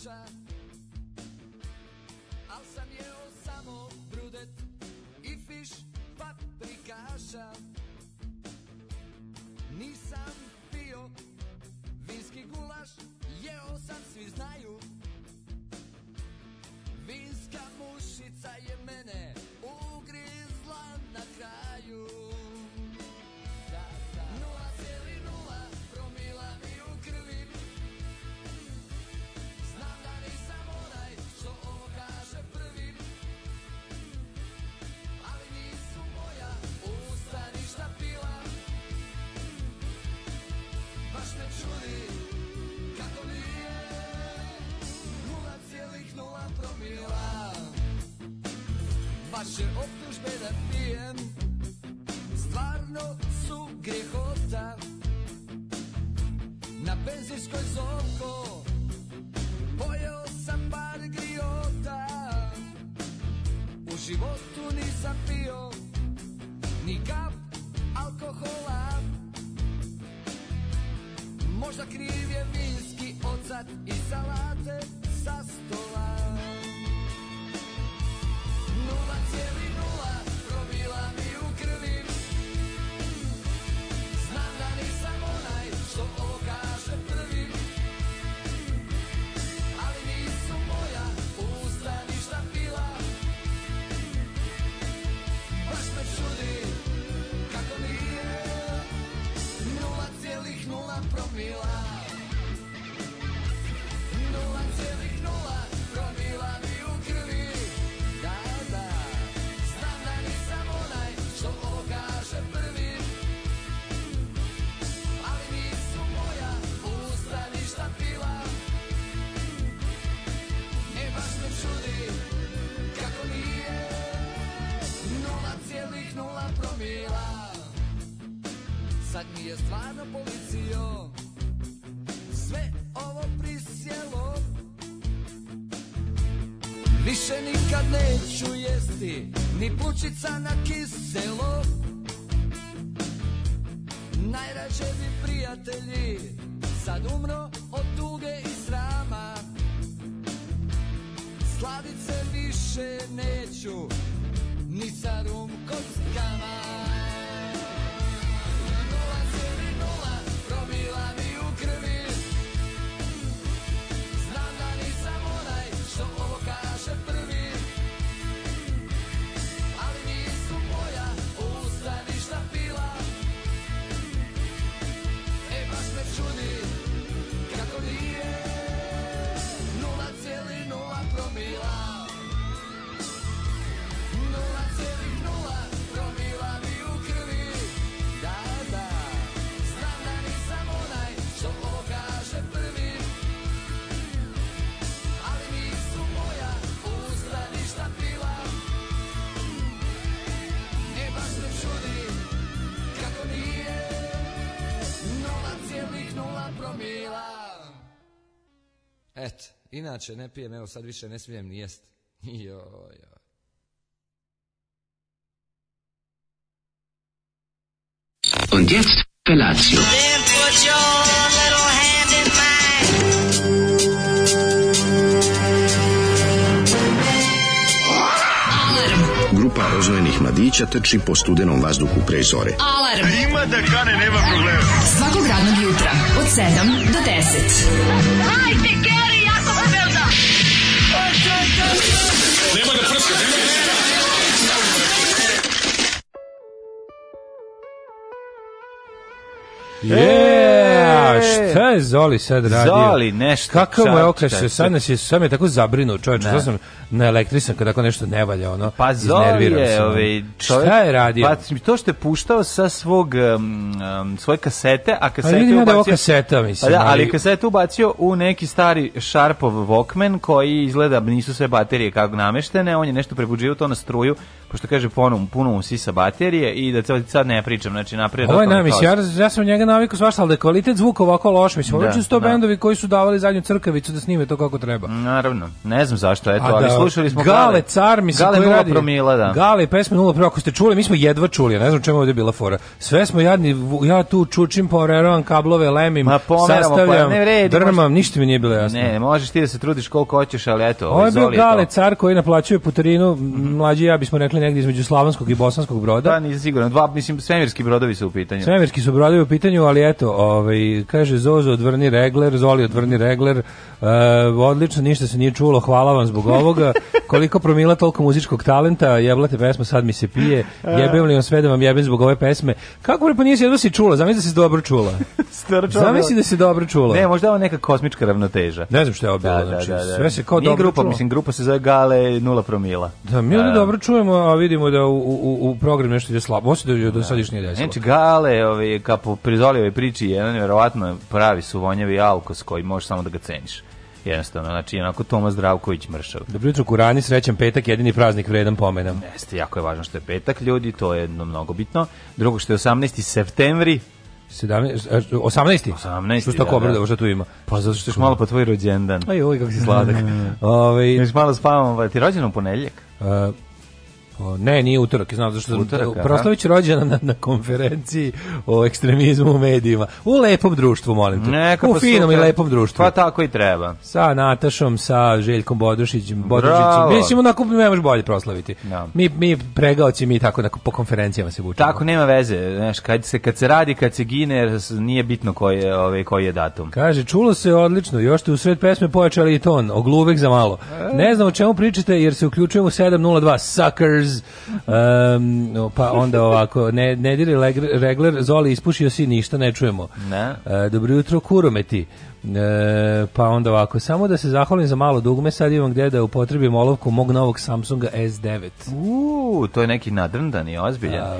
shine. Als je op moest bidden ni pučica na ki inače ne pijem, evo sad više ne smijem ni jest. Joj, joj. Und jetzt Felatio. Grupa roznojenih mladića trči po studenom vazduhu pre zore. Alarm! A ima da kane, nema problema. Svakog radnog jutra, od 7 do 10. Hajde, Yeah. je? Šta je Zoli sad radio? Zoli nešto. Kakav čak, je okaš, sad nas je, sam je tako zabrinuo čovječ, sad sam na elektrisan kad tako nešto ne valja, ono, pa Zoli je, ovaj, čovjek, šta je radio? Pa to što je puštao sa svog, um, svoje kasete, a kasete ali da, pa da Ali kaseta, mislim. Da, ali kasetu ubacio u neki stari Sharpov Walkman koji izgleda, nisu sve baterije kako nameštene, on je nešto prebuđivao to na struju, pošto kaže ponovno puno mu sisa baterije i da sad ne pričam, znači napred. Ovo je najmis, ja, ja sam njega naviku svašta, ali da kvalitet zvuka ovako loš, mislim, da, hoće sto da. bendovi koji su davali zadnju crkavicu da snime to kako treba. Naravno, ne znam zašto, eto, A ali da, slušali smo Gale. Gale, car, mislim, Gale koji nula radi. promila, da. Gale, pesme nula promila, ako ste čuli, mi smo jedva čuli, ne znam čemu ovdje je bila fora. Sve smo jadni, ja tu čučim, poveravam kablove, lemim, Ma pomeramo, pa- sastavljam, pa vredi, drmam, možda... ništa mi nije bilo jasno. Ne, možeš ti da se trudiš koliko hoćeš, ali eto, ovo je ovaj bio Gale, to. car koji naplaćuje putarinu, mhm. mlađi ja bismo rekli negdje između slavonskog i bosanskog broda. Pa nisam siguran, dva, mislim, svemirski brodovi su u pitanju. Svemirski su brodovi u pitanju, ali eto, ovaj, kaže, Zozo, odvrni regler, Zoli, odvrni regler. Uh, odlično, ništa se nije čulo, hvala vam zbog ovoga. Koliko promila, toliko muzičkog talenta, jeblate pesma, sad mi se pije. Jebem li vam sve da vam jebem zbog ove pesme? Kako bre, pa nisi jedno si čula, zamisli da si dobro čula. zamisli da si dobro čula. Ne, možda ovo neka kosmička ravnoteža. Ne znam što je ovo da, bilo, da, znači, da, da, sve se kao nije dobro grupa, čulo. mislim, grupa se zove Gale nula promila. Da, mi ovdje da. dobro čujemo, a vidimo da u, u, u program nešto ide slabo. Ovo se do, do da. sad još nije desilo. Znači, Gale, ovi, ovaj, kao po prizoli ove priči, jedan je verovatno pravi su vonjavi alkos koji možeš samo da ga ceniš. Jednostavno, znači onako Tomas Dravković mršav. Dobro da jutro, Kurani, srećan petak, jedini praznik vredan pomena. Jeste, jako je važno što je petak, ljudi, to je jedno mnogo bitno. Drugo što je 18. septembri, 17, 18. 18. Što tako da, obrada, što tu ima? Pa zato što je malo po pa tvoj rođendan. Aj, oj, kako ovaj- si sladak. Ovaj, malo spavam, pa ti rođendan ponedeljak. Uh, e, ne, nije utorak, znam zašto utorak, da, Proslavić rođena na, na konferenciji o ekstremizmu u medijima. U lepom društvu, molim te. Neka, u finom i lepom društvu. Pa tako i treba. Sa Natašom, sa Željkom Bodošićem, Bodošićem. Mislim onako ne možeš bolje proslaviti. No. Da. Mi mi pregaoci mi tako onako po konferencijama se vučemo. Tako nema veze, znaš, kad se kad se radi, kad se gine, nije bitno koji je, ovaj koji je datum. Kaže, čulo se odlično, još ste u sred pesme pojačali i ton, ogluvek za malo. E? Ne znam o čemu pričate jer se uključujemo 702 Suckers Cheers, um, pa onda ovako, ne, ne diri regler, Zoli ispušio si, ništa ne čujemo. Ne. Uh, dobro jutro, kurometi. E, pa onda ovako, samo da se zahvalim za malo dugme, sad imam gde da upotrebim olovku mog novog Samsunga S9. Uuu, to je neki nadrndan i ozbiljan. A,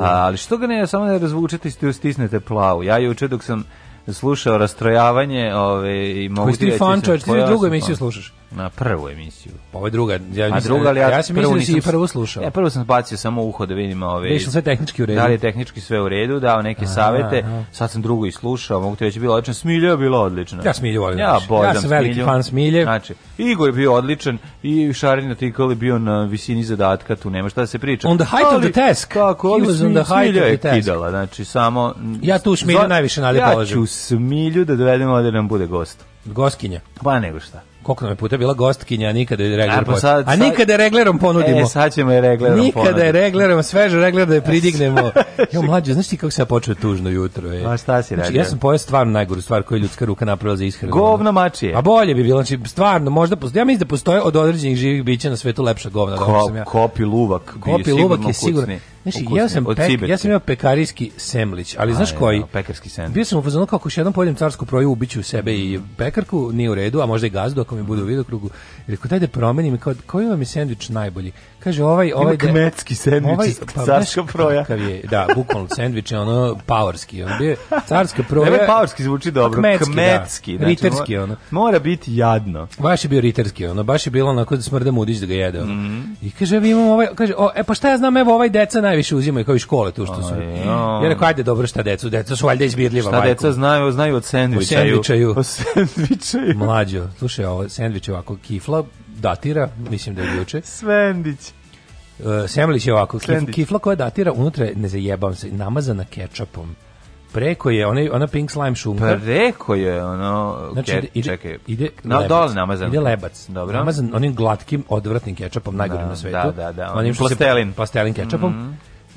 A, ali što ga ne, samo da razvučete i stisnete plavu. Ja juče dok sam slušao rastrojavanje ove, i mogu Koji ti fan, da čovječ, ti drugu emisiju slušaš? Na prvu emisiju. Pa ovo je druga. Ja, A druga, ja, ja sam prvu mislio da si i prvu slušao. Ja prvo sam bacio samo uho da vidim ove... Višao sve tehnički u redu. Da li je tehnički sve u redu, dao neke aha, savete. Aha. Sad sam drugo i slušao, mogu ti reći, bilo odlično. Smilja je bilo odlično. Ja Smilju volim. Ja, ja sam veliki Smilju. fan Smilje. Znači, Igor je bio odličan i Šarin Artikal je bio na visini zadatka, tu nema šta da se priča. On the height ali, of the task. Tako, ali Smilja, on the height of kidala, znači samo... Ja tu Smilju najviše nade Ja ću Smilju da dovedemo da nam bude gost. Goskinja. Pa nego šta koliko nam je puta bila gostkinja, nikada je regler. A, a nikada je reglerom pa ponudimo. E, sad ćemo je reglerom ponuditi. Nikada je reglerom, sveže regler da je pridignemo. jo, mlađe, znaš ti kako se ja počeo tužno jutro? Je? A šta si znači, regler? ja sam pojao stvarno najgoru stvar koju ljudska ruka napravila za ishranu. Govno mačije. A bolje bi bilo, znači stvarno, možda postoje, ja mislim da postoje od određenih živih bića na svetu lepša govna. Ko, da sam ja. Kopi luvak. Kopi luvak je sigurno. Znači, ja sam pek, ja sam imao pekarijski semlić, ali A, znaš je, koji? Da, pekarski semlić. Bio sam u fazonu kako još jednom pojedem carsku proju, ubiću sebe i mm. pekarku, nije u redu, a možda i gazdu ako mi bude u vidokrugu. Rekao daj da promenim, kao koji vam je sendvič najbolji? Kaže ovaj ovaj da kmetski sendvič ovaj, pa, carska proja. je, da, bukvalno sendvič je ono powerski on bi carska proja. Ne, powerski zvuči pa dobro, kmetski, da. kmetski da. Znači, riterski ono. Mora biti jadno. Baš je bio riterski, ono baš je bilo onako da smrde mudić da ga jede. Ono. Mm -hmm. I kaže vi imamo ovaj kaže o, e pa šta ja znam, evo ovaj deca najviše uzimaju kao iz škole tu što su. Ja rekao ajde dobro šta decu, deca su valjda izbirljiva. Šta deca znaju, znaju od sendvičaju. O sendvičaju. O sendvičaju. Mlađo, slušaj ovo, sendvič ovako kifla, datira, mislim da je juče. Svendić. Uh, e, Semlić je ovako, Kif, kifla koja datira, unutra je, ne zajebam se, namazana kečapom. Preko je, ona, ona pink slime šunka. Preko je, ono, znači, ke, ide, čekaj, ide, na lebac, dole namazan. Ide lebac, Dobro. namazan onim glatkim, odvratnim kečapom, najgorim da, na svetu. Da, da, da, onim plastelin. Se, pastelin kečapom. Mm -hmm.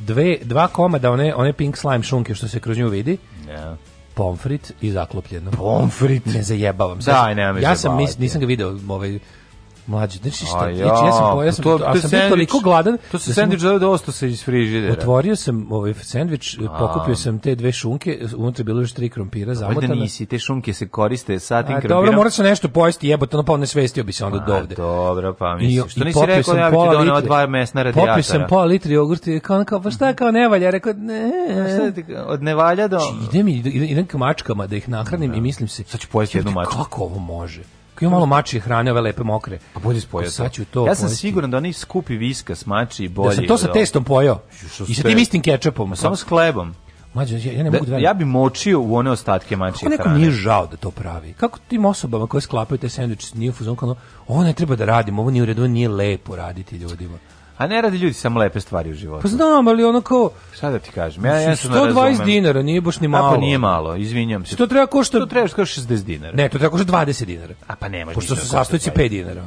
Dve, dva komada one, one pink slime šunke što se kroz nju vidi. Yeah da. pomfrit i zaklopljeno. Pomfrit. Ne zajebavam se. Da, ne, ja sam nis, nisam ga video ovaj Mlađe, znači šta? A znači, ja, ja sam pojeo sam, to, da- to, a sam sandvič, toliko gladan. To se da sendvič dao dosta se iz frižidera. Otvorio sam ovaj sendvič, pokupio sam te dve šunke, unutra bilo još tri krompira zamotana. Da nisi, te šunke se koriste sa tim krompirom. Dobro, mora se nešto pojesti, jebote, ono pa ne svestio bi se onda do ovde. Dobro, pa mislim. I, što nisi rekao ja bih doneo dva mesna radijatora. Popio sam pola litre jogurta i kao, kao, pa šta kao ne valja, rekao ne. Šta ti od ne do. Znači, idem i idem k mačkama da ih nahranim i da. mislim se. Sad ću pojesti jednu mačku. Kako ovo može? Kako ima malo mačije hrane, ove lepe mokre. Pa bolje spojio Sad ću to. Ja sam pojesti. siguran da oni skupi viskas mači da bolje. Da sam to sa da- testom pojao. I sa tim istim kečapom. Samo s hlebom. Mađo, ja, ja ne da, mogu da, ja bi močio u one ostatke mačije hrane. Kako nekom nije žao da to pravi? Kako tim osobama koje sklapaju te sandviče nije fuzon kao, ovo ne treba da radimo, ovo nije u redu, nije lepo raditi ljudima. A ne radi ljudi samo lepe stvari u životu. Pa znam, ali onako... Šta da ti kažem? Ja, ja 120 dinara, nije baš ni pa, pa malo. A pa nije malo, izvinjam se. To treba košta... To treba košta 60 dinara. Ne, to treba košta 20 dinara. A pa nema. Pošto su sastojci 5 dinara.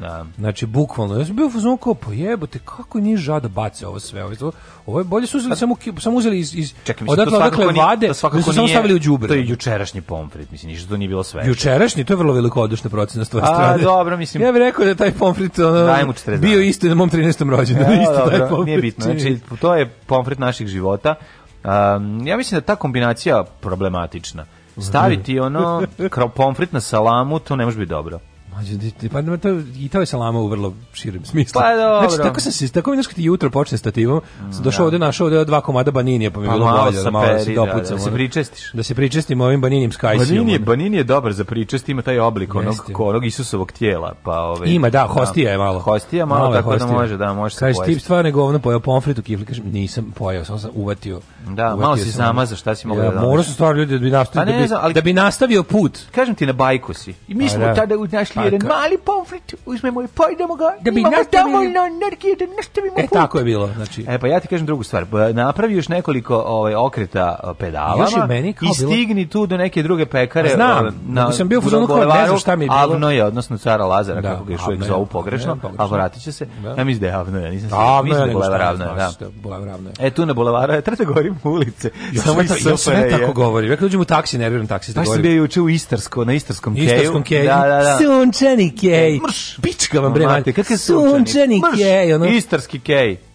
Da. Znači, bukvalno, ja sam bio u kao, pa jebote, kako nije žada bace ovo sve, ovo, ovo je bolje su uzeli, samo, samo uzeli iz, iz Čekaj, mislim, odatle, odakle nije, vade, da svakako samo stavili u džubre. To je jučerašnji pomfrit, mislim, ništa to nije bilo sve. Jučerašnji, to je vrlo velikodušna procena s tvoje strane. A, dobro, mislim. Ja bih rekao da taj pomfrit ono, bio isto na mom 13. rođendanu, e, isto dobro, taj pomfrit. Nije bitno, znači, to je pomfrit naših života. Um, ja mislim da ta kombinacija problematična. Staviti ono pomfrit na salamu, to ne može biti dobro. Pa to, i to je salama u vrlo širem smislu. Pa dobro. Znači, tako sam se, tako mi nešto jutro počne stativom, sam mm, došao da. ovde, našao ovde dva komada baninija, pa mi je pa bilo bolje da malo da se da, da, dopucam. Da, se pričestiš. Da se pričestim ovim baninim skajsijom. Banini, banini je dobar za pričest, ima taj oblik onog, onog Isusovog tijela. Pa, ove. Ovaj- ima, da, hostija je malo. Hostija malo, malo tako da može, da, može se pojesti. Kažeš, ti stvarno je govno pojao pomfritu kifli, kažeš, nisam pojao, samo sam uvatio. Da, malo se zamazao, šta si mogao da Morao se stvarno ljudi da bi nastavio, pa da bi nastavio put. Kažem ti, na bajku si. I mi pa smo tada našli jedan mali pomfrit, uzmemo i pojdemo ga, da bi imamo dovoljno energije da nastavimo E, tako je bilo. Znači. E, pa ja ti kažem drugu stvar. Napravi još nekoliko ovaj, okreta pedalama još i, meni i stigni tu do neke druge pekare. A znam, ove, ovaj, na, sam bio u zonu kao ne znam šta mi je bilo. Avno je, odnosno cara Lazara, da, kako ga još uvijek zovu pogrešno, a vratit će se. Da. Ja mislim da je Avno je, nisam se. Avno je, da da. Bulevar Avno je. E, tu na Bulevaru, ja trete govorim ulice. Ja sve tako govorim. Ja kad uđem u taksi, nerviram taksi. Pa sam bio juče u Istarsko, na Istarskom keju. Istarskom keju. Da, da, da. Sunče sunčani kej. Mrš. Pička vam bre, mate, kakav sunčani, sunčani kej, ono. Istarski kej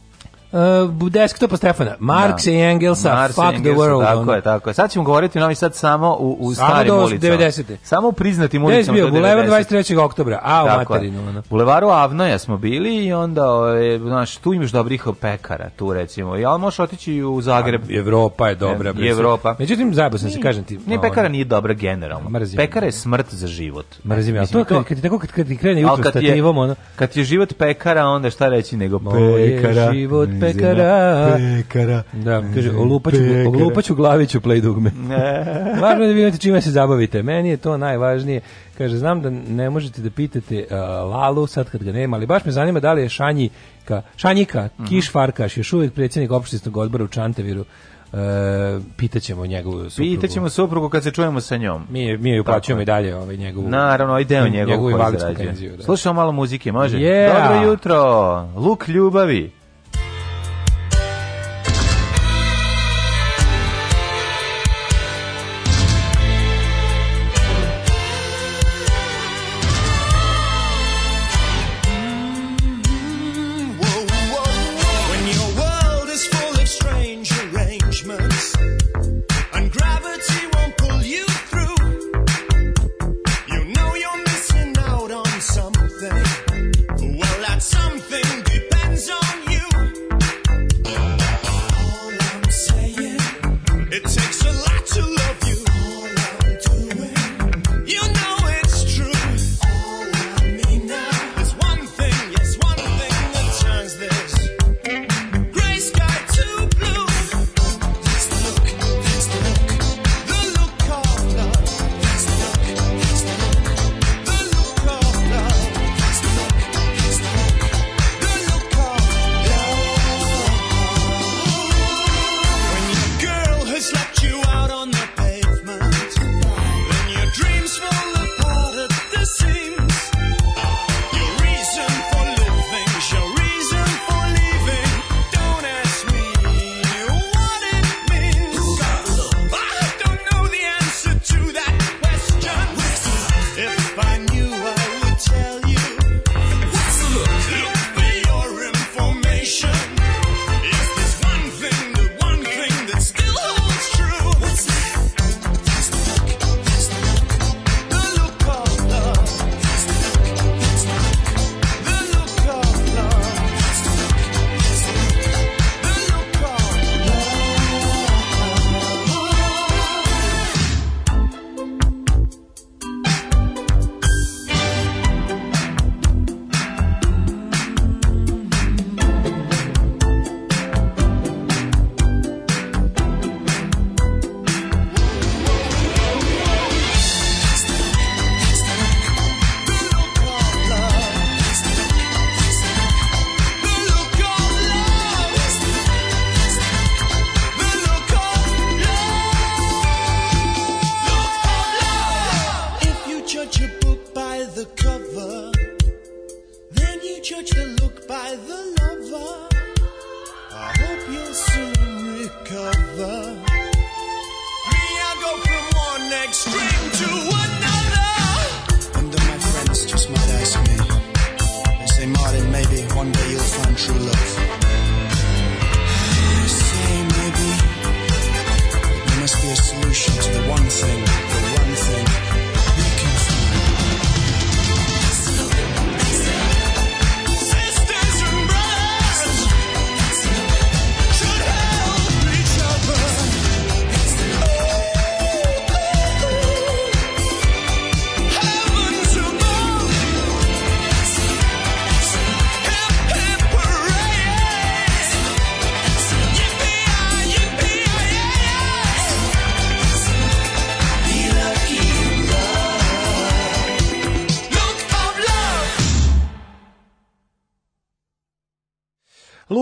uh, desktopa Stefana, Marksa da. i Engelsa, Marks fuck Engelsa, the world. Tako ono. je, tako je. Sad ćemo govoriti o novi sad samo u, u samo starim ulicama. 90. Samo u priznatim ulicama bio, do 90. Bulevar 23. oktobra, a u tako materinu. Ono. Bulevaru Avnoja smo bili i onda, je, ovaj, znaš, tu imaš dobrih pekara, tu recimo. I ali možeš otići u Zagreb. A, Evropa je dobra. Ne, Evropa. Međutim, zajebao sam se, kažem ti. Ne, ovaj. pekara nije dobra generalno. Mrzim. Pekara je smrt za život. Mrzim ja. To kad, kad, tako, kad, kad krene jutro stativom, ono. Kad je život pekara, onda šta reći nego pekara. život pekara pekara. Pekara. Da, kaže, olupaću, olupaću glaviću play dugme. Važno je da vi imate čime da se zabavite. Meni je to najvažnije. Kaže, znam da ne možete da pitate uh, Lalu sad kad ga nema, ali baš me zanima da li je Šanjika, Šanjika, mm -hmm. Kiš Farkaš, još uvijek predsjednik opštinskog odbora u Čanteviru, Uh, pitaćemo njegovu suprugu. Pitaćemo suprugu kad se čujemo sa njom. Mi mi ju plaćamo i dalje ovaj njegovu. Naravno, ovaj deo njegovu, njegovu penziju. Da. Slušamo malo muzike, može? Yeah. Dobro jutro. Luk ljubavi.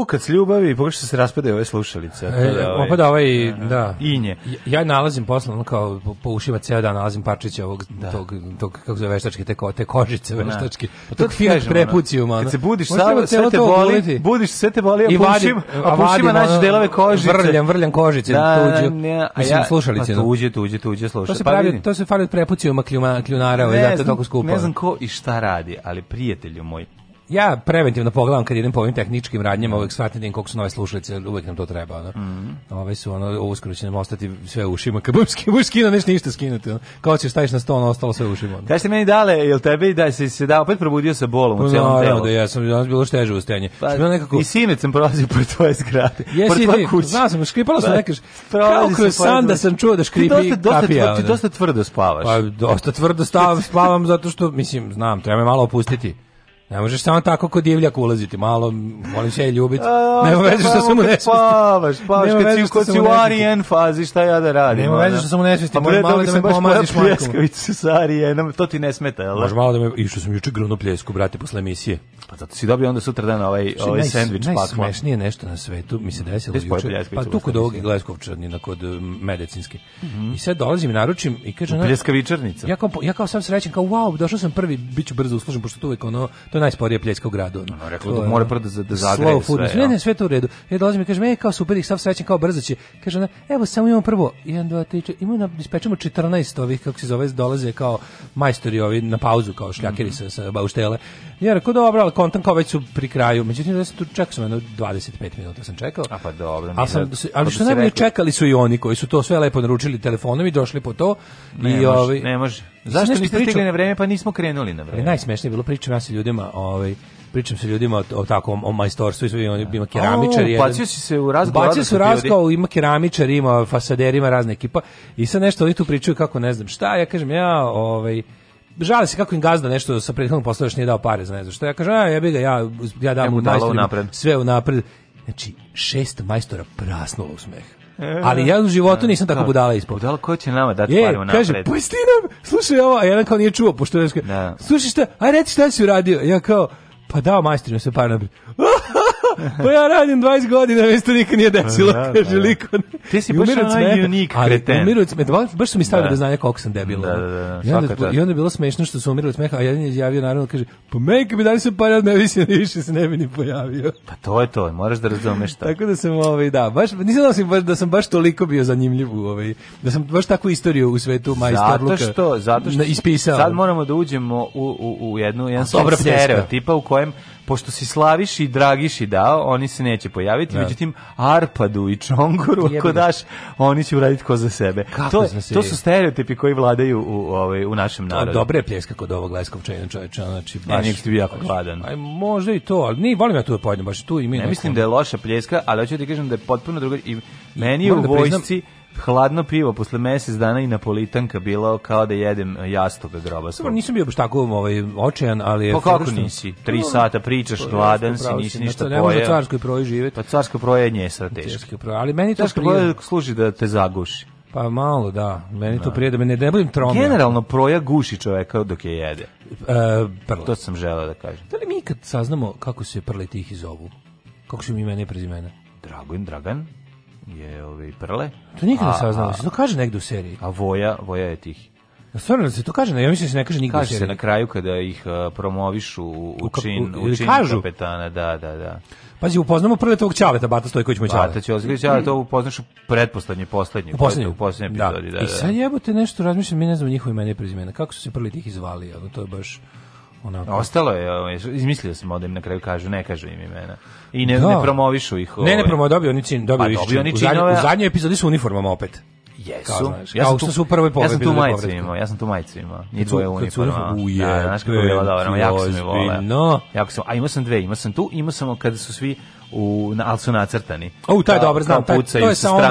kukac ljubavi, pogledaj što se raspada ove slušalice. E, da, ovaj, opada ovaj, da, da. da. Inje. Ja, ja nalazim poslovno, kao po ušima ceo dan nalazim parčiće ovog, da. tog, tog, kako zove veštačke, te, ko, te kožice da. veštačke. Pa to ti prepucijuma. Kad se budiš, sa, sve te boli, guliti. budiš, sve te boli, a I vadim, pušima, a pušima nađeš delove kožice. Vrljam, vrljam kožice, da, tuđu. Ne, a ja, slušalice. Pa tuđe, tuđe, tuđe, slušalice. To se, pa pravi, to se fali od prepucijuma kljunara, ovaj, zato je toliko skupo. Ne znam ko i šta radi, ali prijatelju moj, ja preventivno pogledam kad idem po ovim tehničkim radnjama, uvek shvatim da koliko su nove slušalice, uvek nam to treba. Ono. Mm -hmm. Ove su, ono, uskoro će nam ostati sve u ušima. Kad budem skinu, skinu, nešto ništa skinuti. Ono. Kao ćeš staviš na sto, ono, ostalo sve u ušima. Ono. Kaj ste meni dale, jel tebi da si se da opet probudio sa bolom u pa celom no, telu? Da, ja sam danas bilo šteže u stenje. Pa, nekako... I sinoć sam prolazio pored tvoje zgrade, Jesi, pored tvoje kuće. Znao sam, škripalo sam pa, nekaš. Kao kroz san da sam čuo da škripi ti dosta, dosta, Ti dosta tvrdo spavaš. Pa, dosta tvrdo stav, spavam zato što, mislim, znam, treba me malo opustiti. Ne možeš samo tako kod divljak ulaziti, malo, molim se, ljubiti. Ne veze što pa sam mu nesvesti. Spavaš, spavaš, kad si, kad si u Arijen fazi, šta ja da radim? Ne veze što sam u nesvesti, možeš malo da me pomaziš majkom. Pljeskavicu s Arijenom, to ti ne smeta, jel? Da? Možeš malo da me, išao sam juče grunu pljesku, brate, posle emisije. Pa zato si dobio onda sutra dan ovaj, znači, ovaj naj, sandvič pakla. Najsmešnije nešto na svetu mi se desilo juče. Pa tu kod ovog Gleskovčanina, kod medicinske. Mhm. I sad dolazim i naručim i kažem... Pljeskavičarnica. Ja kao, ja kao sam srećen, kao wow, došao sam prvi, bit ću brzo uslužen, pošto tu uvijek ono, To je najsporije pljeska u gradu. Ono. No, rekla da mora prvo da, da zagreju sve. Slow ne, ne, sve to u redu. Ja dolazim i kažem, e, kao super, ih sav srećan, kao brzo će. Kaže ona, evo, samo imamo prvo, 1, 2, 3, 4, imamo na, ispečemo 14 ovih, kako se zove, dolaze kao majstori ovi na pauzu, kao šljakeri mm -hmm. sa, sa bauštele. Ja rekao dobro, ali kontam kao već su pri kraju. Međutim, da sam tu čekao sam jedno 25 minuta sam čekao. A pa dobro. Ali, sam, da ali pa što da najbolje čekali su i oni koji su to sve lepo naručili telefonom i došli po to. Ne i, može, ovaj, ne može. Zašto niste stigli na vreme pa nismo krenuli na vreme? E, najsmešnije bilo pričam ja sa ljudima, ovaj, pričam sa ljudima o, o takom o majstorstvu i sve on ima keramičar jedan. Bacio si se u razgovor. Bacio se u razgovor, ima keramičar, ima fasader, ima razne ekipa. I sad nešto oni tu pričaju kako ne znam šta, ja kažem ja, ovaj žale se kako im gazda nešto sa prethodnog posla još nije dao pare, znači. Što ja kažem, a jebi ga, ja ja dam mu najstre, sve u napred. Znači, šest majstora prasnulo u smeh. E, ali ja u životu da, nisam tako da. budala ispod. Budala ko će nama dati je, pare kaže, pusti pa nam, slušaj ovo, a jedan kao nije čuo, pošto je, da. slušaj šta, aj reci šta si uradio. Ja kao, pa dao majstorima sve pare napred. pa ja radim 20 godina, već to nikad nije desilo, da, da, kaže da. liko. Ti si baš onaj unik kreten. Ali umiru baš su mi stavili da znanja koliko sam debil. Da, da, da, I, onda, I onda je bilo smešno što su umiru od smeha, a jedan je javio naravno, kaže, pa make bi dali se par ne više, više se ne bi ni pojavio. Pa to je to, moraš da razumeš to. Tako da sam, ovaj, da, baš, nisam da sam baš, da sam baš toliko bio zanimljiv u ovaj, da sam baš takvu istoriju u svetu majstor Luka zato što, zato što ispisao. Sad moramo da uđemo u, u, u jednu, jedan stereotipa u kojem pošto si Slaviš i Dragiš i dao, oni se neće pojaviti, da. međutim Arpadu i Čonguru ako daš, oni će uraditi ko za sebe. to, znači? to su stereotipi koji vladaju u, ovaj, u našem narodu. Dobre je pljeska kod ovog leskog čajna čovječa, znači baš... Ja, ti bi jako gladan. Aj, možda i to, ali ni volim ja tu da pojedem, baš tu i mi. Ne mislim da je loša pljeska, ali hoću da ti kažem da je potpuno druga... I meni je u da vojsci... Priznam hladno pivo posle mesec dana i napolitanka bilo kao da jedem jastoga groba. Dobro, nisam bio baš tako ovaj, očajan, ali... Je pa kako što... nisi? Tri sata pričaš, gladan pa si, nisi ništa pojeo. Ne može carskoj proji živjeti. Pa carsko proje je nje strateški. Ali meni to Carsko proje služi da te zaguši. Pa malo, da. Meni da. to prije da me ne, ne budem tromio. Generalno proja guši čoveka dok je jede. E, prle. To sam želeo da kažem. Da li mi kad saznamo kako se prle tih iz zovu? Kako su mi imena prezimena? prezimena? Dragojen, Dragan, je ovaj Prle. To nikad ne saznalo, se to kaže negde u seriji. A Voja, Voja je tih. Stvarno se to kaže, ja mislim da se ne kaže nigde Kaže se na kraju kada ih promovišu u, u, čin, u, čin kažu. kapetana, da, da, da. Pazi, upoznamo prve tog Ćaveta, Bata Stojković Moćaveta. Bata Ćaveta, Ćaveta, to upoznaš u pretposlednje, poslednje. U poslednje. U poslednje epizodi, da. da. I da, sad da. jebote nešto razmišljam, mi ne znam njihovi imena i prezimena. Kako su se prvi tih izvali, ono, to je baš... Onako. Ostalo je, ovaj, izmislio sam odem na kraju kažu, ne kažu im imena. I ne, da. ne promovišu ih. Ove. Ne, ne ovaj. promovišu, dobio oni čin, dobio, pa, dobio čin. Oni čin. U, zadnj, u zadnjoj epizodi su uniformama opet. Jesu. ja sam tu, su u prvoj Ja sam tu majicu imao, ja sam tu majicu imao. I tvoje uniforma. Uje, da, znaš kako je bilo dobro, jako sam je vole. No. Jako sam, a imao sam dve, imao sam tu, imao sam kada su svi u, na, ali su nacrtani. O, taj dobro, znam, taj, to je samo,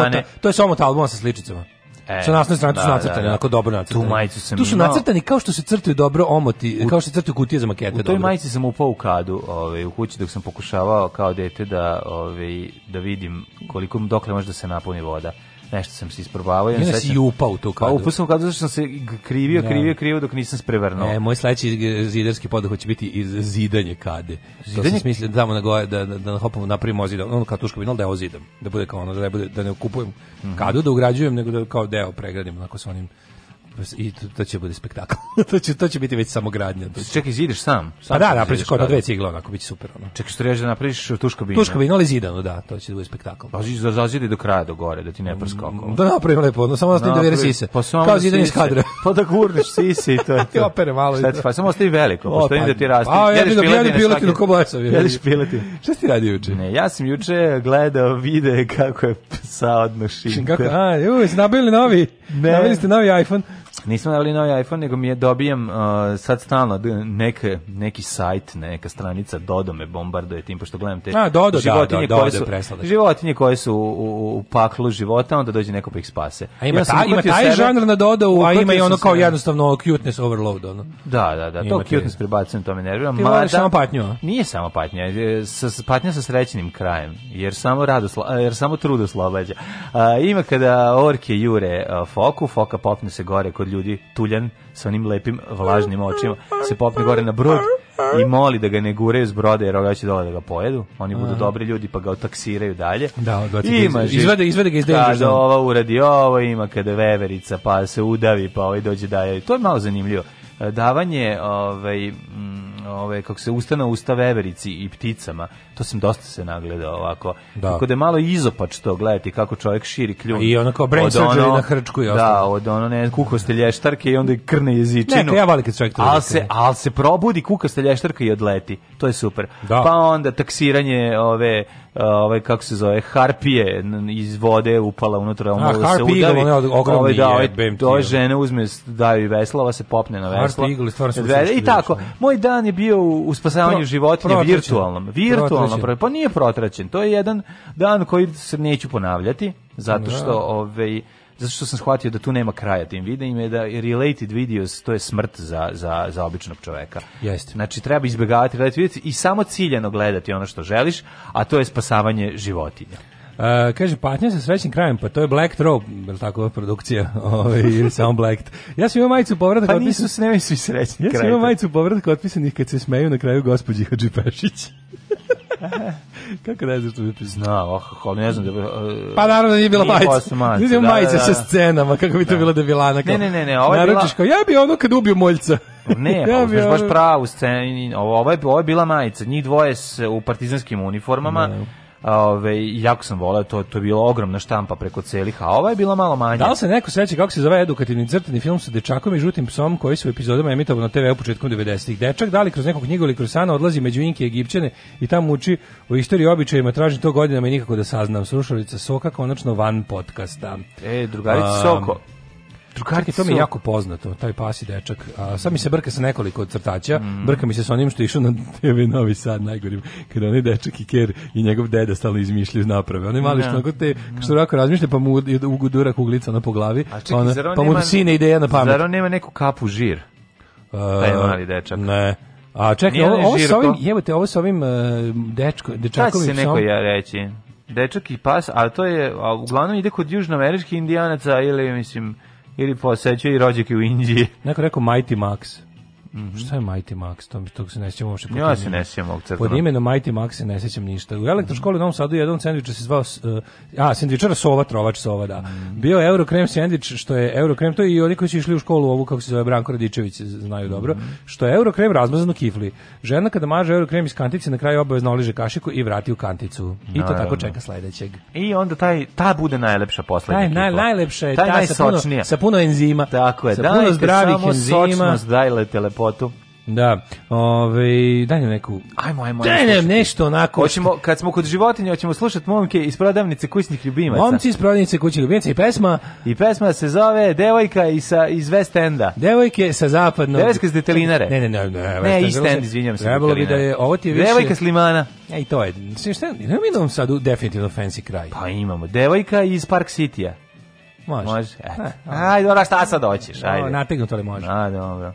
to je samo ta albuma sa sličicama. E, sa nasne strane da, su nacrtani, da, da. onako dobro nacrtani. Tu majicu sam Tu su imao... nacrtani kao što se crtaju dobro omoti, u, kao što se crtaju kutije za makete. U toj dobro. majici sam upao u kadu ovaj, u kući dok sam pokušavao kao dete da, ovaj, da vidim koliko dokle može da se napuni voda nešto sam se isprobavao. i Ja se jupa u to kad. Pa upao sam kadu, sam se krivio, da. krivio, krivio dok nisam sprevrnuo. E, moj sledeći e, zidarski poduhvat hoće biti iz zidanje kade. Zidanje? To sam smislio da tamo na gore, da, da, da na napravim ozidom, ono kao tuška vinol, da je ozidom, da bude kao ono, da ne, bude, da ne kupujem mm -hmm. kadu, da ugrađujem, nego da kao deo pregradim, onako sa onim i to, to će bude spektakl. to će to će biti već samo gradnja. će. Čekaj, zidiš sam. sam pa da, da napraviš kod da. dve cigle, onako biće super ono. Čekaj, što reže da napraviš tuško bina. Tuško bina ali zidano, da, to će da biti spektakl. Pa da zazidi do kraja do gore, da ti ne prska oko. Da napravim lepo, no samo da ti vere sise. Pa samo Kao zidanje iz pa da gurneš sise i to je ti opere malo. Šta pa samo ostavi veliko, pošto da ti pa, raste. A ja bih dobio pilati do kobasa. Jedeš pilati. Šta si radio juče? Ne, ja sam juče gledao vide kako je sa odnošim. Kako? A, ju, nabili novi. Nabili ste novi iPhone nismo nabili novi iPhone, nego mi je dobijem uh, sad stalno neke, neki sajt, neka stranica Dodo me bombarduje tim, pošto gledam te A, Dodo, da, da, životinje, da, koje su, životinje koje su u, u, paklu života, onda dođe neko pa ih spase. A ima, ja ta, ima taj sebe, žanr na Dodo, a ima i ono kao jednostavno cuteness overload. Ono. Da, da, da, to cuteness prebacujem, to me nervira. Ti voliš samo patnju? Nije samo patnja, e, sa, patnja sa srećnim krajem, jer samo, radosla, e, jer samo trud oslobađa. Uh, ima kada orke jure uh, foku, foka popne se gore kod ljudi, tuljan sa onim lepim vlažnim očima, se popne gore na brod i moli da ga ne gure s broda jer ovaj će dole da ga pojedu. Oni budu dobri ljudi pa ga otaksiraju dalje. Da, ima ga izvede, izvede ga iz Kada ova uradi ovo, ima kada veverica pa se udavi pa ovaj dođe daje. To je malo zanimljivo. Davanje ovaj, mm, ove, kako se ustana usta veverici i pticama, to sam dosta se nagledao ovako. Da. Tako da je malo izopač to gledati kako čovjek širi kljun. I ono kao brain surgery ono, na hrčku i da, ostalo. Da, od ono ne, kukoste lještarke i onda i krne jezičinu. Ne, ja volim čovjek to ali se, al se probudi kukaste lještarka i odleti. To je super. Da. Pa onda taksiranje ove ovaj kako se zove harpije iz vode upala unutra on može da se udavi ovaj da ovaj to žene uzme daju i veslava se popne na veslo Eagle, stvarno se i tako moj dan je bio u, spasavanju Pro, životinja virtualnom virtualno protračen. pa nije protraćen to je jedan dan koji se neću ponavljati zato da. što ovaj zato što sam shvatio da tu nema kraja tim videima je da related videos to je smrt za, za, za običnog čoveka. Jeste. Znači treba izbjegavati related videos i samo ciljano gledati ono što želiš, a to je spasavanje životinja. Uh, kaže, patnja sa srećnim krajem, pa to je Black Throw, je tako produkcija? Ovaj, ili samo Black Ja sam imao majicu povratak... Pa nisu se nemoj svi srećni Ja sam imao da. majicu povratak otpisanih kad se smeju na kraju gospođi Hadži Pešić. Kako ne znaš što bi priznao? Znao, oh, ne znam da bi... Uh, pa naravno nije bila majica. Nije bila da, majica da, sa scenama, kako bi to da. bilo da bilana. Ne, ne, ne, ne, ovo je Naručiš, bila... Kao, ja bi ono kad ubio moljca. ne, ja ovo je baš pravu sceni. Ovo, ovo, je, ovo je bila majica. Njih dvoje s, u partizanskim uniformama. Ne Ove, jako sam voleo, to, to je bilo ogromna štampa preko celih, a ova je bila malo manja. Da li se neko seća kako se zove edukativni crtani film sa dečakom i žutim psom koji su u epizodama emitovao na TV u početkom 90-ih? Dečak da li kroz neku knjigu ili kroz sana odlazi među Inke i Egipćane i tamo uči o istoriji običajima, traži to godinama i nikako da saznam. Slušalica Soka konačno van podcasta. E, drugarici um, Soko, Drugarke, to mi je jako poznato, taj pasi dečak. A, sad mi se brka sa nekoliko crtača, mm. brka mi se sa onim što je išao na TV Novi Sad, najgorim, kada onaj dečak i ker i njegov deda stalno izmišljaju naprave. Onaj mali da. što, te, da. što ovako razmišlja, pa mu ugudura kuglica na po glavi, A čekaj, ona, pa mu nema, sine ideja na pamet. Zar on nema neku kapu žir? Uh, taj mali dečak. Ne. A čekaj, Nije ovo, ovo sa ovim, jebate, ovo sa ovim uh, dečko, dečakovim... Da se neko ja reći. Dečak i pas, ali to je, a uglavnom ide kod južnoameričkih indijanaca ili, mislim, ili posećuje i rođake u Indiji. Neko rekao Mighty Max. Mm -hmm. Šta je Mighty Max? To, tog se ne sjećam uopšte. Ja se ne sećam ovog crtanog. Pod imenom Mighty Max se ne sećam ništa. U elektroškoli u Novom Sadu jedan sendvič se zvao, uh, a, sendvičara Sova, trovač Sova, da. Mm -hmm. Bio je Eurokrem sendvič, što je Eurokrem, to i oni koji su išli u školu, ovu kako se zove Branko Radičević, znaju dobro, mm -hmm. što je razmazan u kifli. Žena kada maže Eurokrem iz kantice, na kraju obavezno oliže kašiku i vrati u kanticu. I to tako čeka sledećeg. I onda taj, ta bude najlepša poslednja Taj naj, najlepša je, taj, taj sa, puno, sa puno enzima. Tako je, sa puno zdravih enzima. Sočnost, dajle telepon lepotu. Da. Ovaj daj nam neku. Ajmo, ajmo. Daj nam nešto onako. Hoćemo kad smo kod životinja hoćemo slušati momke iz prodavnice kućnih ljubimaca. Momci iz prodavnice kućnih ljubimaca i pesma i pesma se zove Devojka iz sa iz West Enda. Devojke sa zapadnog. Devojke iz Detelinare. Ne, ne, ne, ne. Ne, East End, izvinjavam se. Trebalo bi da je ovo ti je više. Devojka s Limana. Ja e, i to je. Sve šta, ne da vidim sad definitivno fancy kraj. Pa imamo. Devojka iz Park Citya. Može. Može. E, ajde, dobra, šta sad hoćeš? Ajde. Nategnuto li može. A, dobro.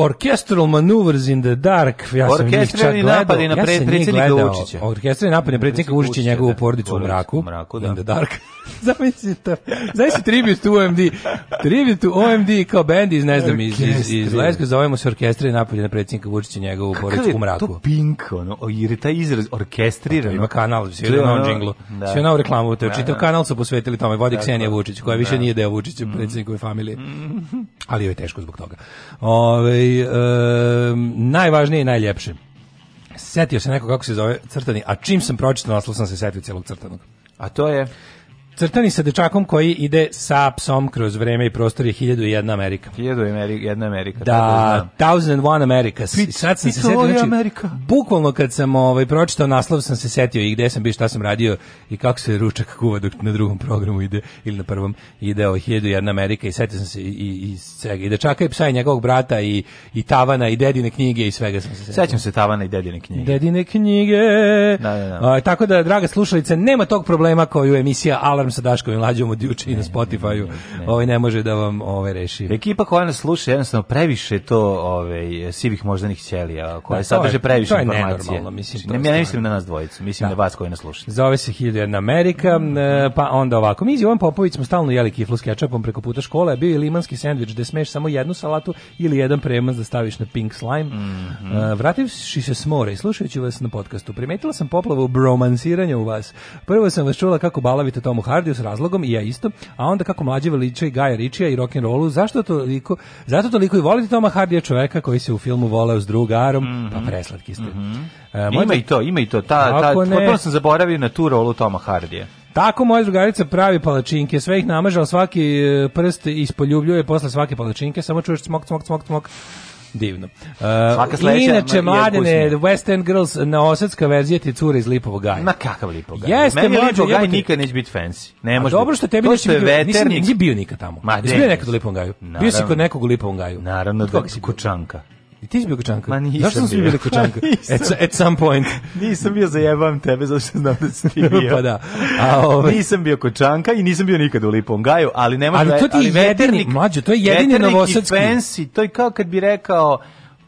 Orchestral Maneuvers in the Dark, ja sam njih čak napadi na pre, ja sam njih gledao. napadi na predsjednika Vučića i njegovu da, porodicu u mraku, u mraku da. in the Dark zamisli to. Zamisli tribute to OMD. Tribute to OMD kao bend iz, ne znam, iz, iz, iz Leska, zovemo se orkestri napolje na predsjednika Vučića njegovu boričku mraku. Kako je to pink, ono, jer je taj izraz orkestriran. Ima kanal, svi je na džinglu. Da. Svi na reklamu, to je da, čitav da. kanal su posvetili tome, vodi Ksenija Vučić, koja više nije deo Vučića, mm. predsjednikove familije. Mm. Ali joj je teško zbog toga. Ove, e, najvažnije i najljepše. Setio se neko kako se zove crtani, a čim sam pročitao naslov sam se setio celog crtanog. A to je? Crtani sa dečakom koji ide sa psom kroz vreme i prostor je 1001 Amerika. 1001 Amerika. Da, 1001 Amerika. Pit, sad sam se setio, znači, Amerika. bukvalno kad sam ovaj, pročitao naslov sam se setio i gde sam bio, šta sam radio i kako se ručak kuva dok na drugom programu ide, ili na prvom, ide o ovaj, 1001 Amerika i setio sam se i, i, i svega. I dečaka i psa i njegovog brata i, i tavana i dedine knjige i svega sam se setio. Sećam se tavana i dedine knjige. Dedine knjige. Da, da, da. A, tako da, draga slušalice, nema tog problema koju emisija Alarm problem sa Daškom i Mlađom od juče i na Spotify-u, ovaj ne može da vam ovaj reši. Ekipa koja nas sluša jednostavno previše to ovaj sivih moždanih ćelija, koja da, sadrže previše to informacije. To je mislim. Znači, ne, ja ne mislim na nas dvojicu, mislim da. na vas koji nas slušate. Zove se 1001 Amerika, mhm. e, pa onda ovako. Mi iz Jovan Popović smo stalno jeli kiflu s kečapom preko puta škole, bio je limanski sendvič gde smeš samo jednu salatu ili jedan premaz da staviš na pink slime. Mm -hmm. vrativši se s mora i slušajući vas na podcastu, primetila sam poplavu bromansiranja u vas. Prvo sam vas čula kako balavite Tomu Hardy, Bogardio s razlogom i ja isto, a onda kako mlađe veliče i Gaja Ričija i rock and rollu, zašto toliko, zato toliko i volite Toma Hardija čoveka koji se u filmu voleo s drugarom, mm -hmm. pa mhm. preslatki ste. Mm -hmm. e, ima i to, ima i to, ta, ta, potpuno sam zaboravio na tu rolu Toma Hardija. Tako moja drugarica pravi palačinke, sve ih namaže, svaki e, prst ispoljubljuje posle svake palačinke, samo čuješ smok, smok, smok, smok, Divno. Uh, inače, mladene, West End Girls, naosetska verzija ti cura iz Lipovog gaja. Ma kakav Lipov gaj? Jeste, Meni Lipov gaj nikad neće biti fancy. Ne može. Dobro što tebi neće biti, veternik. nisi, nisi bio nikad tamo. Ma, nisi bio nekad u Lipovom gaju. Bio si kod nekog u Lipovom gaju. Naravno, da, kućanka. I ti si bio kočanka? Ma nisam Zašto sam bio kočanka? at, at some point. nisam bio zajebam tebe, zato što znam da si ti bio. pa da. A, ove... Ovaj- nisam bio kočanka i nisam bio nikad u Lipom Gaju, ali nema... Ali da to ti je jedini, mlađo, to je jedini novosadski. Veternik i fancy, to je kao kad bi rekao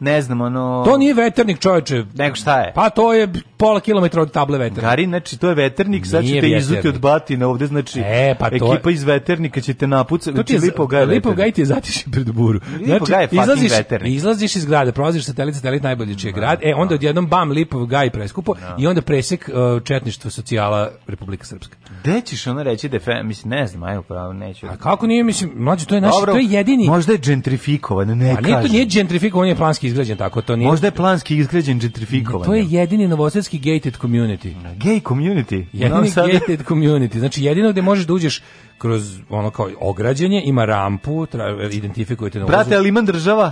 ne znam, ono... To nije veternik, čoveče. Nego šta je? Pa to je pola kilometra od table veternik. Gari, znači, to je veternik, sad ćete izuti od batina ovde, znači, e, pa to... ekipa iz veternika će te napucati, znači, Lipogaj Lipogaj ti je znači, zatiši pred buru. Znači, je izlaziš, veternik. izlaziš iz grada, prolaziš satelit, satelit najbolji čiji grad, da, e, onda da. odjednom, bam, Lipov Gaj preskupo, no. Da. i onda presek uh, četništvo socijala Republika Srpska. Gde ćeš ono reći da je, mislim, ne znam, ajmo, pa neću. A kako nije, mislim, mlađe, to je naš, Dobro, to je jedini... Možda je gentrifikovan, ne kažem. A pa nije to nije gentrifikovan, on je planski izgrađen tako, to nije. Možda je planski izgrađen gentrifikovan. To je jedini novosadski gated community. Gay community. Jedini sad... gated community. Znači jedino gde možeš da uđeš kroz ono kao ograđenje, ima rampu, tra, identifikujete novosadski. Brate, ali ima država?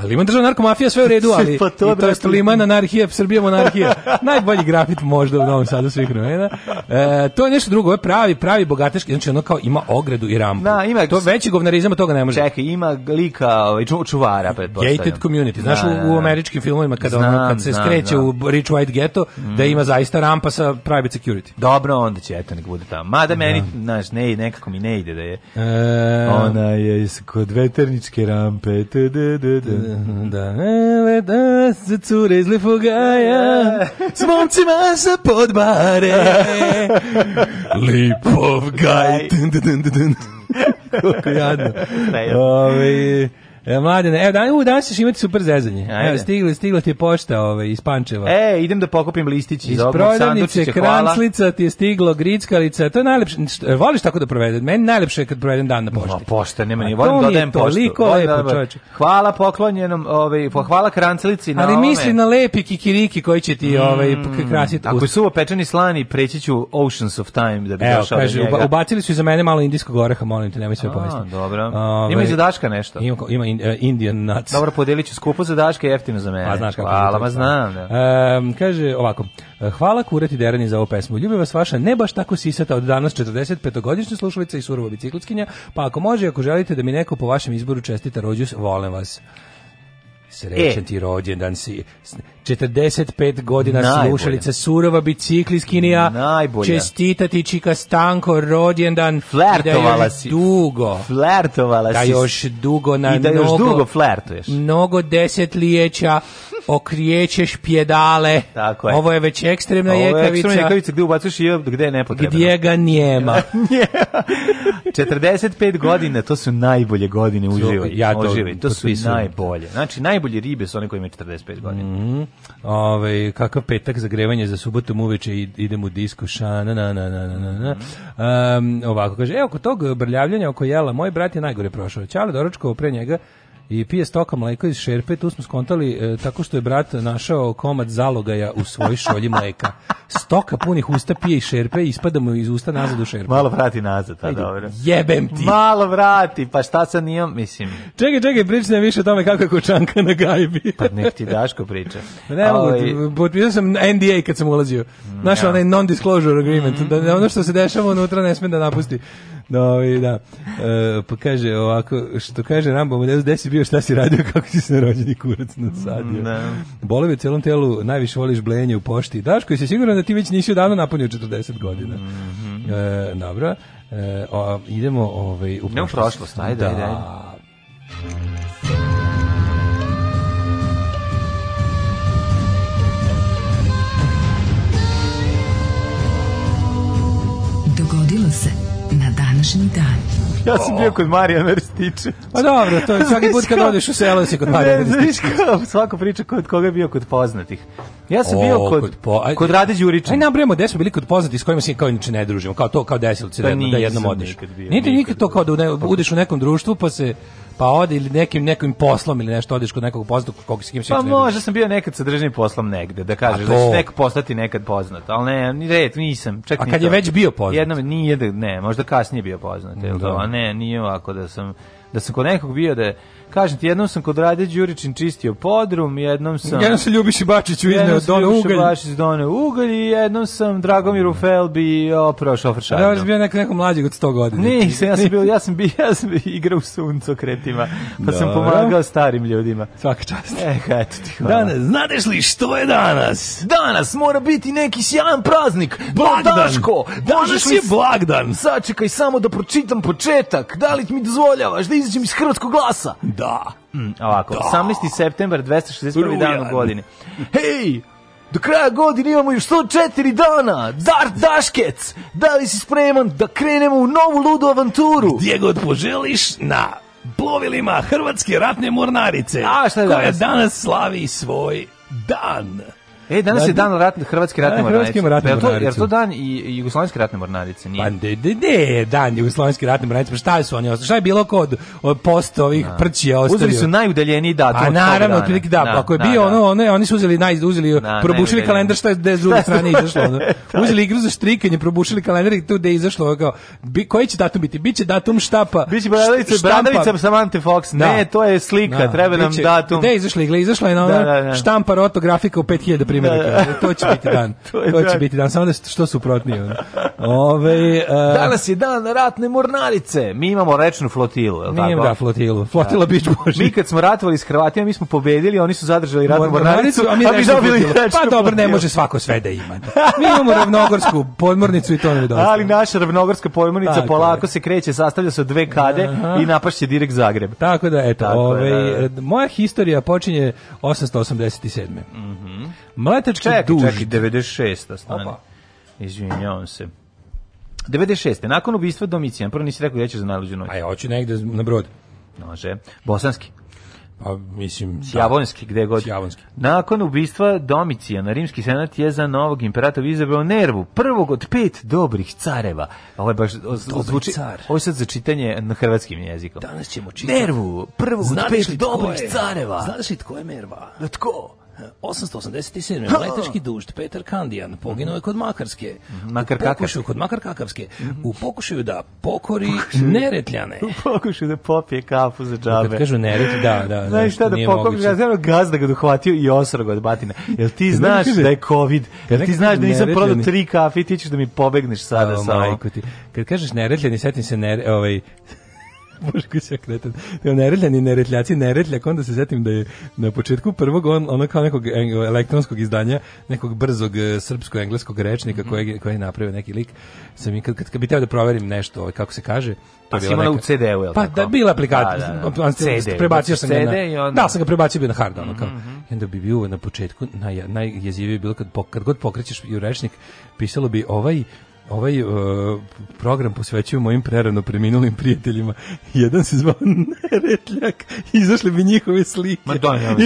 Pa Liman država narkomafija sve u redu, ali pa to, i to je to Liman anarhija, Srbija monarhija. Najbolji grafit možda u Novom Sadu svih vremena. E, to je nešto drugo, je pravi, pravi bogateški, znači ono kao ima ogradu i rampu. Da, ima, to veći govnarizam toga ne može. Čekaj, ima lika ovaj, čuvara, pretpostavljam. Gated community. Znaš, da, u, da, u da. američkim filmovima kada znam, ono, kad se znam, skreće da. u Rich White Ghetto, mm. da mhm. ima zaista rampa sa private security. Dobro, onda će, eto, nek bude tamo. Mada meni, znaš, ne, nekako mi ne ide da je. E, Ona je kod veterničke rampe. Da, da, da, da, evo da se cure iz lifogaja, s momcima se podbare, lipov gaj. Koliko jadno. Ove, E, mladine, evo, dan, u, danas ćeš imati super zezanje. Evo, stigla, stigla ti je pošta ovaj, iz Pančeva. E, idem da pokupim listić iz, iz prodavnice, kranclica ti je stiglo, grickalica, to je najlepše. E, voliš tako da provedem? Meni najlepše je kad provedem dan na pošti. Ma, pošta, nema ni, volim dodajem da poštu. Toliko volim lepo, da- čoveče. Hvala poklonjenom, ovaj, hvala kranclici na Ali ovome. misli na lepi kikiriki koji će ti ovaj, mm, krasiti Ako je suvo pečeni slani, preći ću Oceans of Time da bi evo, došao kaže, do Ubacili su i za mene malo indijskog oreha, molim te, nemoj sve povesti. Dobro. Ovaj, ima i za nešto. Ima, ima in, uh, e, Indian nuts. Dobro, podelit ću skupo za Daška i jeftino za mene. A pa, znaš kako hvala, ma znam. Da. Um, kaže ovako, e, hvala kurati Derani za ovu pesmu. Ljubi vas vaša ne baš tako sisata od danas 45-godišnja slušalica i surova biciklitskinja, pa ako može, ako želite da mi neko po vašem izboru čestita rođus, volim vas srećan e. ti rođendan si 45 godina Najbolje. slušalica Surova bicikliskinija Najbolje. čestitati Čika Stanko rođendan da flertovala da još si dugo flertovala da još dugo na i da još mnogo, dugo flertuješ mnogo desetlijeća okrijećeš pjedale Tako je. ovo je već ekstremna ovo je jekavica ekstremna jekavica gdje ubacuješ i gdje je nepotrebno gdje ga njema 45 godina to su najbolje godine uživaj ja to, uživaj. to, to su najbolje znači najbolje ribe su one koje imaju 45 godina mm -hmm. Ove, kakav petak zagrevanje za subotu uveče idem u disku na na na na na um, ovako kaže, evo oko tog brljavljanja oko jela, moj brat je najgore prošao. Ćale doručkovo pre njega i pije stoka mleka iz šerpe, tu smo skontali e, tako što je brat našao komad zalogaja u svojoj šolji mleka. Stoka punih usta pije iz šerpe i ispada mu iz usta nazad u šerpe. Malo vrati nazad, a dobro. Jebem ti! Malo vrati, pa šta sa nijom, mislim. Čekaj, čekaj, pričaj više o tome kako je kočanka na gajbi. pa nek ti Daško priča. Pa ne mogu, ovaj- potpisao sam NDA kad sam ulazio. Našao ja. onaj non-disclosure agreement, mm -hmm. da ono što se dešava unutra ne sme da napusti. No, da, ovaj, i da. E, pa kaže ovako, što kaže Rambo, ne znam si bio, šta si radio, kako si se na rođeni kurac nasadio. Mm, da. Bolevi u celom telu, najviše voliš blenje u pošti. Daško, si siguran da ti već nisi odavno napunio 40 godina. Mm -hmm. e, dobro. E, o, idemo ovaj, u prošlost. Ne u prošlost, ajde, da. ajde. Dogodilo se današnji dan. Ja sam bio kod Marija Rističe. Pa dobro, to je svaki put kad odeš u selo si kod Marijana Rističe. Svako priča kod koga je bio kod poznatih. Ja sam o, bio kod kod, po, aj, kod Rade Đurića. Aj nabrajamo gde smo bili kod poznatih s kojima se kao inače ne družimo, kao to kao desilo se pa da, da jednom odeš. Nije nikad, to kao da budeš u nekom društvu pa se pa ode ili nekim nekim poslom ili nešto odeš kod nekog poznatog kog s kim se Pa možda sam bio nekad sa državnim poslom negde, da kažeš da to... da će tek postati nekad poznat, al ne, ni red, nisam. čekaj a kad to. je već bio poznat? Jednom nije da, ne, možda kasnije bio poznat, jel da. to? A ne, nije ovako da sam da sam kod nekog bio da je, Kažem ti, jednom sam kod Rade Đuričin čistio podrum, jednom sam... Jednom se Ljubiši Bačiću od dono ugalj. Jednom Bačić doneo ugalj i jednom sam Dragomiru Felbi oprao šofer Da, ja sam bio neko, neko mlađeg od 100 godina. Nisam, ja sam bio, ja sam bio, ja sam bio igrao u suncokretima, pa Dobro. sam pomagao starim ljudima. Svaka čast. E, eto ti hvala. Danas, znadeš li što je danas? Danas mora biti neki sjajan praznik. Blagdan. Daško, danas je blagdan. Sačekaj samo da pročitam početak. Da li mi dozvoljavaš da izađem iz hrvatskog glasa? Da. Mm, ovako, da. 18. septembar, 261. Rujan. dan u godini. Hej, do kraja godine imamo još 104 dana. Dar Daškec, da li si spreman da krenemo u novu ludu avanturu? Gdje god poželiš, na plovilima Hrvatske ratne mornarice, A, šta je koja danas slavi svoj dan. E, danas da, je da. dan rat, Hrvatske ratne da, mornarice. Hrvatske ratne mornarice. Jer to dan i Jugoslovenske ratne mornarice, nije? Pa de, de, de, dan Jugoslovenske ratne mornarice, pa šta su oni ostali? Šta je bilo kod post ovih da. prčija ostavio? Uzeli su najudaljeniji datum. A pa, naravno, otprilike da, da, ako je bio ono, one, oni su uzeli naj, uzeli, na, probušili kalendar, šta je s druge strane izašlo? Ono. Uzeli igru za štrikanje, probušili kalendar i tu gde je izašlo, kao, bi, koji će datum biti? Biće datum štapa. Biće bradavica, bradavica Samante Fox. Ne, to je slika, treba nam datum. Gde je izašla igra? Izašla je na štampa autografika u 5000 primjeraka. Da, da. To će biti dan. to, to će biti dan. Samo da što suprotnije. Ove, uh, e, Danas je dan ratne mornarice. Mi imamo rečnu flotilu, je li tako? da flotilu. Flotila da. bić boži. Mi kad smo ratovali s Hrvatima, mi smo pobedili, oni su zadržali ratnu mornaricu, a mi, a mi dobili rečnu Pa dobro, ne može svako sve da ima. Mi imamo ravnogorsku podmornicu i to je dosta. Ali naša ravnogorska podmornica tako polako je. se kreće, sastavlja se od dve kade Aha. i napašće direkt Zagreb. Tako da, eto, tako ove, da. moja historija počinje 887. Mhm. Mm Mletački čekaj, duž. Čekaj, 96. Da stani. Izvinjavam se. 96. Nakon ubistva Domicijan, prvo nisi rekao gdje ćeš za najluđu noć. Aj, hoću negde na brod. Može. Bosanski. Pa, mislim... Da. Sjavonski, gde god. Sjavonski. Nakon ubistva Domicija na rimski senat je za novog imperatora izabrao Nervu, prvog od pet dobrih careva. Ovo je baš zvuči... Car. Ovo je sad za čitanje na hrvatskim jezikom. Danas ćemo čitati. Nervu, prvog Znaš od pet dobrih je? careva. Znaš li tko je Nerva? Da tko? 887. Maletački dušt Petar Kandijan poginuo je mhm. kod Makarske. Mhm. Makar pokušaju, kod Makar Kakavske. Mhm. U pokušaju da pokori da- Neretljane. U pokušaju da popije kafu za džabe. Kad kažu Neret, da, da, da. Znaš šta da pokori, ja znam gaz da ga dohvatio i osrog od batine. Jel ti znaš da je COVID? Jel ti znaš da nisam prodao tri kafe i ti ćeš da mi pobegneš sada sa Kad kažeš Neretljani, setim se ovaj, Boško se kretan. Neretljani, neretljaci, neretljak, onda se setim da je na početku prvog on, ono kao nekog elektronskog izdanja, nekog brzog e, srpsko-engleskog rečnika mm -hmm. koji je napravio neki lik. Sam i kad, kad, kad bi teo da proverim nešto, ovaj, kako se kaže, to pa bila neka... u CD-u, je Pa da, bila aplikacija, da, da, da. CD, prebacio znači sam CD ga na... I onda... Da, sam ga prebacio bio na hard, ono kao. Mm -hmm. I onda bi bio na početku, naj, najjezivije bilo kad, kad god pokrećeš i rečnik, pisalo bi ovaj ovaj uh, program posvećuju mojim prerano preminulim prijateljima. Jedan se zvao Neretljak, izašli bi njihove slike. Ma da, ja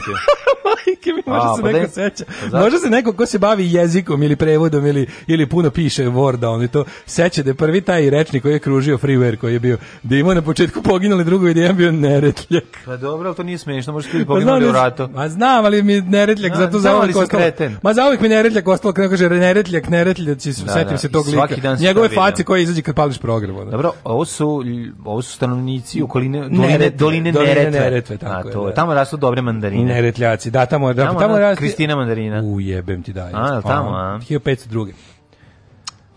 majke mi, možda A, se pa neko seća. Pa Može se neko ko se bavi jezikom ili prevodom ili, ili puno piše Worda, on je to seća da je prvi taj rečnik koji je kružio freeware koji je bio, da imao na početku poginuli drugovi, i da je bio neretljak. Pa dobro, ali to nije smiješno, možda pa ti poginuli pa u da ratu. Ma znam, ali mi neretljak, A, zato zauvijek ostalo. Kreten. Ma zauvijek mi neretljak ostalo, kada kaže neretljak, neretljak, si, da, setim da, se tog lika. Njegove face da. koje izađe kad pališ program. Ono. Dobro, ovo su, ovo su stanovnici okoline, doline, doline, doline Neretve. Neretve tako A, to, je, da. Tamo rastu dobre mandarine. Neretljaci, Da, tamo je drapa. Tamo, tamo, tamo rasti... Kristina Mandarina. Ujebem ti da. Je. A, tamo, a? 1502.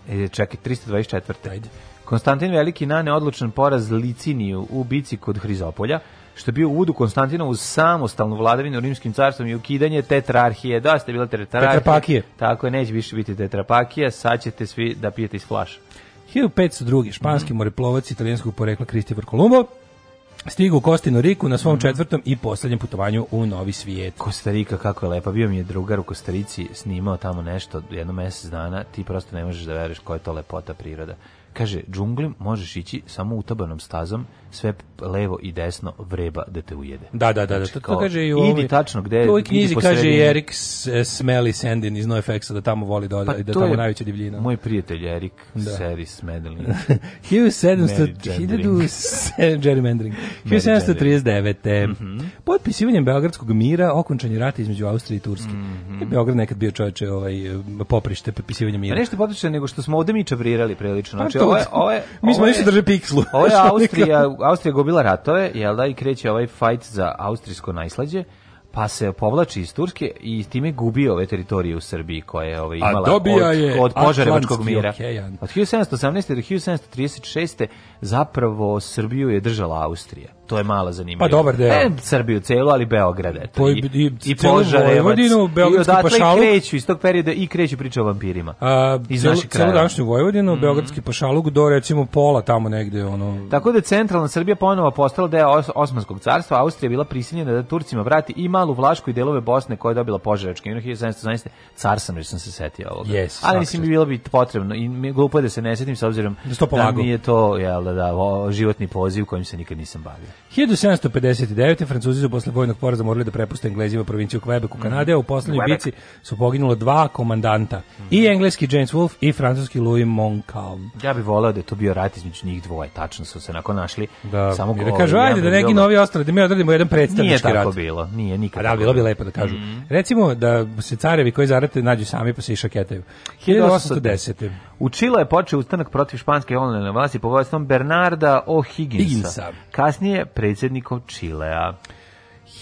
E, čekaj, 324. Ajde. Konstantin Veliki na neodlučan poraz Liciniju u bici kod Hrizopolja, što je bio uvod Konstantina uz samostalnu vladavinu rimskim carstvom i ukidanje tetrarhije. Da, ste bila tetrarhije. Tetrapakije. Tako je, neće više biti tetrapakija, sad ćete svi da pijete iz flaša. 1502. Španski mm -hmm. moreplovac italijanskog porekla Kristifor Kolumbo Stigu u Kostinu Riku na svom mhm. četvrtom i poslednjem putovanju u Novi svijet. Kostarika, kako je lepa. Bio mi je drugar u Kostarici, snimao tamo nešto, jedno mesec dana. Ti prosto ne možeš da veriš koja je to lepota priroda. Kaže, džunglim možeš ići samo utabanom stazom, sve levo i desno vreba da te ujede. Da, da, da. da znači, to, to kaže i u idi tačno gde, u knjizi kaže Erik Smeli Sendin iz NoFX-a da tamo voli da, pa, da tamo je najveća divljina. Moj prijatelj Erik da. Seris Medelin. 1739. Mm -hmm. Potpisivanjem Beogradskog mira okončanje rata između Austrije i Turske. Mm -hmm. Beograd nekad bio čoveče ovaj, poprište potpisivanja mira. A pa nešto poprište nego što smo ovde mi čavrirali prilično. Pa znači, Ovo je, ovo je, mi smo nešto drže pikslu. Ovo je Austrija, Austrija gobila ratove, jel da, i kreće ovaj fight za austrijsko najslađe pa se povlači iz Turske i time gubi ove teritorije u Srbiji koje je ove, ovaj, imala od, od požarevačkog mira. Okejan. Od 1718. do 1736 zapravo Srbiju je držala Austrija. To je mala zanimljiva. Pa dobar deo. Ne Srbiju celu, ali Beograd. Eto, po, I, i, i Požarevac. I odatle pašaluk. i kreću iz tog perioda i kreću priča o vampirima. A, iz celu, naših celu današnju Vojvodinu, mm -hmm. Beogradski pašaluk do recimo pola tamo negde. Ono... Tako da centralna Srbija ponovo postala deo Os Osmanskog carstva. Austrija bila prisiljena da Turcima vrati i malu Vlašku i delove Bosne koje je dobila Požarevačka. I 1717. Car sam, jer sam se setio ovoga. Yes, ali mislim, bi bilo bi potrebno. I glupo je da se ne setim s obzirom da, mi da je to jel, da trebala da, da, životni poziv kojim se nikad nisam bavio. 1759. Francuzi su posle vojnog poraza morali da prepuste Englezima provinciju Quebec u mhm. Kanade, a u poslednjoj bici su poginulo dva komandanta, mm -hmm. i mhm. engleski James Wolfe i francuski Louis Montcalm. Ja bih voleo da je to bio rat između njih dvoje, tačno su se nakon našli. Da, samo da kažu, ajde da neki novi ostali, da mi odradimo jedan predstavnički rat. Nije tako bilo, nije nikad. A da, bilo bi lepo da kažu. Mm -hmm. Recimo da se carevi koji zarate nađu sami pa se išaketaju. 1810. U Čile je počeo ustanak protiv španske kolonijalne vlasti pod vođstvom Bernarda O'Higginsa, kasnije predsjednikom Čilea.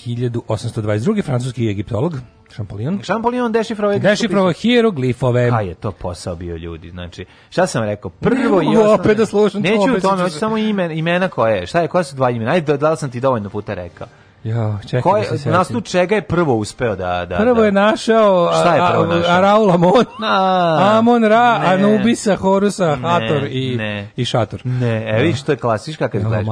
1822. francuski egiptolog Champollion. Champollion dešifrovao je dešifrovao hieroglifove. Kaj je to posao bio ljudi, znači. Šta sam rekao? Prvo ne, i Opet da slušam Neću to, opet samo ime, imena koje. Šta je, koja su dva imena? Ajde, dal sam ti dovoljno puta rekao. Jo, čekaj, Ko je, da na čega je prvo uspeo da... da prvo da- je našao... Šta je prvo našao? Araul Amon, Na, Amon Ra, ne, Anubisa, Horusa, ne, Hator i, ne, i Šator. Ne, evi da. što je klasička kad gledaš.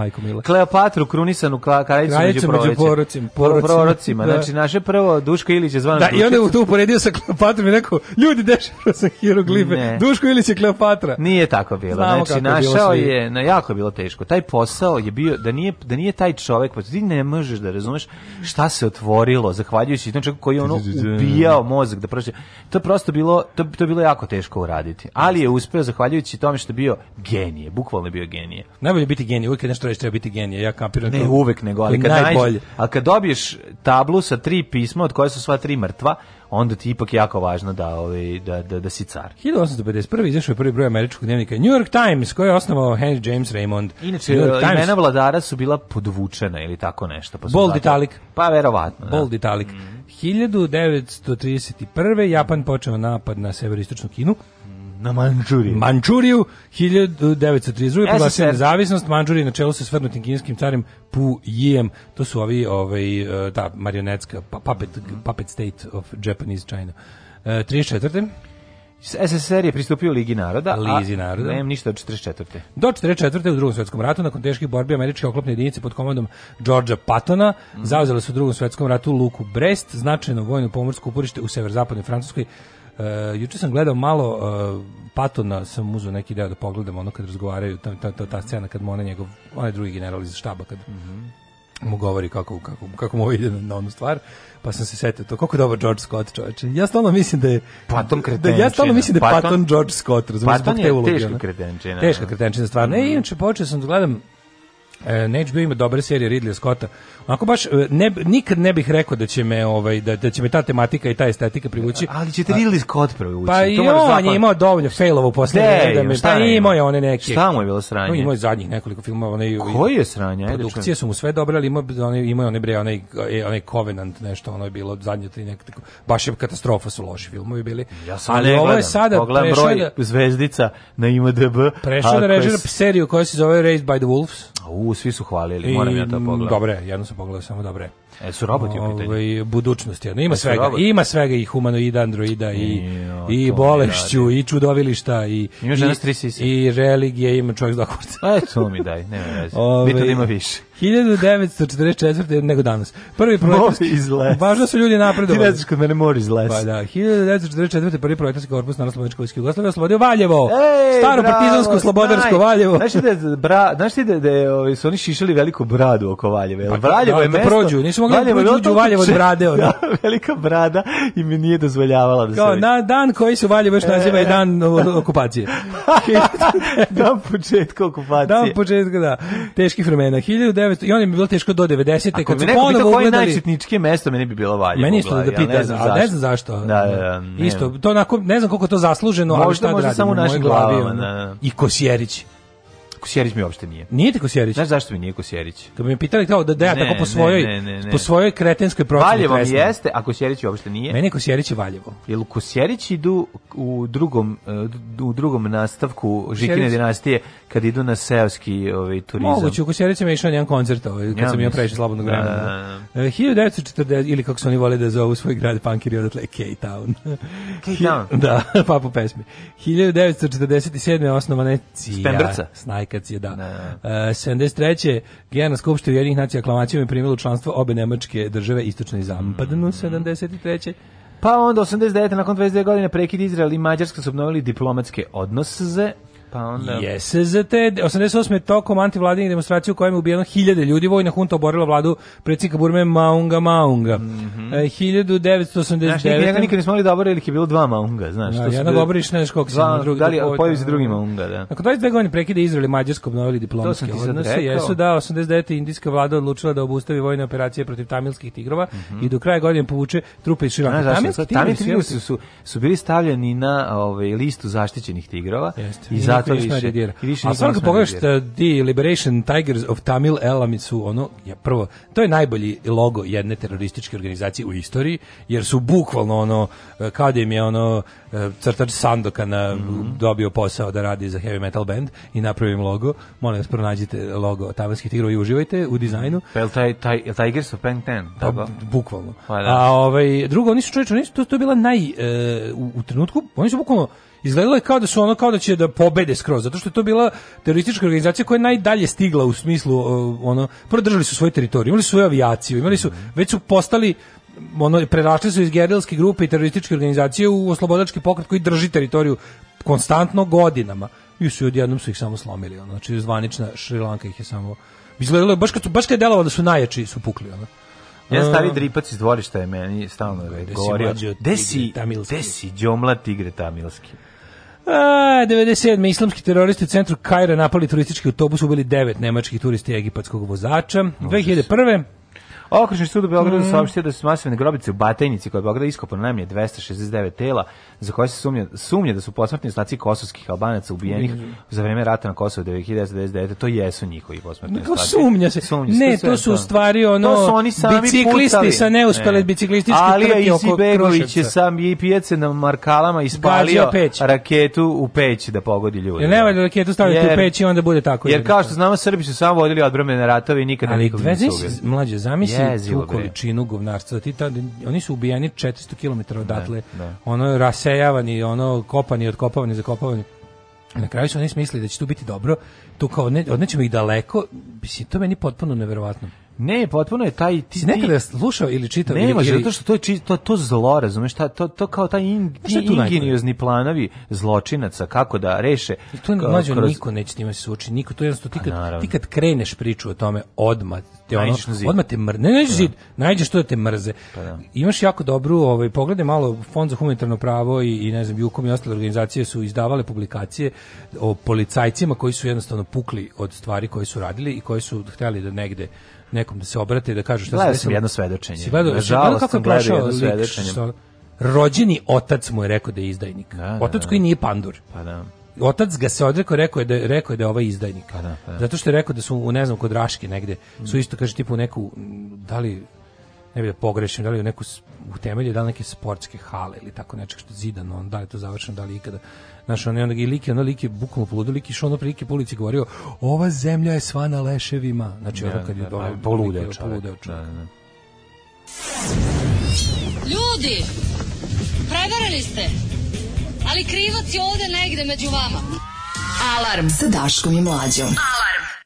Kleopatru krunisanu kla, kraljicu među prorocima. Porocim, porocim, prorocima. Da. Znači, naše prvo Duško Ilić je zvan Da, Dušec. i on je tu uporedio sa Kleopatrom i rekao, ljudi, dešavno se hieroglife. Duško Ilić je Kleopatra. Nije tako bilo. Znamo znači, našao je, na jako bilo teško. Taj posao je bio, da nije, da nije taj čovek, pa ti ne možeš da razumeš šta se otvorilo zahvaljujući tom znači, čovjeku koji je ono ubijao mozak da prošle. To je prosto bilo to, to je bilo jako teško uraditi, ali je uspeo zahvaljujući tome što je bio genije, bukvalno je bio genije. Najbolje biti genije, uvek kad nešto radiš treba biti genije. Ja kapiram Ne, to, uvek nego, ali kad najbolje. Nađi, a kad dobiješ tablu sa tri pisma od koje su sva tri mrtva, onda ti ipak jako važno da, ovaj, da, da, da si car. 1851. izašao je prvi broj američkog dnevnika New York Times, koji je osnovao Henry James Raymond. Inače, imena vladara su bila podvučena ili tako nešto. Pa Bold Italic. Pa verovatno. Da. Bold da. Italic. Mm. 1931. Japan počeo napad na severoistočnu Kinu. Na Mančuriju. Mančuriju, 1932. proglasio nezavisnost, Mančurije na čelu sa svrnutim kineskim carem Pu Yijem. To su ovi, ovaj, da, marionetska, pa, puppet, puppet state of Japanese China. E, 34. SSR je pristupio Ligi naroda, Lizi a naroda. nemam ništa od 44. Do 44. u drugom svetskom ratu, nakon teških borbi američke oklopne jedinice pod komandom Georgea Pattona, mm. zauzele su u drugom svetskom ratu Luku Brest, značajno vojno pomorsko uporište u severozapadnoj Francuskoj, Uh, juče sam gledao malo uh, eh, Patona, sam uzeo neki deo da pogledam ono kad razgovaraju, ta, ta, ta, ta scena kad mu ona njegov, onaj drugi general iz štaba kad mm -hmm. mu govori kako, kako, kako mu ide na, na onu stvar pa sam se setio to kako je dobar George Scott čoveče ja stvarno mislim da je Patton kretenčina da, da, ja stvarno mislim da je Patton, Patton George Scott razumiješ Patton je teška kretenčina teška da. kretenčina stvarno mm -hmm. e mhm. inače počeo sam da gledam E, Neč bio ima dobre serije Ridley Scotta. Ako baš e, ne, nikad ne bih rekao da će me ovaj da, da će me ta tematika i ta estetika privući. Ali ćete Ridley Scott privući. Pa i da on je imao dovoljno failova u poslednje da me šta pa imao je one neke. Šta mu je bilo sranje? No, imao je zadnjih nekoliko filmova onaj Koji je sranje? Produkcije su mu sve dobre, ali imao onaj imao one bre onaj e, onaj Covenant nešto, ono je bilo zadnje tri neke tako. Baš je katastrofa su loši filmovi bili. Ja sam ali ovo je sada prešao da zvezdica na IMDb. Prešao da režira seriju koja se zove Raised by the Wolves. U, u svi su hvalili, moram I, ja to mm, pogledati. Dobre, jedno sam pogledao, samo dobre. E, su roboti u ovaj, pitanju? budućnost jedno. Ima e, svega, robot? ima svega i humanoida, androida, i, i, i bolešću, i čudovilišta, i, i, i religije, ima čovjek s dokurca. E, to mi daj, nema veze. Ovaj, Bitno da ima više. 1944. nego danas. Prvi projektarski... Važno su ljudi napredovali. Ti ne znaš kod mene mor iz lesa. Pa da, 1944. prvi projektarski korpus Narodno Slovenčko vojske Jugoslavije oslobodio Valjevo. Ej, Staro bravo, partizansko slobodarsko znaj. Valjevo. Znaš ti da, bra, znaš ti da, da ovaj, su oni šišali veliku bradu oko Valjeva? Pa, da, Valjevo da, je da mesto... prođu, nisu mogli Valjevo, da prođu u Valjevo od brade. Da, velika brada i mi nije dozvoljavala da se... Kao, na dan koji su Valjevo još naziva e, je dan okupacije. dan početka okupacije. Dan početka, da. Teških vremena. 19 1900 i onda mi je bilo teško do 90-te kad su ponovo ugledali. Ako mi najčetničkije mesto, meni bi bilo valjivo. Meni isto da pita, ne ne znam zašto. Da, da, da, isto, to onako, ne znam koliko to zasluženo, možda, ali šta da radim u mojoj glavi. Da. I Kosjerić. Kosjerić mi uopšte nije. Nije te Kosjerić? Znaš zašto mi nije Kosjerić? Da bi me pitali kao da, da ja ne, tako po svojoj, ne, ne, po svojoj kretenskoj proceni Valjevo mi jeste, a Kosjerić uopšte nije. Meni je Kosjerić i Valjevo. Jel Kosjerić idu u drugom, e, u drugom nastavku Žikine dinastije kad idu na seoski ovaj, turizam? Moguće, u mi je išao jedan koncert ovaj, kad ja, sam ja previše slabodnog da. vremena. 1940, da. e, ili kako su oni vole da zovu svoj grad punkiri odatle, K-Town. K-Town? da, pa po pesmi. 1947. je osnovane Cija Spenbrca. Snaj lajkacije, da. Ne. Uh, 73. Generalna skupština jednih nacija aklamacijom je primjela članstvo obe nemačke države istočno i zapadno, mm. 73. Pa onda 89. nakon 22 godine prekid Izrael i Mađarska su obnovili diplomatske odnose Pa onda... Jese za te 88. tokom antivladinih demonstracija u kojem je ubijeno hiljade ljudi, vojna hunta oborila vladu predsjednika Burme Maunga Maunga. Mm -hmm. e, 1989. Znaš, njega nikad nismo mogli da obore, ili je bilo dva Maunga, znaš. Da, jedan bili... oboriš, ne znaš koliko sam, drugi. Da li pojavi se drugi Maunga, da. Nakon 22 godine da prekide Izrael i Mađarsko obnovili diplomatske odnose. Jesu da, 89. indijska vlada odlučila da obustavi vojne operacije protiv tamilskih tigrova mm -hmm. i do kraja godine povuče trupe iz Šrilanke. Tamilski tigrovi su, su, su bili stavljeni na ovaj, listu zaštićenih tigrova i zato da, više ne reagira. A stvarno kad pogledaš The Liberation Tigers of Tamil Elami su ono, ja, prvo, to je najbolji logo jedne terorističke organizacije u istoriji, jer su bukvalno ono, kao da im je ono crtač Sandokana mm -hmm. dobio posao da radi za heavy metal band i napravim logo, molim vas pronađite logo tavanskih tigrova i uživajte u dizajnu. Pa je taj, taj, Tigers of Pengten? Pa, bukvalno. Pa da. A ovaj, drugo, oni su čovječe, oni su, to, to je bila naj, e, u, u trenutku, oni su bukvalno izgledalo je kao da su ono kao da će da pobede skroz, zato što je to bila teroristička organizacija koja je najdalje stigla u smislu uh, ono prvo držali su svoju teritoriju, imali su svoju avijaciju, imali su mhm. već su postali ono prerašli su iz gerilske grupe i terorističke organizacije u oslobodački pokret koji drži teritoriju konstantno godinama. I su odjednom su ih samo slomili, ono. Znači zvanična Šrilanka ih je samo izgledalo je baš kad su baš kad delovalo da su najjači su pukli, ono. Ja stari dripac iz dvorišta je meni stalno govorio. Desi, tamilski. desi džomla tigre tamilski. A, 97. Islamski teroristi u centru Kajra napali turistički autobus, ubili devet nemačkih turisti i egipatskog vozača. 2001. Okružni sud u Beogradu mm. saopštio da su masovne grobice u Batajnici koja je Beograda iskopano najmanje 269 tela za koje se sumnja, sumnja da su posmrtni ostaci kosovskih Albanaca ubijenih mm. za vreme rata na Kosovu 1999. To jesu njihovi posmrtni ostaci. Sumnja se. Sumnja se. Ne, to su u stvari ono to su oni sami biciklisti putali. sa neuspele ne. biciklističke trke oko Begović je sam i pijace na markalama ispalio raketu u peć da pogodi ljude. Jer ne valja da raketu staviti jer, u peć i onda bude tako. Jer kao što znamo Srbi su samo vodili odbrambene ratove i nikada nikog nisu ubili. Mlađe zamisli zamisli tu količinu govnarstva. Ti ta, oni su ubijeni 400 km odatle. Ne, da, ne. Da. Ono rasejavani, ono kopani, odkopavani, zakopavani. Na kraju su oni smislili da će tu biti dobro. Tu kao, ne, odnećemo ih daleko. Mislim, to meni potpuno neverovatno. Ne, potpuno je taj ti si nekada slušao ili čitao ne, ili Nema, zato što to je či, to to zlo, razumeš, ta, to to kao taj in, ingeniozni planovi zločinaca kako da reše. I to mlađe kroz... niko neće time se suočiti, niko to jednostavno ti pa kad ti kad kreneš priču o tome odmah te ono, odmah te mrne, ne nađeš da. zid, nađeš to da te mrze. Pa, da. Imaš jako dobru, ovaj poglede malo Fond za humanitarno pravo i, i ne znam, Jukom i ostale organizacije su izdavale publikacije o policajcima koji su jednostavno pukli od stvari koje su radili i koji su hteli da negde nekom da se obrate i da kažu šta gledao se desilo. jedno svedočenje. Si gledao, gledao kako sam je gledao prošao što- rođeni otac mu je rekao da je izdajnik. Da, da, otac da. koji nije pandur. Pa da. Otac ga se odrekao, rekao je da rekao je da je ovaj izdajnik. Pa da, pa da. Zato što je rekao da su u ne znam kod Raške negde, su mm. isto kaže tipu neku m, da li ne bi da pogrešim, da li u neku u temelju da li neke sportske hale ili tako nečeg što zidano, on da li je to završeno, da li ikada Znaš, ono, onda i lik, ono lik je bukvalno poludio, lik išao ono prilike po govorio, ova zemlja je sva na leševima. Znači, ono da, kad je da, da ono, poludeo čovjek. Da, Ljudi, prevarili ste, ali krivac je ovde negde među vama. Alarm sa Daškom i Mlađom. Alarm.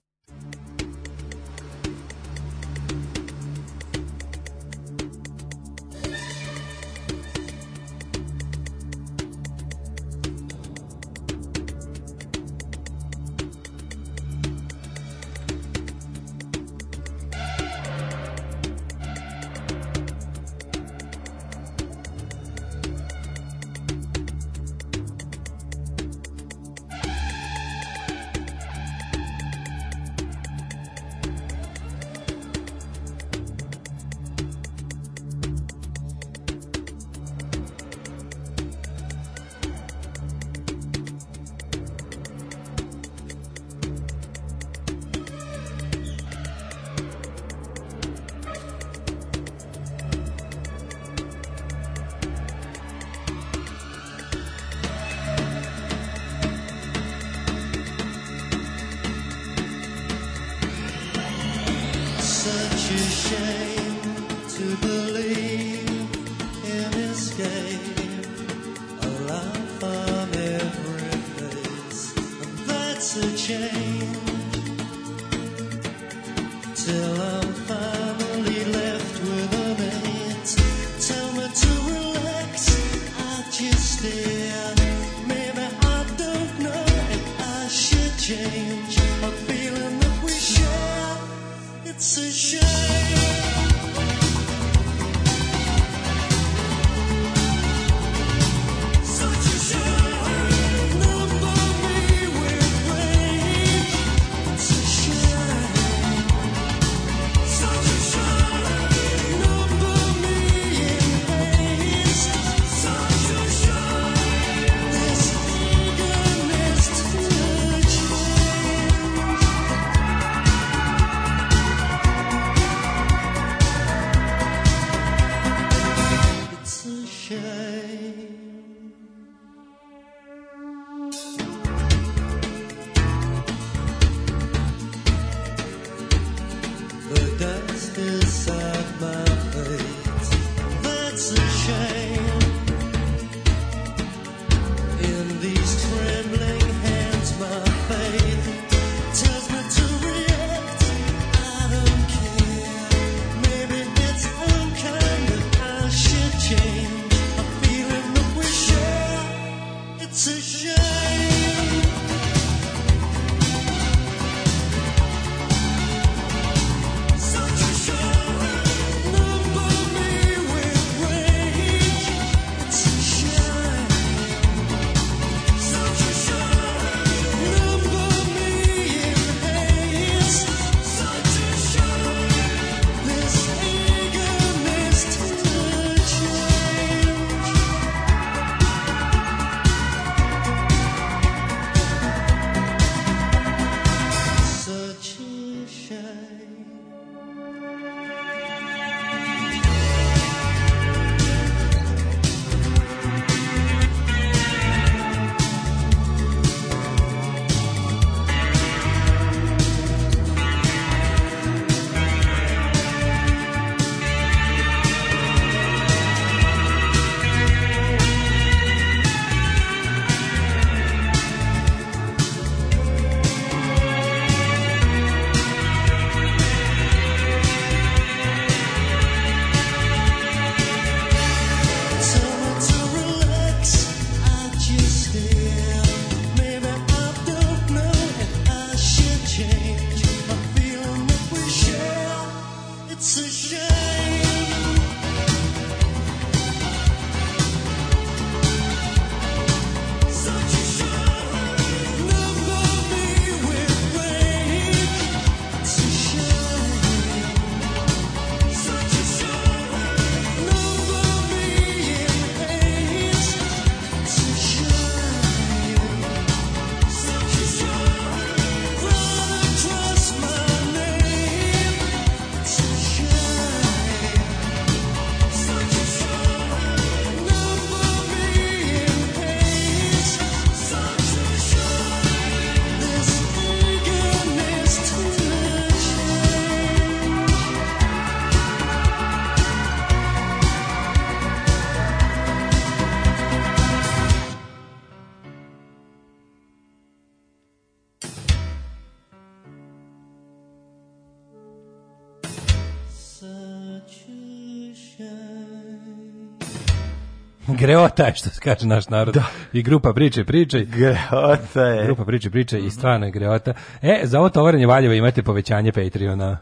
greota je, što kaže naš narod. Da. I grupa priče priče. Greota je. Grupa priče priče i strana greota. E, za ovo tovaranje Valjeva imate povećanje Patreona.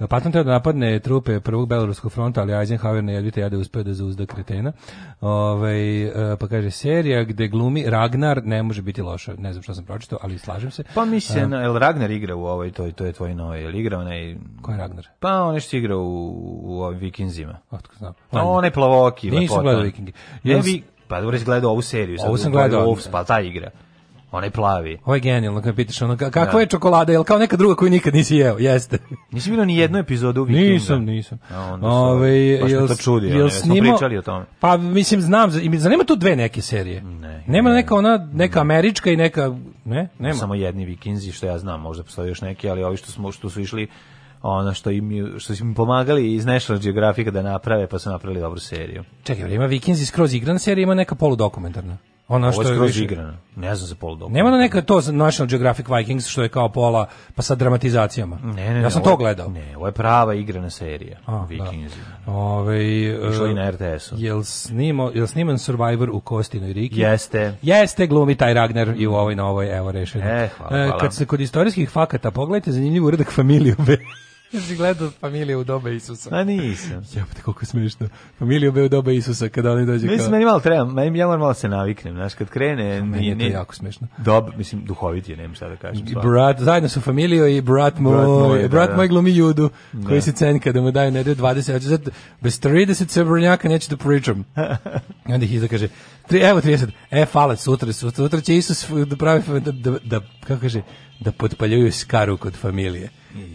na patnom treba da napadne trupe prvog Beloruskog fronta, ali Eisenhower ne jedvite jade uspeo da zauzda kretena. Ove, ovaj, pa kaže, serija gde glumi Ragnar ne može biti loša. Ne znam što sam pročitao, ali slažem se. Pa mislim, se, el Ragnar igra u ovoj, to, to je tvoj novi, jel igra onaj... Ko je Ragnar? Pa on je što igra u, u ovim vikinzima. Otko znam. Pa onaj plavoki, lepota. Nisam gledao Viking. ja, vi pa dobro si ovu seriju, ovu sam gledao, Wolves, da. pa ta igra. Onaj plavi. Ovo je genijalno, kad pitaš ono, kakva ja. Da. je čokolada, jel kao neka druga koju nikad nisi jeo, jeste. Nisi bilo ni jednu epizodu u Vikinga. Nisam, nisam. Ja, onda Ove, jel, jel, to čudi, jel, jel snimo, smo pričali o tome. Pa mislim, znam, zanima tu dve neke serije. Ne, nema ne, neka ona, neka ne. američka i neka, ne, nema. Samo jedni vikinzi, što ja znam, možda postoji još neki, ali ovi što, smo, što su išli ono što im što su im pomagali iz National Geographic da naprave, pa su napravili dobru seriju. Čekaj, ima Vikings skroz igran serija, ima neka poludokumentarna. Ono Ovo što je skroz igrana. Ne znam za polu poludokumentarna. Nema na neka to National Geographic Vikings što je kao pola pa sa dramatizacijama. Ne, ne, ja sam ne, to gledao. Ne, ovo je prava igrana serija. A, Vikings. Da. Ove, e, Išlo i na RTS-u. Jel, snimo, jel sniman Survivor u Kostinoj Riki? Jeste. Jeste, glumi taj Ragnar i u ovoj novoj, evo, rešenju. E, hvala, e, hvala. Kad se kod istorijskih fakata pogledajte, zanimljiv uradak familiju Jesi gledao familiju u doba Isusa? A nisam. Jebote, koliko smešno. Familiju u doba Isusa kada oni dođe kao... Mislim, meni malo treba, meni ja moram malo da se naviknem, znaš, kad krene... No, meni je to jako smešno. Dob, mislim, duhovit je, nema šta da kažem. Sva. Brat, zajedno su familijo i brat moj, brat moj, da, brat da, moj glumi judu, da. koji se cenka da mu daju nedelju 20, ja ću sad, bez 30 srebrnjaka neću da pričam. I onda ih izda kaže, Tri, evo 30. E, falac, sutra, sutra će Isus da pravi, da, da, da kako kaže, da potpaljuju skaru kod familije.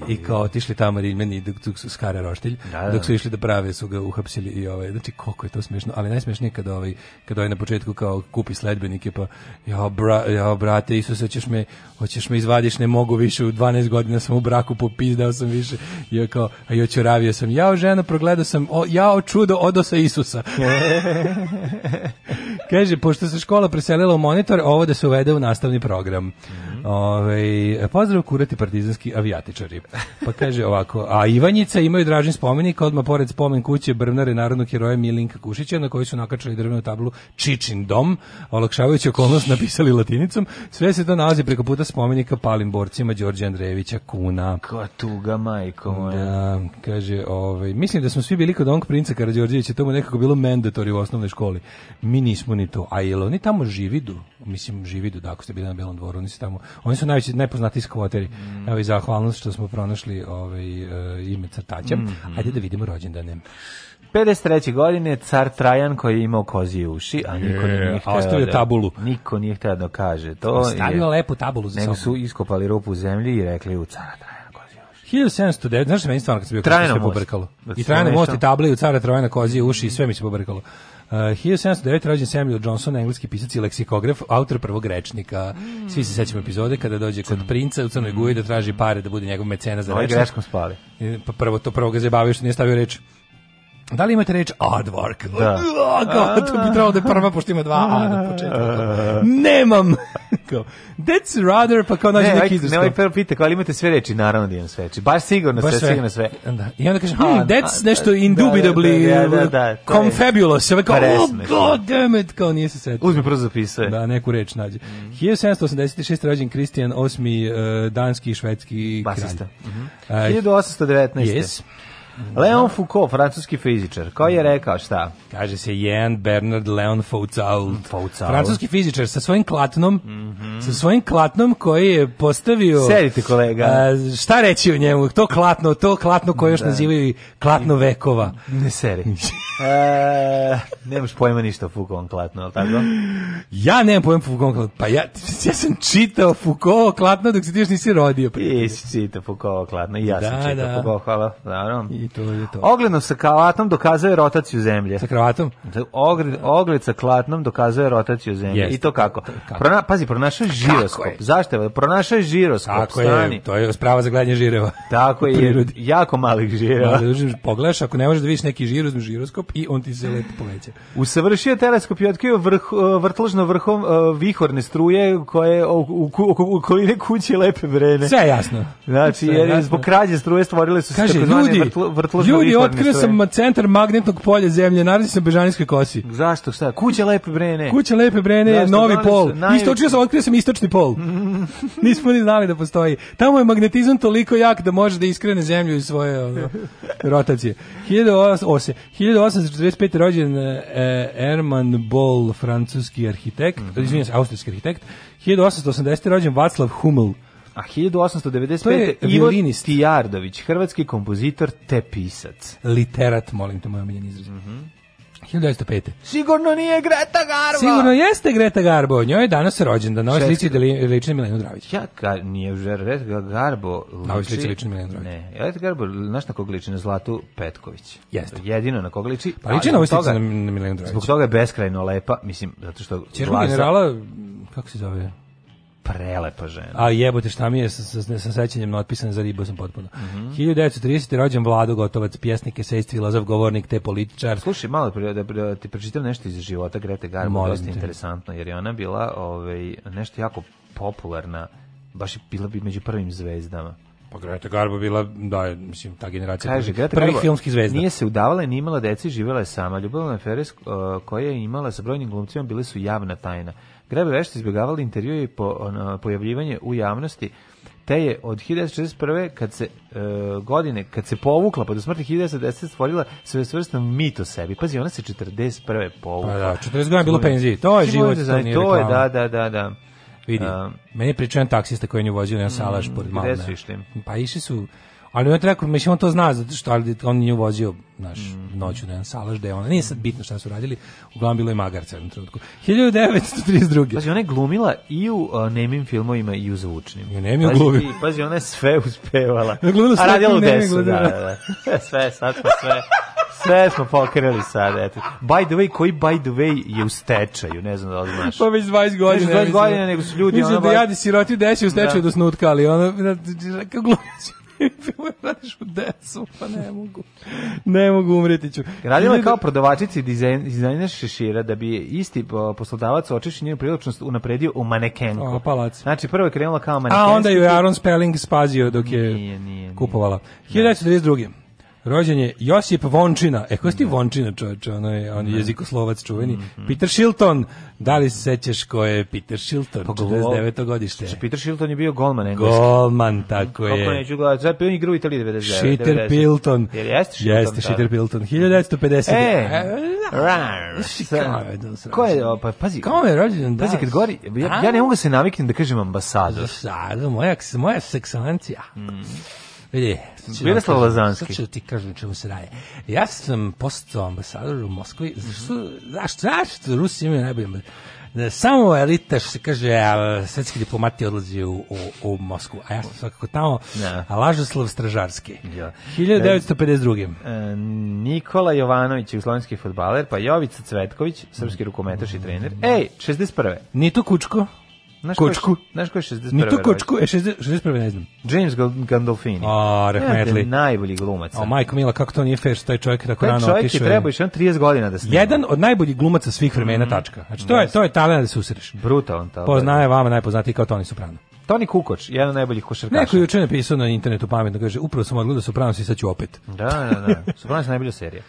I kao otišli tamo rimeni da dok su skara roštilj, da, da. dok su da. išli da prave su ga uhapsili i ovaj, znači koliko je to smešno, ali najsmešnije kada ovaj, kada ovaj na početku kao kupi sledbenike pa ja, bra, ja brate Isuse ćeš me, hoćeš me izvadiš, ne mogu više, u 12 godina sam u braku popizdao sam više, ja kao, a joj čuravio sam, jao žena progledao sam, o, jao čudo odo sa Isusa. Kaže, pošto se škola preselila u monitor, ovo da se uvede u nastavni program. Mm -hmm. Ove, pozdrav kurati partizanski avijatičari. Pa kaže ovako, a Ivanjica imaju dražen spomenik, odmah pored spomen kuće Brnare narodnog heroja Milinka Kušića, na kojoj su nakačili drvenu tablu Čičin dom, olakšavajući okolnost napisali latinicom. Sve se to nalazi preko puta spomenika palim borcima Đorđe Andrejevića Kuna. Ko tuga, majko moja. Da, kaže, ovaj, mislim da smo svi bili kod onog princa Karadžorđevića, to mu nekako bilo mandatory u osnovnoj školi. Mi nismo ni to. A jel oni tamo živi žividu? Mislim, žividu, da, ako ste bili na Belom dvoru, oni se tamo Oni su najveći najpoznatiji skvoteri. Mm. Evo i zahvalnost što smo pronašli ovaj uh, ime crtaća. Mm -hmm. Ajde da vidimo rođendanem. 53. godine car Trajan koji je imao kozije uši, a niko nije, nije htio ostavio da, tabulu. Niko nije htio da kaže. To ostavio je, lepu tabulu za sobom. Nego su iskopali rupu u zemlji i rekli u cara Trajana. 1709, znaš što meni stvarno kad sam bio kako se pobrkalo? I da Trajana most i table i u cara Trojana kozije uši i sve mi se pobrkalo. Uh, 1709. rođen Samuel Johnson, engleski pisac i leksikograf, autor prvog rečnika. Mm. Svi se sećamo epizode kada dođe kod princa u Crnoj Guji da traži pare da bude njegov mecena za rečnik. Ali greškom spali. Pa prvo to prvo ga zabavio što nije stavio reč. Da li imate reč artwork? Da. Kao, to bi trebalo da je prva, pošto ima dva a na početku. Nemam! Kao, that's rather, pa kao nađe ne, neki izraz. Ne, ovaj prvo pita, ali imate sve reči? Naravno da imam sve reči. Baš sigurno, Baš sve, sve, sigurno sve. Da. I onda kaže, hmm, that's nešto da, indubitably da, da, da, da, da confabulous. Sve kao, oh god damn it, kao nije se setio. Uzmi prvo zapisuje. Da, neku reč nađe. 1786. rođen Kristijan VIII, uh, eh, danski i švedski kralj. Basista. Mm 1819. Yes. Mhm. Leon Foucault, francuski fizičar, koji je mhm. rekao šta? Kaže se Jean Bernard Leon Foucault. Mm, Foucault. Francuski fizičar sa svojim klatnom, mm -hmm. sa svojim klatnom koji je postavio... Sedite kolega. A, šta reći o njemu? To klatno, to klatno koje još da. nazivaju klatno vekova. Ne seri. e, nemaš pojma ništa o Foucault klatno, ali tako? Ja nemam pojma Foucault klatno. Pa ja, ja sam čitao Foucault klatno dok se ti još nisi rodio. Pa- ti si čitao Foucault klatno i ja da, sam čitao da. Foucault, hvala. Naravno. I to je to. Ogledno sa kalatom dokazuje rotaciju zemlje. Sa kravatom? Da, ogled, ogled sa klatnom dokazuje rotaciju zemlje. Jest. I to kako? kako? Prona, pazi, pronašao žiroskop. Zašto? Pronašao žiroskop. Tako Stani. je, to je sprava za gledanje žireva. Tako je, jako malih žireva. Pogledaš, ako ne možeš da vidiš neki žir, uzmeš žiroskop i on ti se lepo poveća. Usavršio teleskop i otkrio vrh, e, vrtložno vrhom e, vihorne struje koje u, okoline kuće lepe vrene. Sve jasno. Znači, jer, zbog krađe struje stvorile su se Kaže, ljudi, vrtlo, vrtložno Ljudi, otkrio sam centar magnetnog polja zemlje, nalazi se na Bežanijskoj kosi. Zašto šta? Kuća Lepe Brene. Kuća Lepe Brene je novi da pol. Naj... Istočio sam, otkrio sam istočni pol. Nismo ni znali da postoji. Tamo je magnetizam toliko jak da može da iskrene zemlju iz svoje ono, rotacije. 18, 1845. rođen eh, Erman Boll, francuski arhitekt, mm -hmm. izvinjam se, austrijski arhitekt. 1880. rođen Vaclav Hummel, A 1895. To je Ivo Stijardović, hrvatski kompozitor te pisac. Literat, molim te, moj omiljeni izraz. Mm -hmm. 1905. Sigurno nije Greta Garbo. Sigurno jeste Greta Garbo. Njoj je danas rođendan. Na ovoj slici li, liči Milenu Dravić. Ja ka, nije Greta Garbo. Liči, na ovoj slici liči Milenu Dravić. Ne, Greta Garbo, znaš na koga liči? Na Zlatu Petković. Jeste. Jedino na koga liči. Pa liči na ovoj slici na Milenu Dravić. Zbog toga je beskrajno lepa. Mislim, zato što... Černo generala, kako se zove? prelepa žena. A jebote šta mi je sa, sa, sa sećanjem natpisan za ribu sam potpuno. Mm -hmm. 1930. rođen Vlado Gotovac, pjesnik, esejst, lazav govornik te političar. Slušaj, malo pre, da, da ti pročitam nešto iz života Grete Garbo, dosta interesantno, jer je ona bila ovaj, nešto jako popularna, baš je bila bi među prvim zvezdama. Pa Greta Garbo bila, da, mislim, ta generacija Kaže, prvih, prvih filmskih zvezda. Nije se udavala i nije imala deci, živjela je sama. Ljubavna Feres koja je imala sa brojnim glumcima bile su javna tajna. Grebe vešte izbjegavali intervjue i po, ono, pojavljivanje u javnosti, te je od 1941. kad se e, godine, kad se povukla pa do smrti 1910 stvorila svesvrstan mit o sebi. Pazi, ona se 41. povukla. Pa da, 40 godina bilo penziji. To je život, to znači, nije To je, da, da, da, da. Vidi, um, meni je pričan taksista koji je nju vozio na salaš mm, pored malo. Gde su išli? Pa išli su Ali on rekao, mislim, on to zna, zato što ali on nju vozio naš mm. noću na jedan salaš, da je ona, nije sad bitno šta su radili, uglavnom bilo je magarca u jednom trenutku. 1932. Pazi, ona je glumila i u uh, nemim filmovima i u zvučnim. I u nemim glumi. pazi, ona je sve uspevala. glumila sve A radila u desu, da, da, da. Sve, sad pa sve. Sve smo pokrili sad, eto. By the way, koji by the way je u stečaju, ne znam da li znaš. Pa već 20 godina. Već 20 godina, nego su ljudi... Mislim ono, da jadi siroti u desi u stečaju da. do snutka, ali ono, kako glumiš radiš u decu, pa ne mogu. Ne mogu, umreti ću. Radila je kao prodavačici dizajn, dizajner šešira da bi isti poslodavac očeši njenu priličnost unapredio u manekenku. O, palac. Znači, prvo je krenula kao manekenku. A onda ju je Aaron Spelling spazio dok je nije, nije, nije. kupovala. 1932. Rođen je Josip Vončina. E, ko si ti mm. Vončina, čovječe? Ono je, on je mm. jezikoslovac čuveni. Mm -hmm. Peter Shilton. Da li se sećaš ko je Peter Shilton? Pa, 49. godište. Če, Peter Shilton je bio golman engleski. Golman, tako je. Kako neću gledati. Znači, on igra u Italiji 99. Shiter Pilton. Jel jeste Shilton? Jeste Shiter Pilton. 1950. E, e da ko je, pa, pazi. Kako je rođen, da. Pazi, kad gori, ja, ja ne mogu da se naviknem da kažem ambasador. Ambasador, moja, moja seksancija. Mm. Vidi, Miroslav znači, da, Lazanski. Sad da ti kažem čemu se radi. Ja sam postao ambasador u Moskvi. Zašto, mhm. zašto, zašto Rusi imaju najbolje da, samo elita što se kaže svetski diplomati odlazi u, u, u Moskvu a ja sam svakako tamo ja. a Lažoslav Stražarski ja. 1952. E, e, Nikola Jovanović jugoslovenski fudbaler pa Jovica Cvetković srpski rukometaš i trener mhm. ej 61. Nito Kučko Znaš kočku. Ko je, znaš ko je 61. Ni tu kočku, e, 60, 61. ne znam. James Gandolfini. A, rahmetli. Ja, najbolji glumac. O, majko Mila, kako to nije fair što taj čovjek tako taj rano otišao. Taj čovjek je trebao još 30 godina da snima. Jedan od najboljih glumaca svih vremena, mm. tačka. Znači, to yes. je, to je talent da se usreš. Brutalan talent. Poznaje vama najpoznatiji kao Toni Soprano. Toni Kukoč, jedan od najboljih košarkaša. Neko je juče napisao na internetu pametno, kaže, upravo sam odgledao Soprano si sad ću opet. Da, da, da. Soprano je najbolja serija.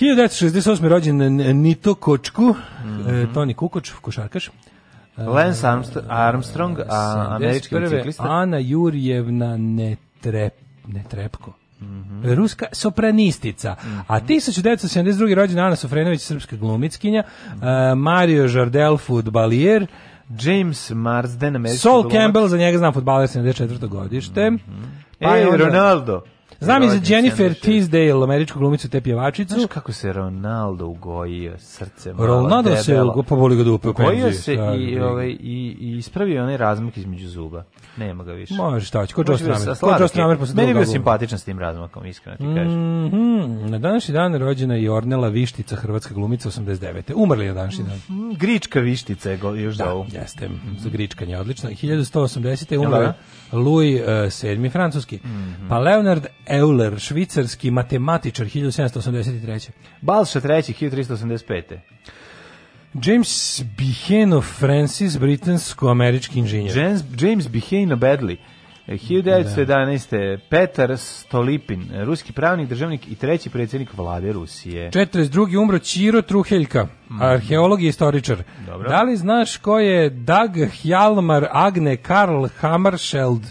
1968. rođen Nito Kočku, mm -hmm. e, Toni Kukoč, košarkaš. Uh, Lance Armstrong, a, američki biciklista. Ana Jurjevna Netrep, Netrepko. Mm -hmm. Ruska sopranistica. Mm -hmm. A 1972. rođena Ana Sofrenović, srpska glumitkinja, mm -hmm. uh, Mario Jardel, futbalijer, James Marsden, američki Sol Campbell, za njega znam futbaler, 74. godište. Mm -hmm. Pa Ej, onda, Ronaldo. Znam i za Jennifer Teasdale, američku glumicu te pjevačicu. Znaš kako se Ronaldo ugojio srce malo Ronaldo debelo. se ugo, pa boli ga dupe. Da ugojio se i, ovaj, i, i ispravio onaj razmak između zuba. Nema ga više. Može šta će, ko Joe da Stramer. Ko Joe Stramer posle Meni je bio simpatičan s tim razmakom, iskreno ti kažem. Mm -hmm. Na današnji dan rođena je Ornela Vištica, hrvatska glumica 89. Umrli je današnji dan. Mm, grička Vištica je još da, zovu. jeste. Mhm. Za gričkanje, odlično. 1180. je umrla. Da? Louis VII eh, francuski, mm -hmm. pa Leonard Euler, švicarski matematičar 1783. Balša III 1385. James Biheno Francis, britansko-američki inženjer. James, James Biheno Bedley, 1911. Petar Stolipin, ruski pravnik, državnik i treći predsjednik vlade Rusije. 42. umro Ćiro Truheljka, mhm. arheolog i istoričar. Dobro. Da li znaš ko je Dag Hjalmar Agne Karl Hammarskjöld?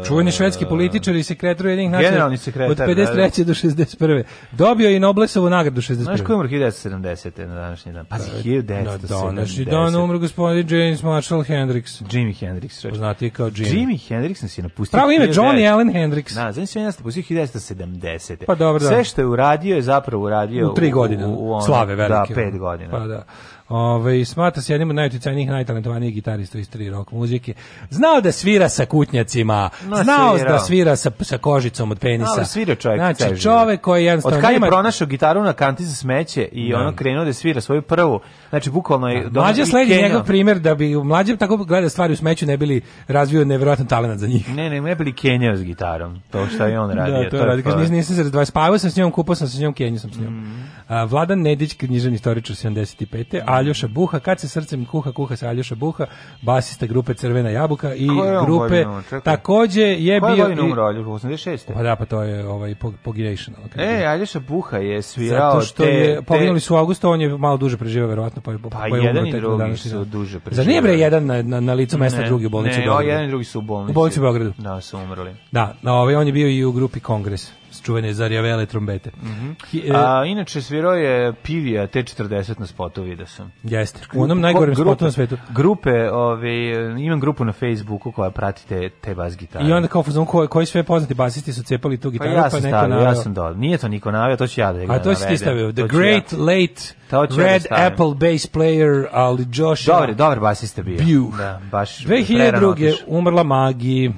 E, Čuveni švedski političar i sekretar jednih nacija. Generalni sekretar. Od 53. Da, da. do 61. Dobio je Noblesovu nagradu 61. Znaš koji umro 1970. na današnji dan? Pazi, 1970. Na današnji dan umro gospodin James Marshall Hendrix. Jimi Hendrix. Reči. Znate kao Jimi. Jimi Hendricks nas je napustio. Pravo ime Johnny Allen Hendrix. Da, znači se nas napustio 1970. Pa dobro, da. Sve što je uradio je zapravo uradio u 3 godine. U, u, u, Slave velike. Da, 5 godina. Pa da. Ove, smatra se jednim od najuticajnijih najtalentovanijih gitarista iz tri rock muzike. Znao da svira sa kutnjacima, no, znao svira. da svira sa, sa kožicom od penisa. No, svira čovjek. Znači, čovjek koji jednostavno... Od kada je nema... pronašao gitaru na kanti za smeće i no. Da. ono krenuo da svira svoju prvu, znači bukvalno je... Da, mlađe sledi njegov primjer da bi mlađe tako gleda stvari u smeću ne bili razvio nevjerojatan talent za njih. Ne, ne, ne bili kenjao s gitarom, to što je on da, radio. da, to, je to radi. Kaže, nisam, nisam se razdvajao, spavao sam s njom, kupao sam s njom, kenjao sam s njom. Mm. A, Vladan Nedić, knjižan istoričar 75. Mm. Aljoša Buha, kad se srcem kuha, kuha se Aljoša Buha, basista grupe Crvena jabuka i je grupe takođe je Koja bio je i, umro Aljoša 86. Pa da, pa to je ovaj Pogirejšan. E, Aljoša Buha je svirao Zato što te, je poginuli su u augustu, on je malo duže preživeo verovatno, pa pa, pa je jedan i drugi su duže preživeo. Zar nije bre jedan na na, na licu mesta, ne, drugi u bolnici? Ne, o, jedan i drugi su u bolnici. U bolnici Beogradu. Da, su umrli. Da, na ovaj on je bio i u grupi Kongres čuvene zarjavele trombete. Mm -hmm. A, inače, svirao je Pivija T40 na spotu, vidio sam. Jeste, u onom najgorem grupe, spotu na svetu. Grupe, ove, imam grupu na Facebooku koja pratite te bas gitare. I onda kao fazon koji, koji sve poznati basisti su cepali tu pa gitaru, pa, ja sam pa neko stavio, navio. Ja sam dodao. Nije to niko navio, to ću ja da ga A to si ti stavio. The Great ja. Late da Red ja Apple Bass Player, ali Josh... Dobre, dobar basista bio. Bio. Da, baš 2002. umrla Magi.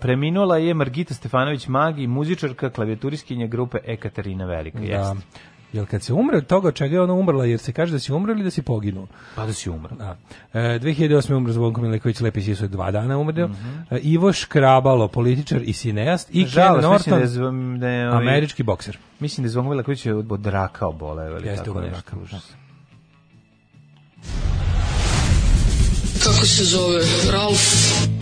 Preminula je Margita Stefanović Magi, muzičarka, klavijaturistkinja grupe Ekaterina Velika. Da. Jel kad se umre od toga čega je ona umrla, jer se kaže da si umrla ili da si poginuo? Pa da si umre. Da. E, 2008. umre Zvonko Mileković, Lepi Sisu je dva dana umreo. Mm -hmm. e, Ivo Škrabalo, političar i sineast. I Žal, Ken Norton, da je zvom, da je ovi, američki bokser. Mislim da je Zvonko Mileković od raka obole. Ili Jeste tako nešto. Raka, da. Kako se zove? Ralf?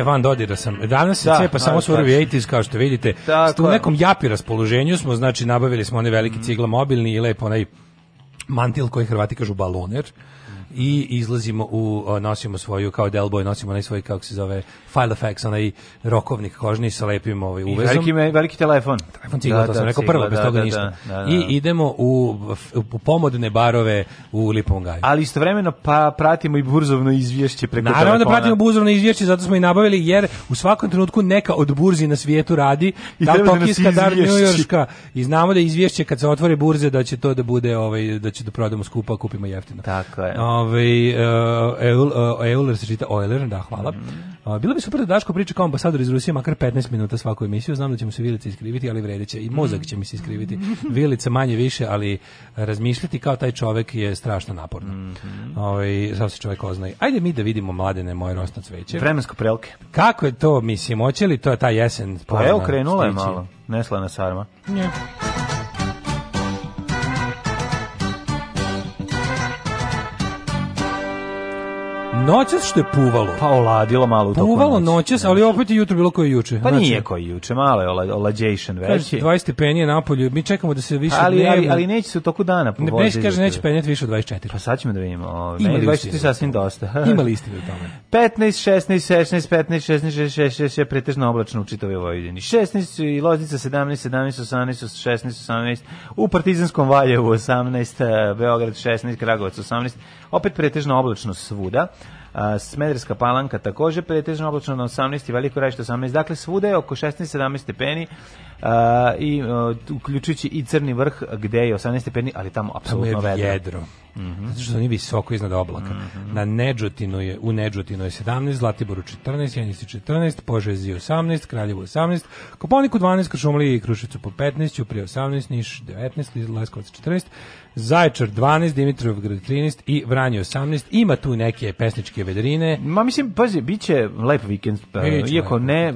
ne, van dodira sam. Danas se da, cepa samo surovi 80 kao što vidite. Tako, u nekom japi raspoloženju smo, znači nabavili smo one velike mm. cigla mobilni i lepo onaj mantil koji Hrvati kažu baloner i izlazimo u, nosimo svoju, kao Delboy, nosimo onaj svoj, kako se zove, file effects, onaj rokovnik kožni sa lepim ovaj, uvezom. I veliki, me, veliki telefon. Telefon cigla, da, to sam da, rekao prvo, bez da, toga da, ništa. Da, da, I idemo u, u pomodne barove u Lipom gaju. Ali istovremeno pa pratimo i burzovno izvješće preko Naravno telefona. da pratimo burzovno izvješće, zato smo i nabavili, jer u svakom trenutku neka od burzi na svijetu radi, I da Tokijska, da li i znamo da izvješće kad se otvori burze da će to da bude, ovaj, da će da prodamo skupa, kupimo jeftino. Tako je. O, ovaj, ovaj, uh, Euler se čita Euler, da, hvala. Uh, bilo bi super da Daško priča kao ambasador iz Rusije makar 15 minuta svaku emisiju, znam da ćemo se vilice iskriviti, ali vredeće i mozak će mi se iskriviti. Vilica manje više, ali razmišljati kao taj čovek je strašno naporno. Mm -hmm. Ovaj sam se čovek oznaje. Ajde mi da vidimo mladene moje rosno cveće. Vremensko prelke. Kako je to, mislim, hoće li to je ta jesen? Pa evo krenula je malo, Nesla na sarma. Ne. noćas što je puvalo. Pa oladilo malo u toku Puvalo noćas, da. ali opet i jutro bilo koji juče. Pa znači, nije koji juče, malo je ola, olađejšen veći. 20 stepeni je napolju, mi čekamo da se više ali, dnevno... Ali, ali neće se u toku dana povoziti. Ne, Peš kaže neće penjeti više od 24. Pa sad ćemo da vidimo. Ovaj, Ima meni 24 sasvim dosta. Ima listine u tome. 15, 16, 16, 15, 16, 16, 16, 16 pretežno oblačno u čitavoj Vojvodini. 16 i Loznica 17, 17, 18, 16, 18, u Partizanskom Valjevu 18, e, Beograd 16, Kragovac 18, opet pretežno oblačno svuda. Smederska palanka takođe pretežno oblačno na 18 i veliko rajšte 18, dakle svuda je oko 16-17 stepeni, Uh, i uh, uključujući i Crni vrh gde je 18 stepeni, ali tamo apsolutno vedro. jedro. Mm -hmm. Zato što oni visoko iznad oblaka. Mm -hmm. Na Nedžutinu je, u Nedžutinu je 17, Zlatiboru 14, Jenici 14, Požezi 18, Kraljevo 18, Koponiku 12, Kršumliji i Krušicu po 15, Uprije 18, Niš 19, Leskovac 14, Zaječar 12, Dimitrovgrad 13 i Vranje 18. Ima tu neke pesničke vedrine. Ma mislim, pazi, bit će lep vikend, pa, biće iako lep. ne,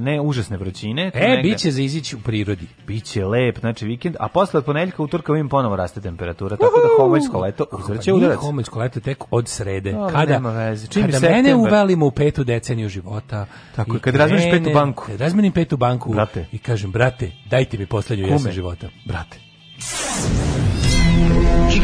ne užasne vrućine. E, negde. bit će za izići u prirodi. Biće lep, znači vikend, a posle od ponedeljka utorka vidim ponovo raste temperatura, tako da homoljsko leto uzvrće pa udarac. Homoljsko leto tek od srede. No, kada veze. Čim kada mene uvalimo u petu deceniju života. Tako, i kad razmeniš petu banku. Kad razmenim petu banku brate. i kažem, brate, dajte mi poslednju jesen života. Brate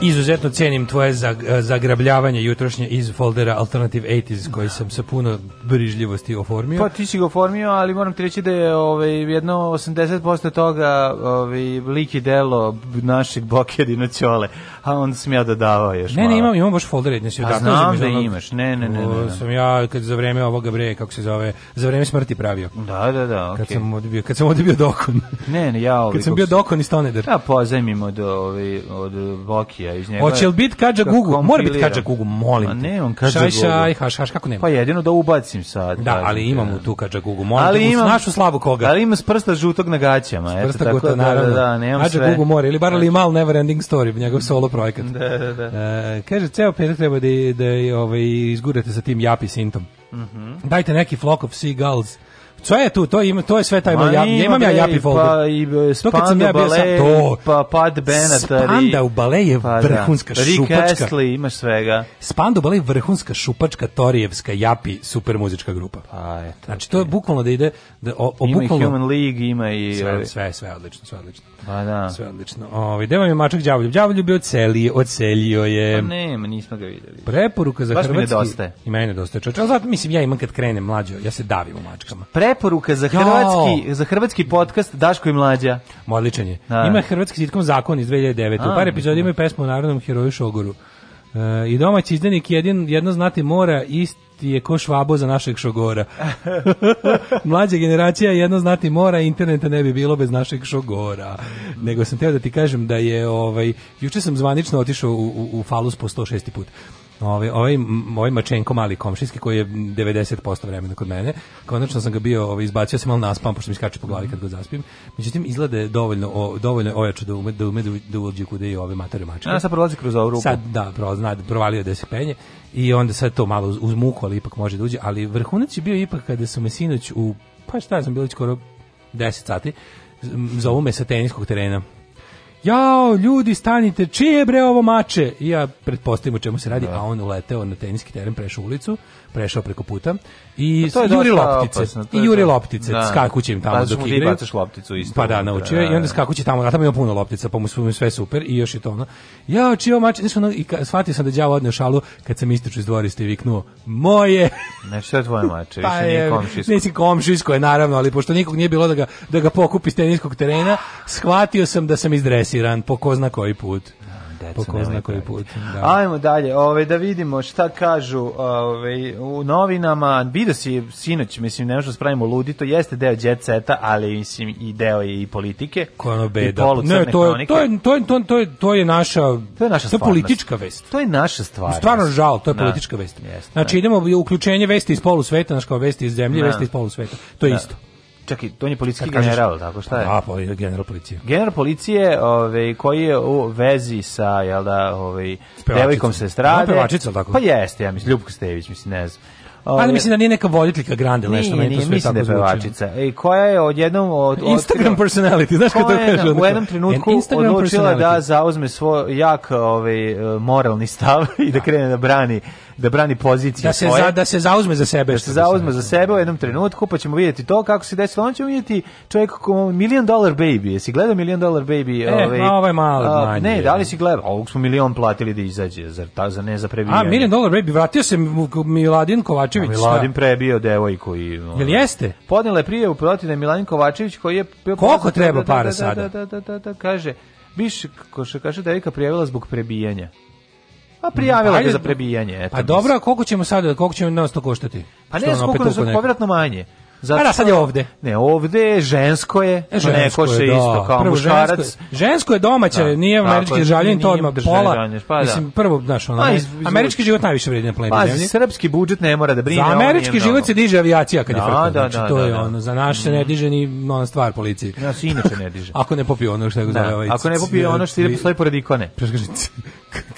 Izuzetno cenim tvoje eh, zagrabljavanje jutrošnje iz foldera Alternative 80s koji da. sam sa puno brižljivosti oformio. Pa ti si ga oformio, ali moram ti reći da je ovaj, jedno 80% toga ovaj, lik i delo našeg Bokedina Ćole, a onda sam ja dodavao još Ne, ne, imam, imam baš folder jedne si pa odakle. znam da imaš, ne, ne, ne. ne, sam ja kad za vreme ovoga bre, kako se zove, za vreme smrti pravio. Da, da, da, Kad sam odbio, kad sam odbio dokon. Ne, ne, ja Kad sam bio dokon i stoneder. Ja pozajmim od, ovaj, od Bokija komšija iz njega. Hoće li biti kađa Gugu? Mora biti kađa Gugu, molim. A ne, on kađa Gugu. Šaj, haš, haš, kako nema? Pa jedino da ubacim sad. Da, ali imamo da. tu kađa Gugu, molim. Ali imam našu slabu koga. Ali ima s prsta žutog na gaćama, eto prsta tako guta, da, da, da, nemam kađa sve. Gugu mora ili bar ali znači- mal never ending story, njegov solo projekat. Da, da, da. E, kaže ceo petak treba da da ovaj izgurate sa tim Japi Sintom. Mhm. Mm Dajte neki flock of seagulls Sve je tu, to ima, to je sve taj moj, ja imam ja japi folder. Pa i Spanda kad sam ja bio sam to. Pa Pat Benatar. Spanda u bale je pa, da. vrhunska da. šupačka. Rick imaš svega. Spanda u bale je vrhunska šupačka Torijevska japi super muzička grupa. Pa eto. Znači to je bukvalno da ide da o, o ima bukvalno Human League ima i sve, sve, sve odlično, sve odlično. Pa da. Sve odlično. Ovaj demo je mačak đavoljub. Đavoljub je ocelio, ocelio je. Pa nema, nismo ga videli. Preporuka za Baš hrvatski. Baš mi nedostaje. I meni nedostaje. Čoče, zato mislim ja imam kad krenem mlađo, ja se davim u mačkama. Pre Preporuka za hrvatski, za hrvatski podcast Daško i Mlađa. Odličan je. Da. Ima hrvatski sitkom zakon iz 2009. A, u par epizodi imaju pesmu o narodnom heroju Šogoru. E, I domaći izdenik jedin, jedno znati mora isti je ko švabo za našeg šogora. Mlađa generacija jedno znati mora, interneta ne bi bilo bez našeg šogora. Nego sam teo da ti kažem da je, ovaj, juče sam zvanično otišao u, u, u falus po 106. put. Ovaj, ovaj, moj ovaj Mačenko mali komšijski koji je 90% vremena kod mene. Konačno sam ga bio, ovaj, izbacio se malo naspam pošto mi skače po glavi kad ga zaspim. Međutim izgleda da dovoljno o, dovoljno ojača da ume da ume da uđe da kuda i ove matore mačke. A sad prolazi kroz ovu rupu. Sad da, prolazna, provalio da se penje i onda sve to malo uz, uz muku, ali ipak može da uđe, ali vrhunac je bio ipak kada su me sinoć u pa šta znam, bilo skoro 10 sati za me sa teniskog terena jao, ljudi, stanite, čije bre ovo mače? I ja pretpostavim o čemu se radi, da. a on uleteo na teniski teren, prešao ulicu, prešao preko puta i pa juri loptice i juri loptice da. skakuće im tamo dok igraju bacaš lopticu isto pa da naučio da, i onda skakuće tamo a tamo ima puno loptica pa mu sve, pa sve super i još je to ono ja očio znači, mač nisam ono i shvatio sam da đavo odneo šalu kad sam istrčao iz dvorišta i viknuo moje ne šta tvoje mače pa više nije komšijsko nisi komšijsko je naravno ali pošto nikog nije bilo da ga da ga pokupi s teniskog terena shvatio sam da sam izdresiran po kozna koji put Deca, po koji put. Da. Ajmo dalje, ove, ovaj, da vidimo šta kažu ove, ovaj, u novinama. Vidio si sinoć, mislim, ne možemo da spravimo ludi, to jeste deo jet seta, ali mislim i deo je i politike. Koja ono beda. I ne, to je, to, je, to, je, to, to, je, to je naša, to je naša to je politička vest. To je naša stvar. Stvarno žal, to je na, da. politička vest. Jest, znači, da. idemo u uključenje vesti iz polu sveta, naš kao vesti iz zemlje, na, vesti iz polu sveta. To je na. isto čekaj, on je policijski kažeš, general, tako šta je? A, pa je general policije. General policije, ovaj koji je u vezi sa jel da, ovaj devojkom se strade. pevačica, tako? Pa jeste, ja mislim Ljubka Stević, mislim ne znam. Ove, Ali ovaj, mislim da nije neka voditeljka Grande, nešto meni to sve tako da je pevačica. I e, koja je odjednom od, od Instagram od, personality, znaš kako to kaže. U jednom trenutku Instagram odlučila da zauzme svoj jak ovaj moralni stav i da krene da brani da brani pozicije da se svoje. Za, da se zauzme za sebe. Da se zauzme za sebe u jednom trenutku, pa ćemo vidjeti to kako se desilo. On ćemo vidjeti čovjek kao Million Dollar Baby. Jesi gledao Million Dollar Baby? E, ovaj, no, ovaj malo manje. Ne, da li si gledao? Ovog smo milion platili da izađe, zar ta, za ne za prebijanje. A, Million Dollar Baby, vratio se Miladin Kovačević. A, Miladin prebio devojku. I, um, Jel jeste? Podnela je prijevu protiv da Miladin Kovačević koji je... Koliko treba da, da, para sada? Da, da, da, da, da, kaže, Biš košarkaša devojka prijavila zbog prebijanja. Pa prijavila Ajde, ga za prebijanje. Eto, pa dobro, a koliko ćemo sad, koliko ćemo nas to koštati? Pa ne, koliko nas, povjerojatno manje. Zato da, sad je ovde. Ne, ovde žensko je, e, žensko neko je, da. isto kao prvo, muškarac. Žensko je, žensko je domaće, da. nije američki državljanin, to odmah pola. pa, da. Mislim, prvo, znaš, ono, iz, američki život najviše vredi na planeti pa, zemlji. srpski budžet ne mora da brine. Za američki život se diže avijacija kad da, je frkno. Da, znači, da, to je da, da. ono, za naš se ne mm. diže ni ona stvar policiji. Ja se inače ne diže. Ako ne popije ono što je zove ovaj. Ako ne popije ono što ide postoji pored ikone.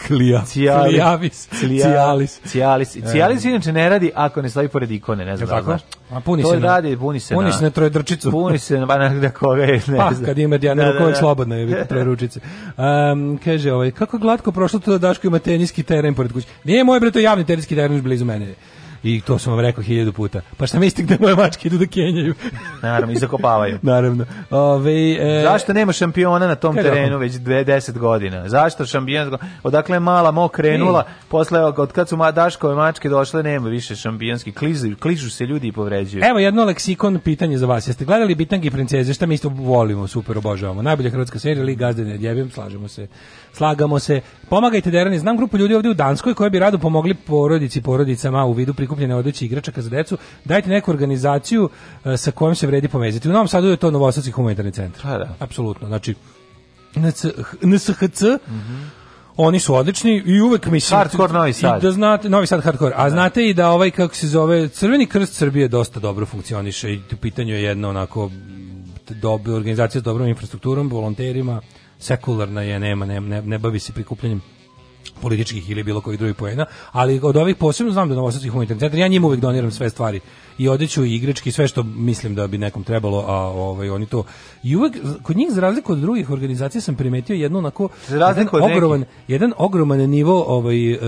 Klija. Cijalis. Cijalis. Cijalis. Cijalis e. inače ne radi ako ne stoji pored ikone, ne znam da znaš. A puni to se. To radi, puni se. Puni se na trojedrčicu. Puni se na banak da koga je, ne pa, znam. Pa, kad ima Dijana da, Vuković da, da. slobodna je ručice. Um, kaže, ovaj, kako glatko prošlo to da Daško ima teniski teren pored kuće. Nije moj bre to javni teniski teren blizu mene i to sam vam rekao hiljadu puta. Pa šta mislite da moje mačke idu da kenjaju? Naravno, i zakopavaju. Naravno. Ove, e... Zašto nema šampiona na tom Kada terenu već 10 godina? Zašto šampion? Odakle je mala mo krenula, e. posle od kad su Daškove mačke došle, nema više šampionski. Kližu, kližu se ljudi i povređuju. Evo jedno leksikon pitanje za vas. Jeste gledali Bitangi princeze? Šta mi isto volimo, super obožavamo? Najbolja hrvatska serija, Liga Gazdene, djebim, slažemo se slagamo se. Pomagajte Derani, znam grupu ljudi ovdje u Danskoj koji bi rado pomogli porodici porodicama u vidu prikupljene odeće igračaka za decu. Dajte neku organizaciju e, sa kojom se vredi pomeziti. U Novom Sadu je to Novosadski humanitarni centar. A, pa da. Apsolutno. Znači, NSHC, mhm. oni su odlični i uvek mislim hardcore Novi Sad. I da znate Novi Sad hardcore. A da. znate i da ovaj kako se zove Crveni krst Srbije dosta dobro funkcioniše i u pitanje je jedno onako dobro organizacija s dobrom infrastrukturom, volonterima sekularna je, nema, nema ne, ne bavi se prikupljanjem političkih ili bilo kojih drugih poena, ali od ovih posebno znam da Novosadski humanitarni centar, ja njima uvek doniram sve stvari i odeću i igrački sve što mislim da bi nekom trebalo, a ovaj oni to. I uvek kod njih za razliku od drugih organizacija sam primetio jedno onako jedan ogroman, jedan ogroman nivo ovaj e,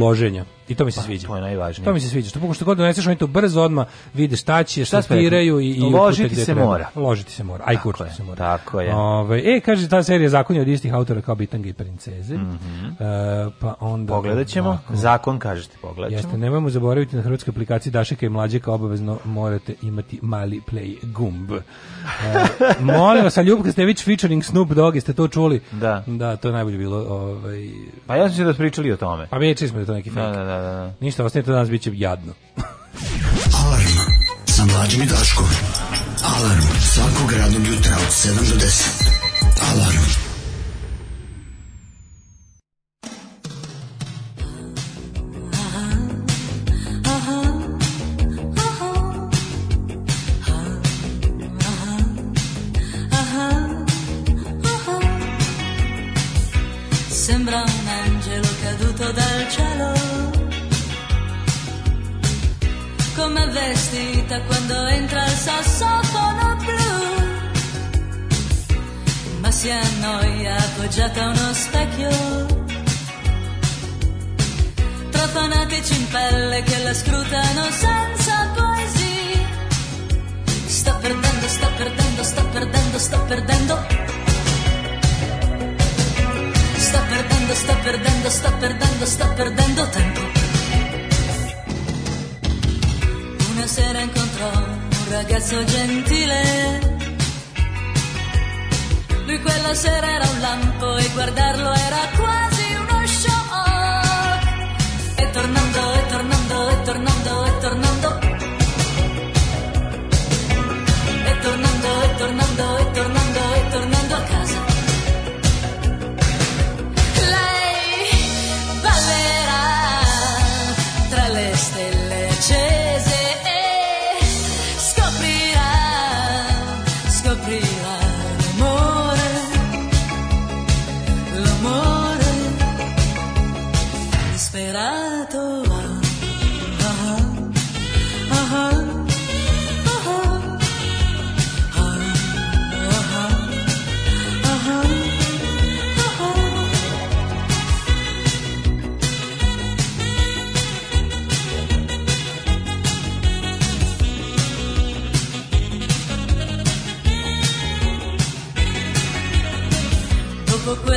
loženja. I to mi se pa, sviđa. To je najvažnije. To mi se sviđa. Što pokušaš da god doneseš, oni to brzo odma vide šta će, šta spiraju i, i ložiti se mora. Ložiti se mora. Aj kurčiti se mora. Tako je. Ove, ovaj, e kaže ta serija zakon je od istih autora kao Bitange i princeze. Mm -hmm. e, pa onda pogledaćemo. zakon kažete, pogledaćemo. Jeste, nemojmo zaboraviti na hrvatskoj aplikaciji Dašeka i mlađe kao obavezno morate imati mali play gumb. E, molim vas, Ljubka Stević featuring Snoop Dogg, ste to čuli? Da. Da, to je najbolje bilo. Ovaj... Pa ja sam se da pričali o tome. Pa mi smo da to neki da, fake. Da, da, da, da. Ništa, ostanite danas, bit će jadno. Alarm sa mlađim i Daškom. Alarm svakog radnog jutra od 7 do 10. Alarm. grita cuando entra il sassofono blu, ma si annoia appoggiata a uno specchio. Tra fanatici in pelle che la scrutano senza poesie. Sto perdendo, sto perdendo, sto perdendo, sto perdendo. Sto perdendo, sto perdendo, sto perdendo, sto perdendo tempo. una sera incontrò un ragazzo gentile. Lui quella sera era un lampo e guardarlo era quasi uno shock. E tornando, e tornando, e tornando, e tornando. E tornando, e tornando, e tornando.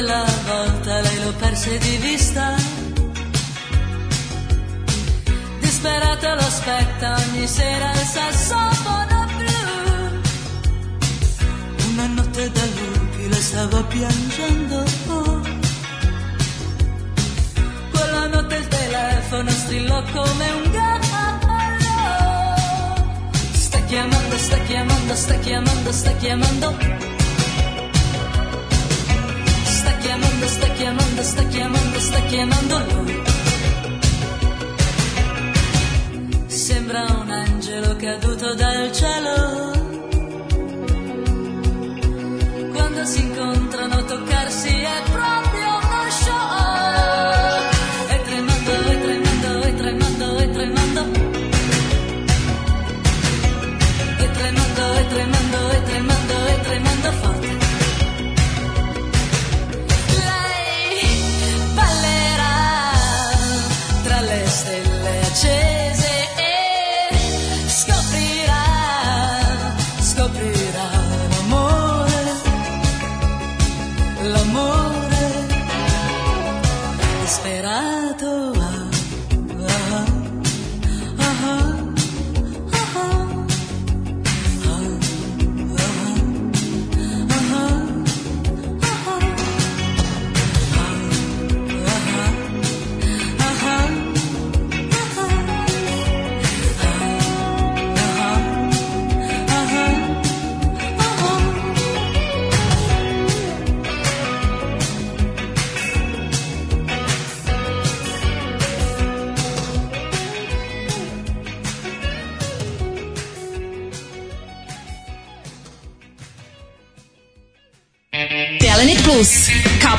quella volta lei lo perse di vista. Disperata lo aspetta ogni sera il sassofono blu. Una notte da lupi la stava piangendo. Quella notte il telefono strillò come un gallo. Sta chiamando, sta chiamando, sta chiamando, sta chiamando chiamando, sta chiamando, sta chiamando, sta chiamando lui. Sembra un angelo caduto dal cielo.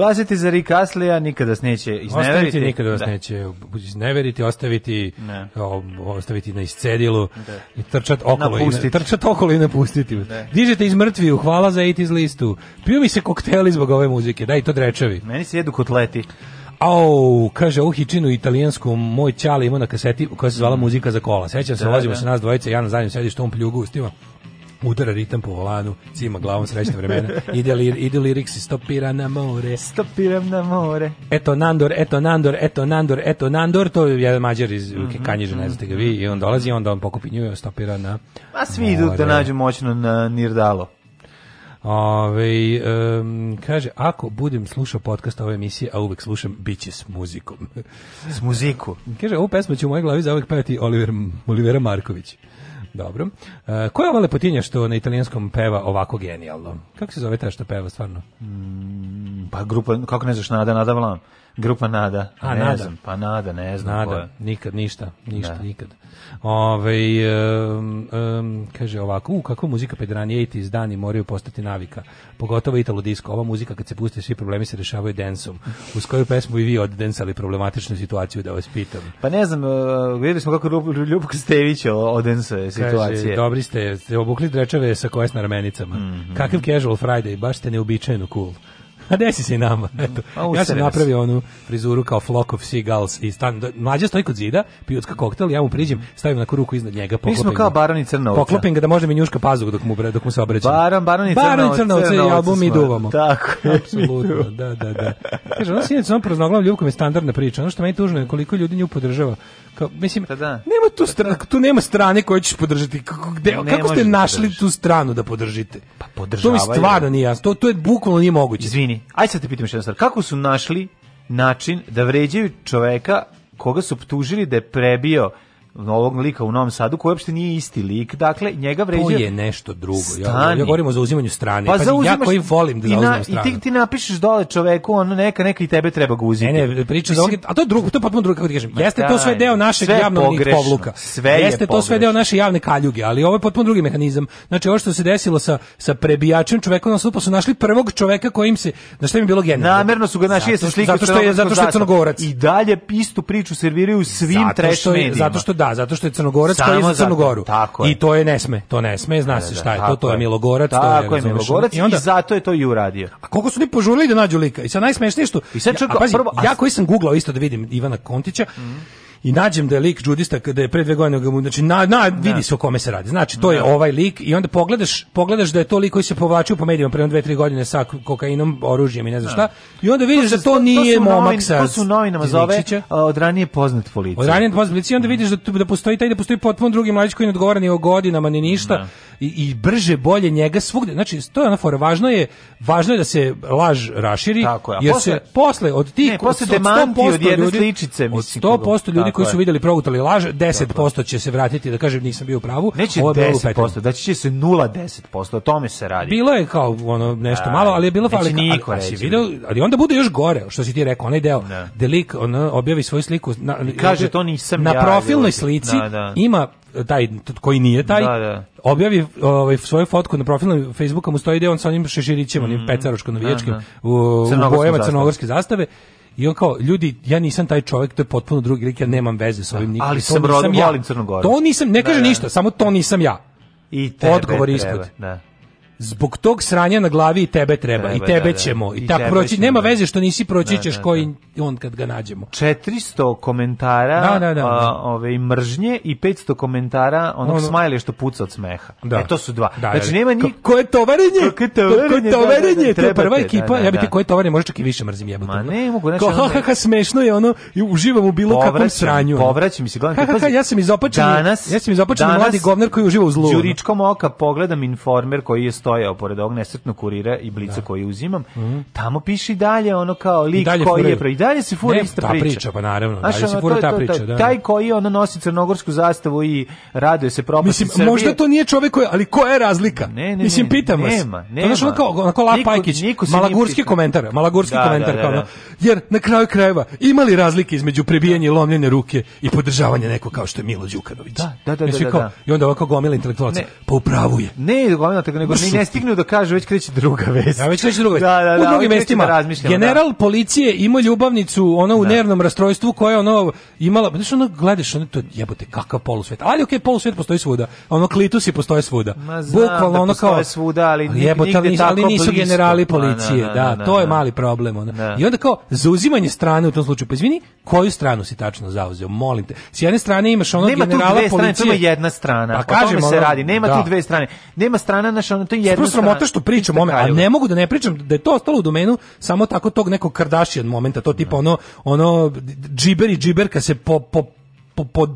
Glasiti za Rick Aslija, nikada vas neće izneveriti. Ostaviti nikada vas da. neće izneveriti, ostaviti, ne. o, ostaviti na iscedilu da. i trčat okolo, napustiti. i, na, trčat okolo i napustiti. Da. Dižete iz mrtviju, hvala za 80 listu. Piju mi se kokteli zbog ove muzike, daj to drečavi. Meni se jedu kotleti. Au, kaže u Hičinu italijansku moj ćale ima na kaseti koja se zvala mm. muzika za kola. Sećam se, da, vozimo da. se nas dvojice, ja na zadnjem sedištu, on pljugu ustima udara ritam po volanu, cima glavom srećna vremena, ide, li, ide liriksi, stopira na more. Stopiram na more. Eto Nandor, eto Nandor, eto Nandor, eto Nandor, to je jedan mađar iz mm -hmm. Kanjiže, ne znate ga vi, i on dolazi, onda on pokupi nju i stopira na A svi more. idu da nađu moćno na Nirdalo. Ove, um, kaže, ako budem slušao podcast ove emisije, a uvek slušam, bit će s muzikom. S muziku. Kaže, ovu pesmu će u mojoj glavi zauvek pevati Oliver, Olivera Marković. Dobro. E, koja je ova lepotinja što na italijanskom peva ovako genijalno? Kako se zove ta što peva stvarno? Mm, pa grupa, kako ne znaš, Nada, Nada Vlan. Grupa Nada. A, ne Nada. Znam, pa Nada, ne znam. Nada, koja. nikad, ništa, ništa, da. nikad. Ove, um, um, kaže ovako, u, kakva muzika pedranije 80s dani moraju postati navika. Pogotovo Italo disco. Ova muzika kad se pusti, svi problemi se rešavaju densom. Uz koju pesmu i vi oddensali problematičnu situaciju, da vas pitam. Pa ne znam, uh, e, vidjeli smo kako Ljubo Stević odensuje situacije. Kaže, dobri ste, ste obukli drečave sa koje na ramenicama. Mm -hmm. Kakav casual Friday, baš ste neobičajno cool desi se i nama. Eto. Pa, ja sam napravio onu frizuru kao flock of seagulls i stan, da, mlađa stoji kod zida, pijucka koktel, ja mu priđem, stavim na ruku iznad njega, poklopim Mi smo kao Baron i Crnovca. Poklopim ga da može mi njuška pazuk dok mu, dok mu se obraćam. Baron, Baron i Crnovca. Baron i Crnovca i album i duvamo. Tako Apsolutno, da, da, da. Kaže, ono sinac, ono proznoglav ljubkom je standardna priča. Ono što meni tužno je koliko ljudi nju podržava. Kao, mislim, da, da. nema tu, strane, tu nema strane koje ćeš podržati. Kako, gde, ne kako ste našli podrži. tu stranu da podržite? Pa podržavaju. To mi stvarno nije jasno. To, to je bukvalno nije moguće. Izvini, aj sad te pitam još jednu stvar. Kako su našli način da vređaju čoveka koga su optužili da je prebio novog lika u Novom Sadu koji uopšte nije isti lik. Dakle, njega vređa To je nešto drugo. Ja, ja govorim o zauzimanju strane. Pa, pa ja koji volim da i na, stranu. I ti, ti napišeš dole čoveku, ono neka neka i tebe treba ga uzeti. Ne, ne, priča za a to je drugo, to je potpuno drugo kako ti kažem. Jeste to sve deo našeg sve javnog pogrešno, povluka. Sve Jeste je to sve deo naše javne kaljuge, ali ovo je potpuno drugi mehanizam. Znači ovo što se desilo sa sa prebijačem čovekom na sudu, pa su našli prvog čoveka kojim se, da što im je bilo genijalno. Namerno su ga našli zato, zato, što je zato što je crnogorac. I dalje istu priču serviraju svim trash medijima. Zato što da, zato što je Crnogorac Samo koji je za Crnogoru. Tako je. I to je ne sme, to ne sme, zna da, se da, šta je, to, to je Milogorac, tako to je, Milogorac i, onda, i zato je to i uradio. A koliko su ni požurili da nađu lika? I sad najsmešnije što I sad čekaj, ja, prvo, ja koji sam guglao isto da vidim Ivana Kontića, mm -hmm i nađem da je lik džudista kada je pre dve godine znači na, na da. vidi se o kome se radi. Znači to da. je ovaj lik i onda pogledaš pogledaš da je to lik koji se povlačio po medijima pre 2 tri godine sa kokainom, oružjem i ne znam da. šta. I onda vidiš to da to, to nije to momak novin, sa To su novinama zove od ranije poznat policija. Od ranije poznat policija onda vidiš da tu da postoji taj da postoji potpuno drugi mladić koji ne odgovara ni o godinama ni ništa i, i brže bolje njega svugde. Znači to je ona fora važno je važno je da se laž raširi Tako je. jer posle, se posle od tih ne, posle od, od, 100% od jedne sličice mislim. 100% ljudi oni koji su videli progutali laž, 10% će se vratiti da kažem nisam bio u pravu. Neće Ovo je 10%, da će se 0,10%, o tome se radi. Bilo je kao ono nešto da, malo, ali je bilo fali niko ali, ali onda bude još gore, što si ti rekao, onaj deo, da. delik on objavi svoju sliku na, kaže to nisam na profilnoj ja, slici da, da. ima taj koji nije taj da, da. objavi ovaj svoju fotku na profilu Facebooka mu stoji deo da on sa onim šeširićem, mm -hmm. onim mhm. pecaroško navijačkim u, u bojama crnogorske zastave. zastave I on kao, ljudi, ja nisam taj čovjek, to je potpuno drugi lik, ja nemam veze s ovim da, nikim. Ali sam rodim, ja. volim Crnogoru. To nisam, ne da, kaže da. ništa, samo to nisam ja. I tebe Odgovor ispod. Da zbog tog sranja na glavi i tebe treba, treba i tebe da, da, ćemo. I, i tako proći, ćemo, nema da. veze što nisi proći da, ćeš da, koji on kad ga nađemo. 400 komentara da, da, a, ove, mržnje i 500 komentara onog ono, smajle što puca od smeha. Da. E, to su dva. Da, znači, nema ni... Ko, je tovarenje? Ko je tovarenje? to je prva ekipa. ja bih ti ko je tovarenje, možda čak i više mrzim jebote. Ma ne, mogu. Znači, ha, ha, ha, smešno je ono, i uživam u bilo kakvom sranju. Povraćam se, gledam. Ha, ha, ja sam izopačen, ja sam izopačen mladi govnar koji uživa u zlu. Đuričkom oka pogledam informer koji je stojao pored ovog nesretnog kurira i blica da. koji uzimam, mm -hmm. tamo piše dalje ono kao lik koji furaju. je... pro... I dalje se fura ne, ista priča. priča. pa naravno. Znaš, dalje se fura ta priča, da. Taj koji ono nosi crnogorsku zastavu i raduje se propasti Mislim, Srbije. možda to nije čovjek koji, ali koja je razlika? Ne, ne, Mislim, pitam vas. Nema, nema. Znaš, ono kao, ono kao Pajkić, malagurski komentar, malagurski komentar. Da, da, da. Jer na kraju krajeva imali razlike između prebijanja i lomljene ruke i podržavanja neko kao što je Milo Đukanović. Da, da, da, da, da. I onda ovako gomila intelektualaca. Pa upravuje. Ne, gomila nego ne, ne stignu da kažu, već kreće druga vest. Da, već kreće druga vest. Da, da, da, u drugim vestima, da general da. policije ima ljubavnicu, ona u da. nervnom rastrojstvu koja je ono imala, pa znaš ono gledaš, ono to jebote, kakav polusvet. Ali okej, okay, polusvet postoji svuda. Ono i postoje svuda. Bukvalno ono kao svuda, ali jebote, ali, ali nisu generali pa, policije. Da, to je mali problem. Ona. I onda kao zauzimanje strane u tom slučaju. Pa izvini, koju stranu si tačno zauzeo? Molim te. S jedne strane imaš ono generala policije. Nema tu dve strane, to je jedna strana. Pa kažemo se radi, nema tu dve strane. Nema strana naš, ono to jednostavno. Prosto sramota što pričam o a ne mogu da ne pričam da je to ostalo u domenu samo tako tog nekog Kardashian momenta, to tipa da. ono ono džiber i džiberka se po, po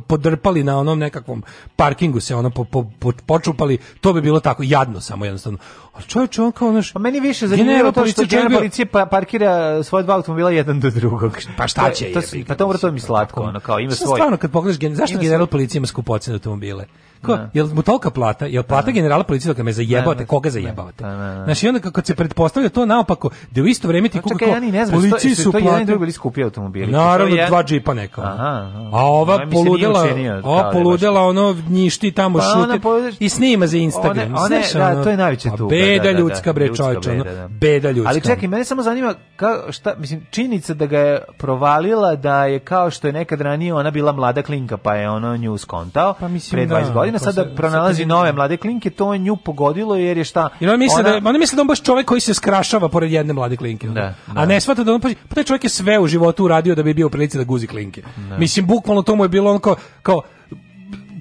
podrpali na onom nekakvom parkingu se ono po, po, po, počupali, to bi bilo tako jadno samo jednostavno. Ali čovječe, on kao naš... Pa meni više zanima to što general policija pa, parkira svoje dva automobila jedan do drugog. Pa šta će? To, to, pa to mora to mi slatko, ono kao ima svoj... Stvarno, kad pogledaš, zašto general policija ima skupocene automobile? Ko, da. jel mu tolika plata? Jel plata da. generala policije da, kad me zajebavate? Koga zajebavate? Znači, onda kako se pretpostavlja to naopako, da u isto vreme ti kuka pa kao... Policiji su plate... To jedan drugi bili skupi automobili. Naravno, dva džipa neka. Aha, A ova poludela, ova poludela, ono, njišti tamo, pa šute i snima za Instagram. One, to je najveće pa tu beda da, ljudska da, bre čovječe, beda, da. beda ljudska. Ali čekaj, mene samo zanima ka, šta, mislim, činjenica da ga je provalila da je kao što je nekad ranije ona bila mlada klinka, pa je ono nju skontao pa mislim, pre 20 da, godina, sada se, pronalazi sad nove mlade klinke, to je nju pogodilo jer je šta... Jer ona misli ona, da, ona misli da on baš čovjek koji se skrašava pored jedne mlade klinke. Da, da. A ne shvata da on, pa taj čovjek je sve u životu uradio da bi bio u prilici da guzi klinke. Mislim, bukvalno to mu je bilo on kao, kao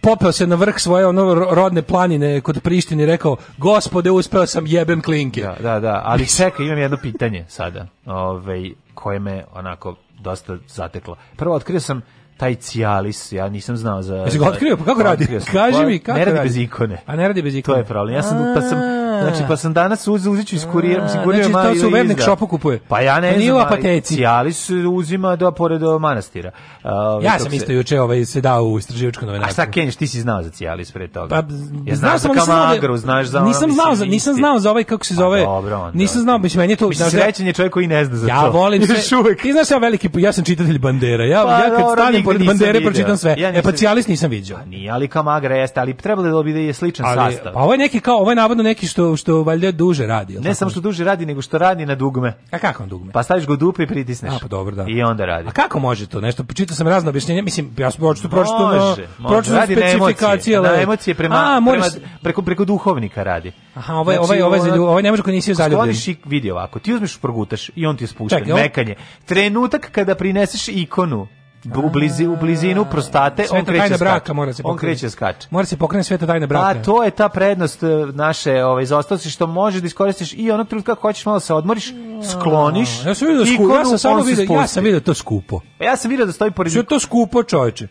popeo se na vrh svoje ono rodne planine kod Prištine i rekao, gospode, uspeo sam jebem klinke. Da, da, da, ali čekaj, imam jedno pitanje sada, ove, ovaj, koje me onako dosta zateklo. Prvo, otkrio sam taj Cialis, ja nisam znao za... Jesi ga otkrio? Pa kako pa radi? Kaži pa mi, kako radi? Ne radi bez ikone. A ne radi bez ikone. To je problem. Ja sam, pa sam Znači, pa sam danas uz, uzit ću iz kurira, mislim, kurira znači, to se u vernik šopu kupuje. Pa ja ne pa znam, apateci. ali se uzima do, pored manastira. Uh, ja sam se... isto juče ovaj, se dao u istraživačku novinarku. A šta Kenješ, ti si znao za cijalis pre toga? Pa, ja znao sam, za da- kamagru, znaš za ono, nisam znao nisam znao za ovaj, kako se pa zove, pa, dobro, onda, nisam znao, mislim, meni je to... Mislim, da- da- srećen je čovjek koji ne zna za to. Ja volim sve, ti znaš ja veliki, ja sam čitatelj bandera, ja, pa ja kad stanem pored bandere pročitam sve, e pa cijalis nisam vidio. Pa nije, ali kamagra jeste, ali trebalo da bi da je sličan sastav. Pa ovo ovaj je neki kao, ovo ovaj je navodno neki što što valjda duže radi. Ne samo što duže radi, nego što radi na dugme. A kako on dugme? Pa staviš ga dupe i pritisneš. A pa dobro, da. I onda radi. A kako može to? Nešto čitao sam razno objašnjenje, mislim ja sam pročitao pročitao pročitao specifikacije, da, na emocije prema, A, prema preko preko duhovnika radi. Aha, ovaj, ovaj- znači, ovaj ovaj za ljubav, ovaj ne može ko nisi zaljubljen. Skloniš vidi ovako, ti uzmeš progutaš i on ti spušta mekanje. Trenutak kada prineseš ikonu u, blizi, u blizinu prostate, on kreće tajna braka mora da se pokrene. On kreće skače. Mora da se pokrene sveta tajna braka. A pa to je ta prednost e, naše ovaj, zaostalosti što možeš da iskoristiš i onog trenutka kako hoćeš malo da se odmoriš, skloniš. Ja sam vidio skupo, ja sam samo vidio, ja sam vidio to skupo. E, ja sam vidio da stoji pored. Sve to skupo, čoveče?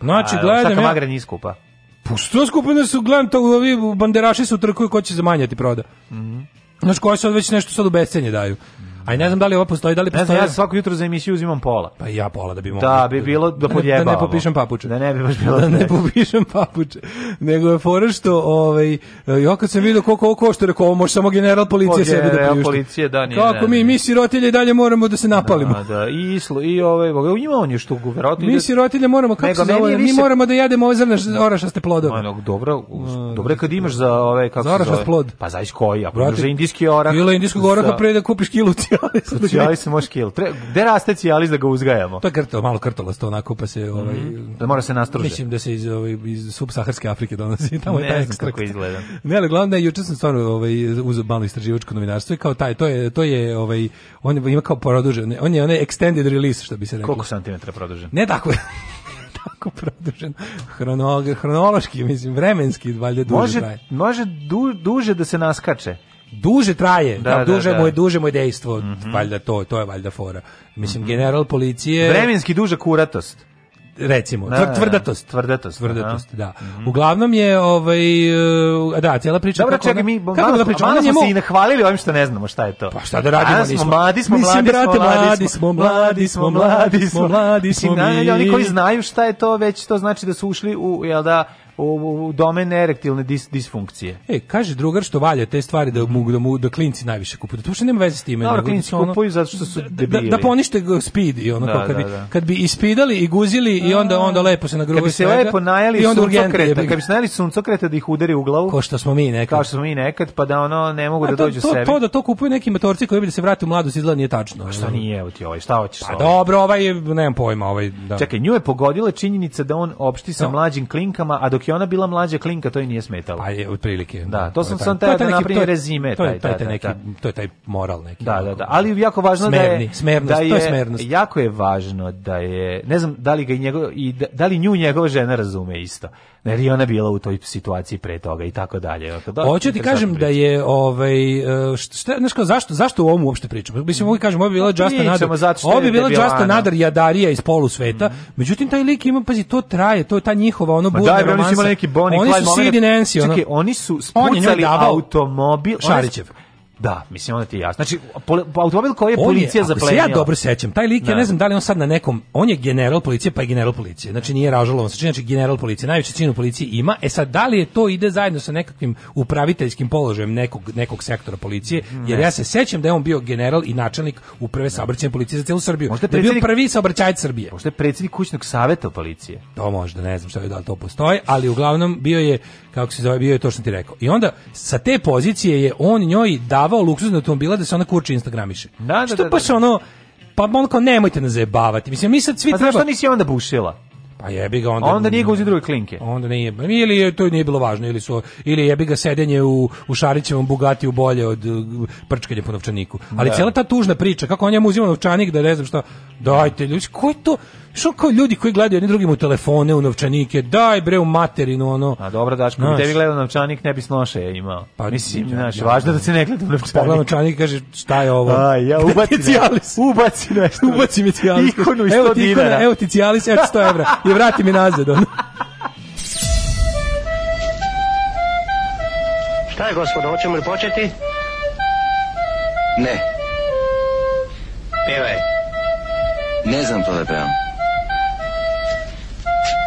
Znači, gledam... Šta magra nije skupa? Pusto pa skupo da su, gledam, to, ovi banderaši su trkuju ko će zamanjati proda. Mm -hmm. Znači, koji sad već nešto sad u bescenje daju. Mm Aj ne znam da li ovo postoji, da li postoji. Ne znam, ja svako jutro za emisiju uzimam pola. Pa ja pola da bi mogao. Da bi bilo da podjebamo. Da, da ne popišem papuče. Da ne bi baš bilo da ne popišem papuče. Nego je fora što ovaj e, jo kad sam video koliko ovo košta, rekao ovo može samo general policije sebe da priušti. policije da nije. Kako mi mi sirotilje i dalje moramo da se napalimo. Da, da i slo i ovaj boga ima on je što guverotilje. Mi sirotilje moramo kako se zove, mi moramo da jedemo ove zrne orašaste plodove. Ono dobro, dobro kad da. imaš za ove kako se zove. Orašast plod. Pa za koji, a za indijski orah. Bilo indijskog oraha pre da kupiš kilu cijalis. Sa cijalis može kill. Tre, gde raste cijalis da ga uzgajamo? To je krto, malo krtolasto onako, pa se... Mhm. Ovaj, mm. da mora se nastruže. Mislim da se iz, ovaj, iz subsaharske Afrike donosi. Tamo ne je taj znam kako izgleda. Ne, ali glavno je, juče sam stvarno ovaj, uz malo istraživačko novinarstvo i kao taj, to je, to je ovaj, on ima kao produžen, on je onaj extended release, što bi se rekao. Koliko santimetra produžen? Ne tako je. tako produžen Hrono, hronološki mislim vremenski valjda duže može traje. može du, duže da se naskače duže traje, da, da, duže da, mu je duže mu je dejstvo, mm -hmm. valjda to, to je valjda fora. Mislim mm -hmm. general policije vremenski duža kuratost recimo da, tvrdatost tvrdatost tvrdatost da, mm uglavnom je ovaj e, da cela priča Dobro, kako čekaj, mi kako da pričamo malo smo se i nahvalili ovim što ne znamo šta je to pa šta da radimo mi nismo mladi smo mladi brate, mladi smo mladi smo mladi smo mladi smo mladi smo, mladi smo, mladi smo, mladi smo mi oni koji znaju šta je to već to znači da su ušli u jel da u, u domen erektilne dis, disfunkcije. E, kaže drugar što valja te stvari da mu da, mu, da klinci najviše kupuju. To uopšte nema veze s time. Da, klinci ono, kupuju zato što su da, da, debili. Da, da ponište speed i ono da, kao kad, da, bi, da. kad bi ispidali i guzili i onda onda lepo se nagruvaju. Kad bi se svega, lepo najeli suncokreta, kad bi se najeli suncokreta da ih udari u glavu. Kao što smo mi nekad. Kao što smo mi nekad, pa da ono ne mogu A, da dođu to, sebi. To da to kupuju neki motorci koji bi da se vrate u mladost izgleda nije tačno. A šta nije, evo ti ovaj, šta hoćeš? Pa ovaj. dobro, ovaj nemam pojma, ovaj da. Čekaj, nju je pogodila činjenica da on opšti sa mlađim klinkama, a dok dok je ona bila mlađa klinka, to i nije smetalo. Pa je, otprilike. Da, da. to sam sam da taj, taj, da napravim rezime. To je taj, taj, da, neki, to je taj moral neki. Da, da, da, ali jako važno da je... Smernost, to je smernost. Jako je važno da je, ne znam da li ga i njegov, i da li nju njegova žena razume isto jer je ona bila u toj situaciji pre toga i tako dalje. Hoću ti kažem da je ovaj eh, šta znaš kao zašto zašto o ovom uopšte pričamo? Mislim uvijek kažemo pa ovo je bila Justa Nadar. Ovo je bila Justa Nadar Jadarija iz polu sveta. Mhm. Međutim taj lik ima pazi to traje, to je ta njihova ono budna romantika imali neki Bonnie Clyde moment. Oni su Sid i Nancy. Čekaj, oni su spucali on automobil. Šarićev. Da, mislim onda ti jasno. Znači automobil koji je on policija je, zaplenila. ja dobro sećam, taj lik je, da. ne znam da li on sad na nekom, on je general policije, pa je general policije. Znači nije ražalo, Ražalovan, znači general policije, najviše čin policije ima. E sad da li je to ide zajedno sa nekakvim upraviteljskim položajem nekog nekog sektora policije, jer ja se sećam da je on bio general i načelnik uprave saobraćajne policije za celu Srbiju. Možda je da bio prvi saobraćajac Srbije. Možda je predsjednik kućnog saveta policije. To možda, ne znam šta je da to postoji, ali uglavnom bio je kako se zove, bio je to što ti rekao. I onda sa te pozicije je on njoj davao luksuzne automobila da se ona kurči Instagramiše. Da, da, što da, da baš da. ono, pa on kao nemojte nas zajebavati. Mislim, mi sad svi pa treba... Pa nisi onda bušila? Pa jebi ga onda. Onda nije ga uzeo druge klinke. Onda nije. Ili to nije bilo važno ili su ili jebi ga sedenje u u Šarićevom Bugatiju bolje od uh, prčkanja po novčaniku. Ali da. cela ta tužna priča kako on njemu uzima novčanik da ne znam šta. Dajte ljudi, ko je to? Što kao ljudi koji gledaju jedni drugim u telefone, u novčanike, daj bre u materinu ono. A dobro dačko, mi tebi gledao novčanik, ne bi snoše imao. Pa mislim, da, znaš, ja, da, važno da. da se ne gleda u novčanik. Pogledaj novčanik kaže šta je ovo? Aj, ja ubaci cijalis. Ubaci nešto. Ubaci mi cijalis. Ikonu i 100 evo ti Evo ti cijalis, evo 100 evra. I vrati mi nazad ono. Šta je, gospodo, hoćemo li početi? Ne. Pevaj. Ne znam to da pevam.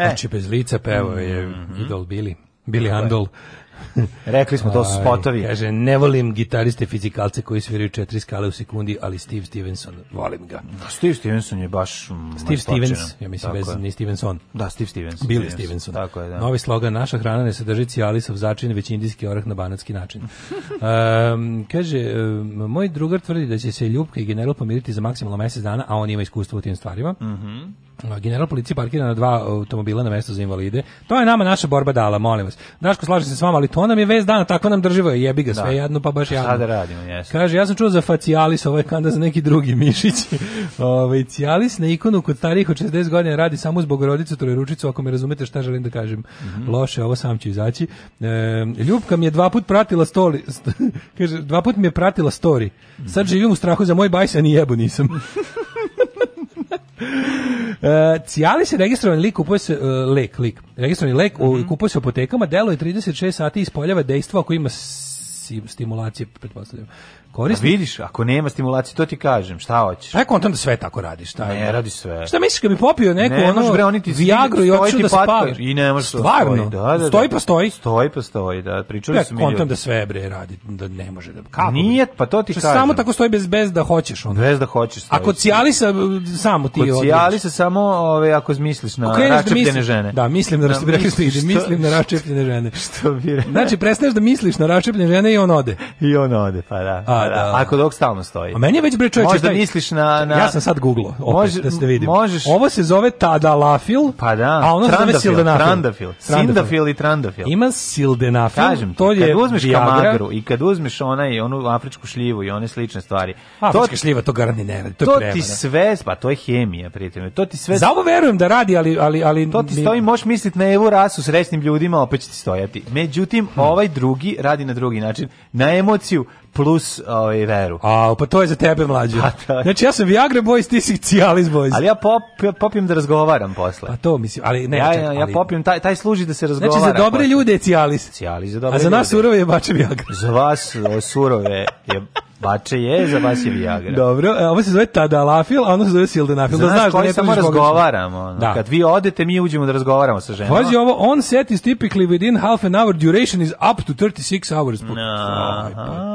E. Znači, bez lica pevao je mm -hmm. Idol Billy. Bili Andol Rekli smo, to su spotovi. Kaže, ne volim gitariste fizikalce koji sviraju četiri skale u sekundi, ali Steve Stevenson, volim ga. Da, Steve Stevenson je baš... Steve Stevens, ja mislim, bez, ni Stevenson. Da, Steve Stevenson. Billy Stevenson. Tako je, da. Novi slogan, naša hrana ne sadrži cijalisov začin, već indijski orah na banatski način. um, kaže, moj drugar tvrdi da će se Ljubka i general pomiriti za maksimalno mjesec dana, a on ima iskustvo u tim stvarima. Mm General policija parkira na dva automobila na mesto za invalide. To je nama naša borba dala, molim vas. Daško, slažem se s vama, ali to nam je vez dana, tako nam drživo je, jebi ga da. sve da. jadno, pa baš jadno. Sada radimo, jesno. Kaže, ja sam čuo za facialis, ovo je kanda za neki drugi mišić. Ove, ovaj, cialis na ikonu kod starih od 60 godina radi samo zbog rodicu, trojeručicu, ako me razumete šta želim da kažem. Mm -hmm. Loše, ovo sam ću izaći. E, Ljubka mi je dva put pratila story. st kaže, dva put mi je pratila story. Sad mhm. živim u strahu za moj bajsan i jebu nisam. Uh, Cijali se registrovan lik kupuje se uh, lek, lik. Registrovani lek mm -hmm. kupuje se u apotekama, deluje 36 sati ispoljava dejstvo ako ima stimulacije pretpostavljam. Korisnik. A vidiš, ako nema stimulacije, to ti kažem, šta hoćeš? Pa kontam da sve tako radiš, taj. Ne, radi sve. Šta misliš kad bi popio neko ne, ono bre, oni ti Viagra i hoću da spavaš? I ne možeš. Stvarno? Da, da, da, stoji da. pa stoji. Stoji pa stoji, da, pričali su mi. kontam da sve bre radi, da ne može da. Kako? Nije, pa to ti kažem. Samo tako stoji bez bez da hoćeš on. Bez da hoćeš. Stoji. Ako cijali sa uh, samo ti je. Cijali se samo, ove ako misliš na da račepljene žene. Da, mislim na da račepljene mislim na račepljene žene. Što bi? Znači prestaneš da misliš na račepljene žene i on ode. I on ode, pa da. Da. da. Ako dok stalno stoji. A meni je već bre čovjek Možda misliš na, na... Ja sam sad googlo, opet može, da se vidim. Možeš... Ovo se zove tadalafil, pa da. a ono se zove sildenafil. Trandafil. Sindafil i trandafil. Ima sildenafil. Kažem ti, to je kad uzmeš Viagra. kamagru i kad uzmeš onaj, onu afričku šljivu i one slične stvari. Afrička šljiva to garantni ne radi, to, to je ti sve, pa to je hemija, prijatelj. To ti sve... Za ovo verujem da radi, ali... ali, ali to ti stoji, možeš misliti na Evu Rasu srećnim ljudima, opet će ti stojati. Međutim, hmm. ovaj drugi radi na drugi način. Na emociju, plus ovaj veru. A pa to je za tebe mlađe. Pa znači ja sam Viagra boys, ti si Cialis boys. Ali ja pop, popim da razgovaram posle. Pa to mislim, ali ne, ja, čak, ja, ja ali... popim taj taj služi da se razgovara. Znači za dobre posle. ljude je Cialis. Cialis za dobre. A za nas ljude. surove je bače Viagra. Za vas surove je Bače je, za vas je Viagra. Dobro, e, ovo se zove Tadalafil, a ono se zove Sildenafil. Da znaš, da znaš koji da samo razgovaramo. Da. Kad vi odete, mi uđemo da razgovaramo sa ženama. Pazi ovo, on set is typically within half an hour, duration is up to 36 hours. No, aha,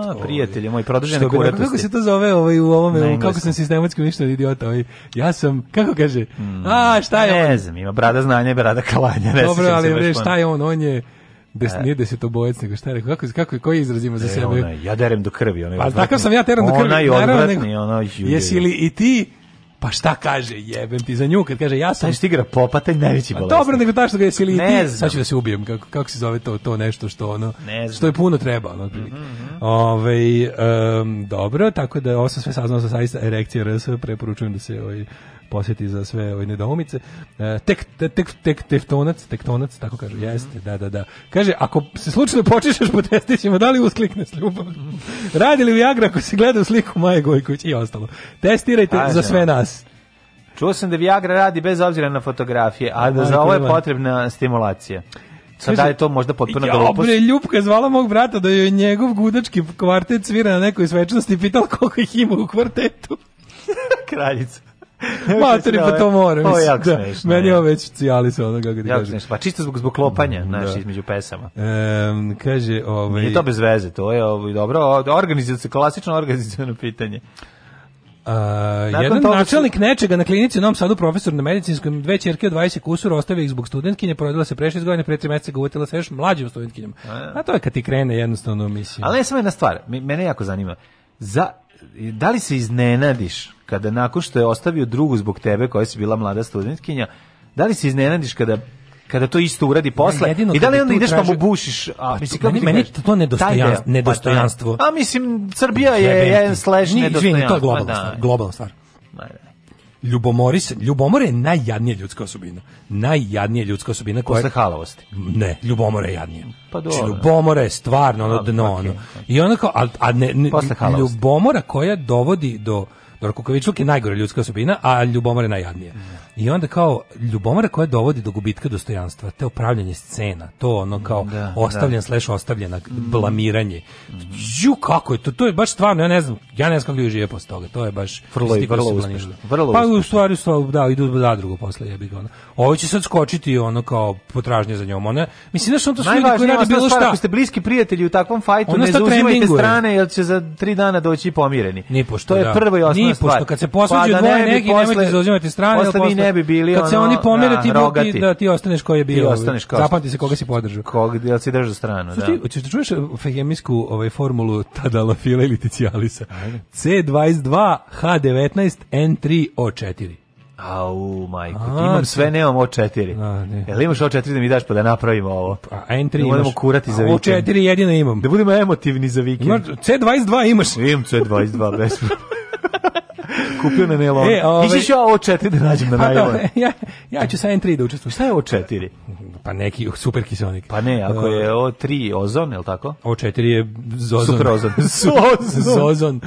pa prijatelje, moj produžene kuratosti. Kako se to zove ovaj, u ovome, kako sam sistematski uništen idiota? Ovaj. Ja sam, kako kaže, mm. a šta je ne on? Ne znam, ima brada znanja i brada kalanja. Dobro, ali šta je on? On je Des, e. Nije desetobojec, nego šta je rekao, kako, kako, koji izrazima za e, sebe? Ona, ja derem do krvi. Ona pa takav sam ja derem do krvi. Ona je odvratni, ona je... Jesi li i ti pa šta kaže, jebem ti za nju, kad kaže ja sam... Taj što igra popa, taj najveći pa bolesnik. Dobro, nego taj što ga jesi li ti, sad ću da se ubijem, kako, kako se zove to, to nešto što ono, ne što je puno treba, ono, mm -hmm. Ove, um, dobro, tako da ovo sam sve saznao sa sajista Erekcija RS, preporučujem da se ovaj, poseti za sve ove nedoumice. E, tek, tek, tek, teftonac, tektonac, tako kažu, mhm. jeste, da, da, da. Kaže, ako se slučajno počešaš po testićima, da li usklikne s ljubav? Mhm. Radi li Viagra ako se gleda u sliku Maje Gojković i ostalo? Testirajte Ažem. za sve nas. Čuo sam da Viagra radi bez obzira na fotografije, a da za ovo je potrebna stimulacija. Sada da je to možda potpuno ja, glupost. Ja, Ljubka zvala mog brata da je njegov gudački kvartet svira na nekoj svečanosti i pitala koliko ih ima u kvartetu. Kraljica. Materi pa to more. Ovo je jako da. smešno. Meni da. je ovo već cijali ono kako ti kažem. Pa čisto zbog, zbog lopanja, da. znaš, da. između pesama. E, kaže, ovaj... Nije to bez veze, to je ovaj, dobro, organizacijalno, klasično organizacijalno pitanje. Uh, jedan načelnik su... nečega na klinici u Novom Sadu, profesor na medicinskom, dve čerke od 20 kusura ostavio ih zbog studentkinje, prodala se pre 6 godina, pre tri meseca ga uvjetila sa još mlađim studentkinjom. A, A to je kad ti krene jednostavno mislim. Ali ne samo jedna stvar, mene jako zanima. Za, da li se iznenadiš kada nakon što je ostavio drugu zbog tebe koja si bila mlada studentkinja, da li se iznenadiš kada kada to isto uradi posle ne, i da li onda ideš traži... pa mu bušiš a mislim kako meni, meni to nedostojanstvo pa nedostojanstvo a mislim Srbija je jedan slash nedostojanstvo izvini, to je globalna pa da, stvar globalna stvar Ljubomori se, ljubomor je najjadnija ljudska osobina. Najjadnija ljudska osobina koja posle halavosti. Ne, ljubomora je jadnija. Pa znači, dobro. Znači, ljubomora je stvarno ono dno okay, ono. I onako, a, a ne, ne ljubomora koja dovodi do Kukavičluk je najgore ljudska osobina, a ljubomora je najjadnija. Mm. I onda kao ljubomora koja dovodi do gubitka dostojanstva, te upravljanje scena, to ono kao da, da. ostavljen da. slash ostavljena, blamiranje. Mm -hmm. kako je to? To je baš stvarno, ja ne znam, ja ne znam kako je žive posle toga, to je baš... Vrlo vrlo uspešno. pa u stvari, stvari, da, idu zadrugu posle, jebi ga ono. Ovo će sad skočiti ono kao potražnje za njom. Ona, mislim, znaš, on to su ljudi koji radi bilo šta. Ako ste bliski prijatelji u takvom fajtu, ne zauzimajte strane, jer će za tri dana doći pomireni. Ni to je da. prvo i osnovna stvar. Ni pošto, kad se posvađaju pa da dvoje neki, nemojte zauzimati strane, posle, ne bi bili kad ono, se oni pomere, da, ti, ti, da, ti ostaneš ko je bio. Zapamti se koga si podržao. Koga, da si držao stranu, Znaš, da. Hoćeš da čuješ uh, fehemijsku ovaj, formulu tadalafila ili ticijalisa? C22, H19, N3, O4. Au, majko, ti imam sve, nemam O4. A, ne. Jel imaš O4 da mi daš pa da napravimo ovo? A pa, N3 da imaš. kurati za vikend. O4 jedino imam. Da budemo emotivni za vikend. Imaš, C22 imaš. Imam C22, bez kupio na nelon. E, ove... ja O4 da nađem na pa najlon. Da, ja, ja ću sa N3 da učestvujem. Šta je O4? Pa neki super kiselnik. Pa ne, ako je O3 ozon, je li tako? O4 je zozon. Super ozon. zozon. zozon.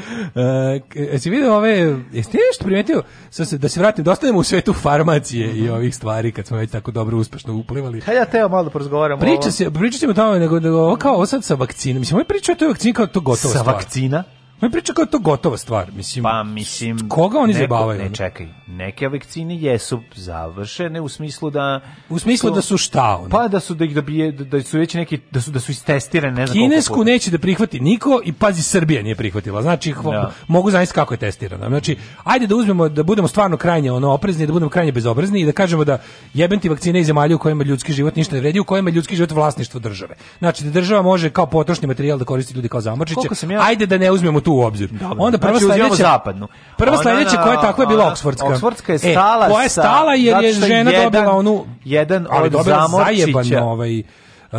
E, si vidio ove, jeste nešto primetio? Se, da se vratim, dostanemo da u svetu farmacije mm -hmm. i mhm. ovih stvari kad smo već tako dobro uspešno uplivali. Hajde ja teo malo da porazgovaramo. Priča se, pričat ćemo o nego, nego ovo kao ovo sad sa vakcinom. Mislim, ovo je priča o toj vakcini kao to gotovo Sa stvar. vakcina? Ma priča kao je to gotova stvar, mislim. Pa mislim koga oni neko, zabavaju? Ne, čekaj. Neke vakcine jesu završene u smislu da u smislu su, da su šta one? Pa da su da ih dobije da, da, su već neki da su da su istestirane, ne znam Kinesku neće da prihvati niko i pazi Srbija nije prihvatila. Znači no. Da. mogu zamisliti kako je testirana. Znači ajde da uzmemo da budemo stvarno krajnje ono oprezni, da budemo krajnje bezobrazni i da kažemo da jebenti vakcine iz zemalja u kojima ljudski život ništa ne vredi, u kojima ljudski život vlasništvo države. Znači da država može kao potrošni materijal da koristi ljudi kao zamrčiće. Ja... Ajde da ne uzmemo tu u obzir. Dobro. Onda prva znači, sledeća zapadnu. Prva ona, sledeća koja je takva je bila Oksfordska. Oksfordska je e, stala. E, koja je stala jer znači, je žena jedan, dobila onu jedan od ali dobila ovaj e,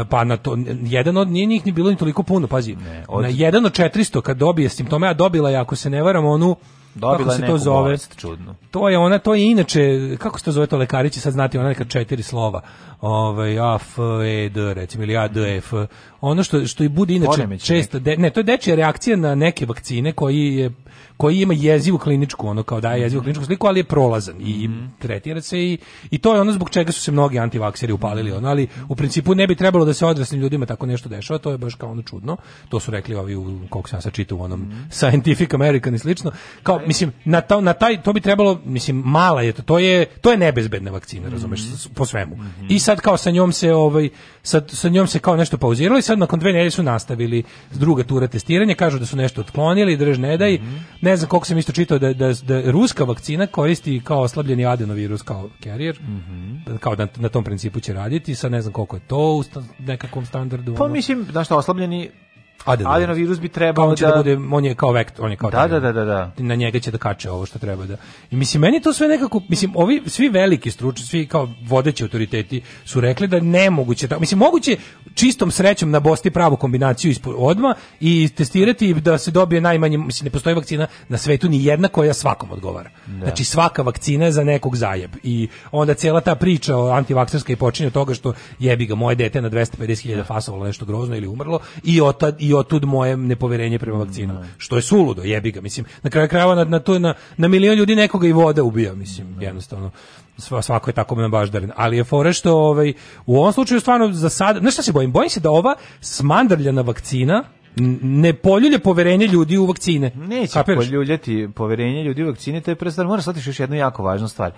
pa na to jedan od nije njih ni bilo ni toliko puno pazi ne, od... na jedan od 400 kad dobije simptome a dobila je ako se ne varam onu Dobila kako se to zove? Bolest, čudno. To je ona, to je inače, kako se to zove to lekari sad znati, ona neka četiri slova. Ovaj A F E D recimo ili A D e, F. Ono što što i bude inače često de, ne, to je dečija reakcija na neke vakcine koji je koji ima jezivu kliničku, ono kao daje jezivu mhm. kliničku sliku, ali je prolazan i mhm. tretira se i, i to je ono zbog čega su se mnogi antivakseri upalili, ono, ali u principu ne bi trebalo da se odraslim ljudima tako nešto dešava, to je baš kao ono čudno. To su rekli ovi u koliko sam čitao u onom mhm. Scientific American i slično. Kao mislim na to, na taj to bi trebalo, mislim mala je to, to je to je nebezbedna vakcina, razumeš, po svemu. I sad kao sa njom se ovaj sa, sa njom se kao nešto pauziralo i sad nakon dve nedelje su nastavili druga tura testiranja, kažu da su nešto otklonili, drž ne daj. Mm -hmm ne znam koliko sam isto čitao da, da, da ruska vakcina koristi kao oslabljeni adenovirus kao carrier, mm -hmm. kao na, na tom principu će raditi, sa ne znam koliko je to u nekakvom standardu. Pa ono. mislim, znaš šta, oslabljeni Adenovirus. Da Adenovirus bi trebao da... da bude, on je kao vektor, on je kao... Da, da, da, da, da. Na njega će da kače ovo što treba da... I mislim, meni to sve nekako... Mislim, ovi, svi veliki stručni, svi kao vodeći autoriteti su rekli da nemoguće... Da, mislim, moguće čistom srećom nabosti pravu kombinaciju ispod, odma i testirati da se dobije najmanje... Mislim, ne postoji vakcina na svetu ni jedna koja svakom odgovara. Da. Znači, svaka vakcina je za nekog zajeb. I onda cijela ta priča o antivakserskoj počinje od toga što jebi ga, moje dete na 250.000 fasovalo nešto grozno ili umrlo i otad i i otud moje nepoverenje prema mm, vakcinama. Da. Što je suludo, jebi ga, mislim. Na kraju krajeva na, na, to, na, na milion ljudi nekoga i voda ubija, mislim, da. jednostavno svako je tako na baždaren, ali je fore što ovaj, u ovom slučaju stvarno za sada, znaš šta se bojim? Bojim se da ova smandrljana vakcina, ne poljulje poverenje ljudi u vakcine. Neće Kapiraš? poljuljati poverenje ljudi u vakcine, to je prvo stvar. Moram shvatiti još jednu jako važnu stvar.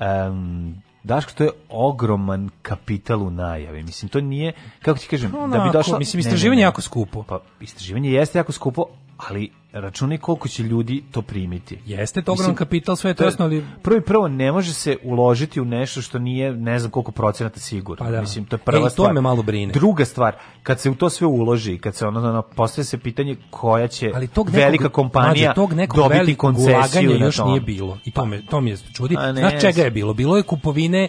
Um, Daško, to je ogroman kapital u najavi. Mislim, to nije, kako ti kažem, Onako, da bi došlo... Mislim, istraživanje je jako skupo. Pa, istraživanje jeste jako skupo, ali računaj koliko će ljudi to primiti. Jeste to ogroman kapital, sve je to jasno, ali... Prvo i prvo, ne može se uložiti u nešto što nije, ne znam koliko procenata sigurno. Pa da. Mislim, to je prva e, to me malo brine. Druga stvar, kad se u to sve uloži, kad se ono, ono postoje se pitanje koja će ali tog nekog, velika kompanija mađe, tog nekog dobiti koncesiju. još tom. nije bilo. I to me, to mi je čudi. Ne, Znaš čega je bilo? Bilo je kupovine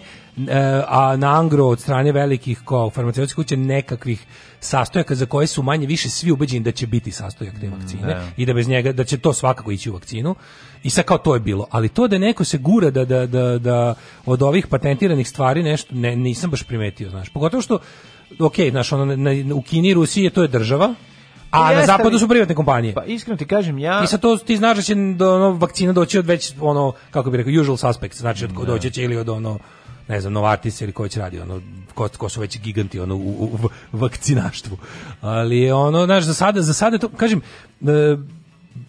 e, a na angro od strane velikih kao farmaceutskih kuća nekakvih sastojaka za koje su manje više svi ubeđeni da će biti sastojak te mm, vakcine ne. Da. i da bez njega, da će to svakako ići u vakcinu. I sad kao to je bilo. Ali to da neko se gura da, da, da, da od ovih patentiranih stvari nešto, ne, nisam baš primetio, znaš. Pogotovo što, ok, znaš, ono, na, na, u Kini i Rusiji je to je država, a na zapadu su privatne kompanije. Pa iskreno ti kažem ja. I sa to ti znaš da će do ono vakcina doći od već ono kako bih rekao usual suspects, znači od ne. Da. doći će ili od ono ne znam, Novartis ili ko će radi, ono, ko, ko su već giganti ono, u, u, u vakcinaštvu. Ali ono, znaš, za sada, za sada to, kažem, e,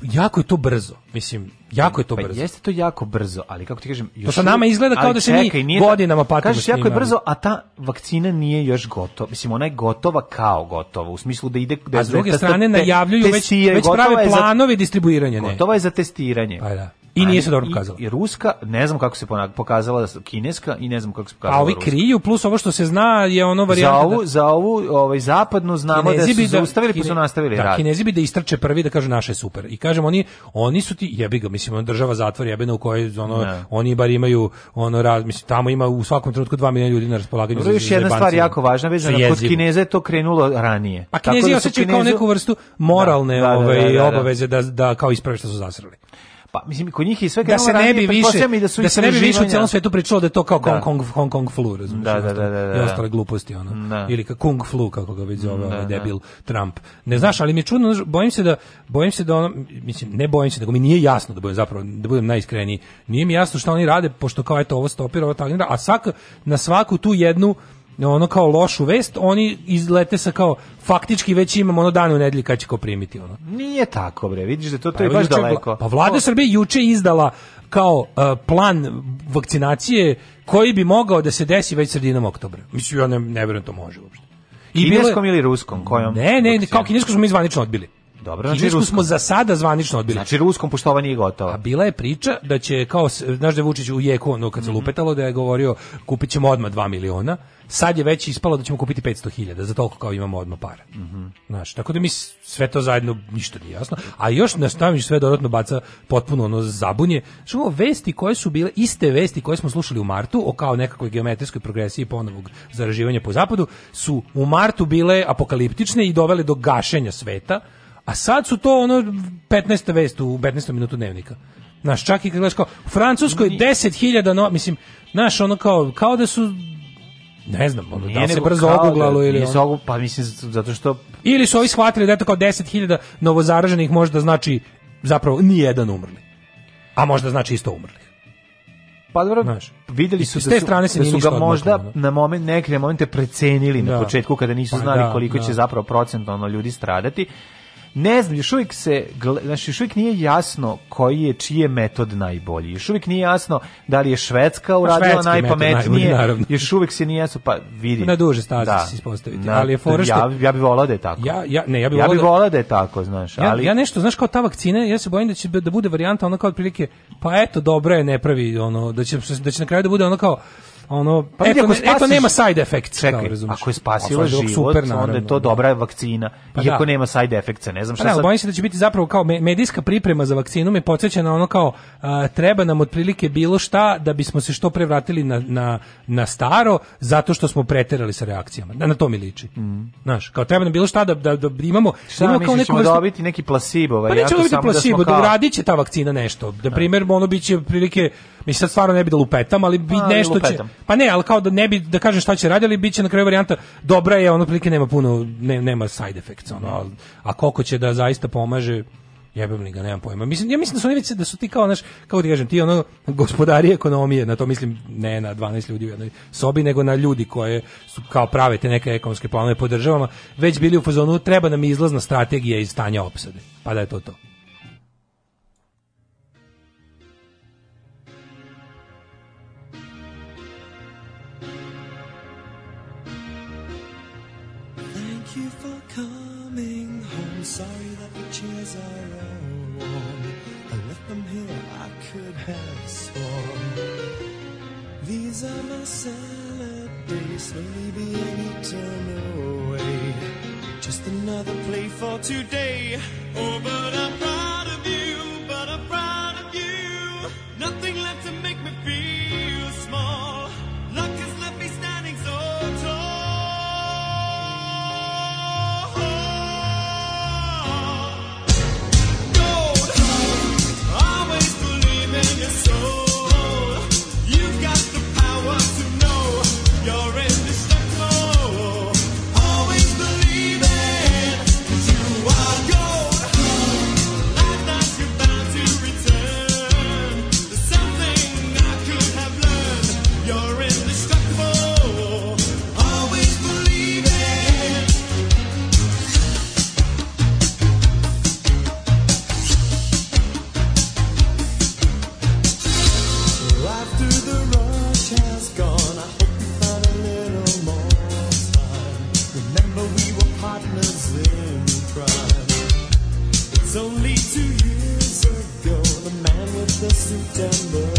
jako je to brzo. Mislim, jako je to pa brzo. Jeste to jako brzo, ali kako ti kažem, još to sa nama izgleda kao da se čekaj, mi godinama patimo. Kažeš jako je brzo, a ta vakcina nije još gotova. Mislim ona je gotova kao gotova, u smislu da ide da A s druge da- da- strane te, najavljuju već, već prave planovi za, distribuiranja, ne. Gotova je za testiranje. Pa da. I nije se dobro pokazala. I, I ruska, ne znam kako se pokazala da kineska i ne znam kako se pokazala. A ovi ruska. kriju plus ovo što se zna je ono varijanta. Za ovu, da, za ovu ovaj zapadnu znamo da su da zaustavili pa su nastavili da, rad. Kinezi bi da istrče prvi da kažu naše super. I kažem oni oni su ti jebi ga mislim država zatvor jebena u kojoj ono ne. Da. oni bar imaju ono raz mislim tamo ima u svakom trenutku 2 miliona ljudi na raspolaganju. Dobro, još jedna stvar jako važna vezana kod Kineza je to krenulo ranije. Pa Kinezi da osećaju kao neku vrstu moralne da, da, ove ovaj, obaveze da da kao isprave što su zasrali. Pa mislim kod njih je sve da se ne bi više da, da se ne bi više u celom svetu pričalo da je to kao da. Hong Kong Hong Kong flu, razumiješ? Da, da, da, da, da, I da. ostale gluposti ono. Da. Ili kao Kung flu kako ga već zove mm, ovaj debil Trump. Ne znaš, ali mi je čudno, bojim se da bojim se da ono mislim ne bojim se, da mi nije jasno da budem zapravo da budem najiskreniji. Nije mi jasno šta oni rade pošto kao eto ovo stopira, ovo tagnira, a svak na svaku tu jednu ono kao lošu vest, oni izlete sa kao faktički već imamo ono dane u nedelji kad će ko primiti ono. Nije tako bre, vidiš da to, to je pa baš juče, daleko. Pa vlada Srbije juče izdala kao uh, plan vakcinacije koji bi mogao da se desi već sredinom oktobra. Mislim ja ne, ne vjerujem da to može uopšte. I kineskom ili ruskom kojom? Ne, ne, vakcinacije? kao kineskom smo mi zvanično odbili. Dobro, znači Kinesku smo za sada zvanično odbili. Znači ruskom poštovanje je gotovo. A bila je priča da će kao znaš da je Vučić u jeku ono kad se mm -hmm. lupetalo da je govorio kupit ćemo odmah 2 miliona. Sad je već ispalo da ćemo kupiti 500.000 za toliko kao imamo odmah para. Mm -hmm. Znaš, tako da mi sve to zajedno ništa nije jasno. A još nastaviš sve dodatno baca potpuno ono zabunje. Što vesti koje su bile iste vesti koje smo slušali u martu o kao nekakvoj geometrijskoj progresiji ponovog zaraživanja po zapadu su u martu bile apokaliptične i dovele do gašenja sveta A sad su to ono 15. vest u 15. minutu dnevnika. Naš čak i kad gledaš kao, u Francuskoj 10.000, no, mislim, naš ono kao, kao da su ne znam, ono, da li se brzo da oguglalo da, ili... Nije ono. pa mislim, zato što... Ili su ovi shvatili da je to kao 10.000 novozaraženih možda znači zapravo nijedan umrli. A možda znači isto umrli. Pa dobro, Znaš, videli su da su, da su ga možda odmaklo, na moment, neke momente precenili da. na početku kada nisu pa znali da, koliko da. će zapravo procentno ljudi stradati, ne znam, još uvijek se, znači još uvijek nije jasno koji je, čiji je metod najbolji. Još uvijek nije jasno da li je Švedska pa uradila najpametnije. Najbolji, još uvijek se nije jasno, pa vidi. Na duže staze da, se ispostaviti. Na, ali je forešte, ja, ja bih volao da je tako. Ja, ja, ne, ja bih ja bi volao da-, da je tako, znaš. Ali, ja, ja nešto, znaš, kao ta vakcina, ja se bojim da će da bude varijanta ono kao otprilike, pa eto, dobro je, ne pravi, ono, da će, da će na kraju da bude ono kao, ono pa eto, ako, spasiš, eto nema side effects čekaj ako je spasila život super, naravno, onda je to da. dobra vakcina pa da. iako da. nema side effects ne znam pa šta pa sad... da, bojim se da će biti zapravo kao medijska priprema za vakcinu me podsjeća na ono kao a, treba nam otprilike bilo šta da bismo se što pre vratili na, na, na staro zato što smo preterali sa reakcijama na, na to mi liči mm. znaš kao treba nam bilo šta da, da, da imamo šta imamo kao neku vrstu... dobiti neki placebo pa ja nećemo dobiti placebo da, kao... da će ta vakcina nešto da primjer ono će prilike mislim sad stvarno ne bi da lupetam ali bi pa, nešto će Pa ne, ali kao da ne bi da kažem šta će raditi, ali biće na kraju varijanta dobra je, ono otprilike nema puno ne, nema side effects ono, a, a koliko će da zaista pomaže jebem li ga, nemam pojma. Mislim, ja mislim da su oni već, da su ti kao, naš, kako ti kažem, ti ono gospodari ekonomije, na to mislim ne na 12 ljudi u jednoj sobi, nego na ljudi koje su kao prave te neke ekonomske planove po državama, već bili u fazonu, treba nam izlazna strategija iz stanja opsade. Pa da je to to. for today. Oh, but I'm proud of you, but I'm proud of you. Nothing left. September